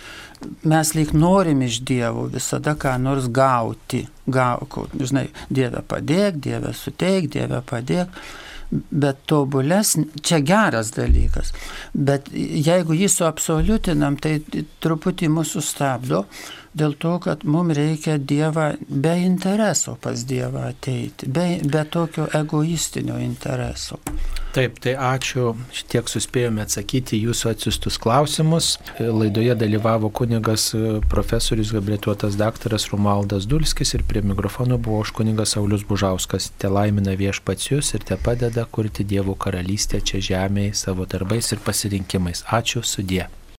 mes lyg norim iš Dievo visada ką nors gauti. Gau, žinai, Dieve padėk, Dieve suteik, Dieve padėk. Bet tobulesnė, čia geras dalykas. Bet jeigu jį suabsoliutinam, tai truputį mūsų stabdo, dėl to, kad mums reikia Dievą be intereso pas Dievą ateiti, be, be tokio egoistinio intereso. Taip, tai ačiū, tiek suspėjome atsakyti jūsų atsiustus klausimus. Laidoje dalyvavo kunigas profesorius gabrituotas daktaras Rumaldas Dulskis ir prie mikrofono buvo už kunigas Saulis Bužauskas. Te laimina viešpats jūs ir te padeda kurti Dievo karalystę čia žemėje savo darbais ir pasirinkimais. Ačiū sudė.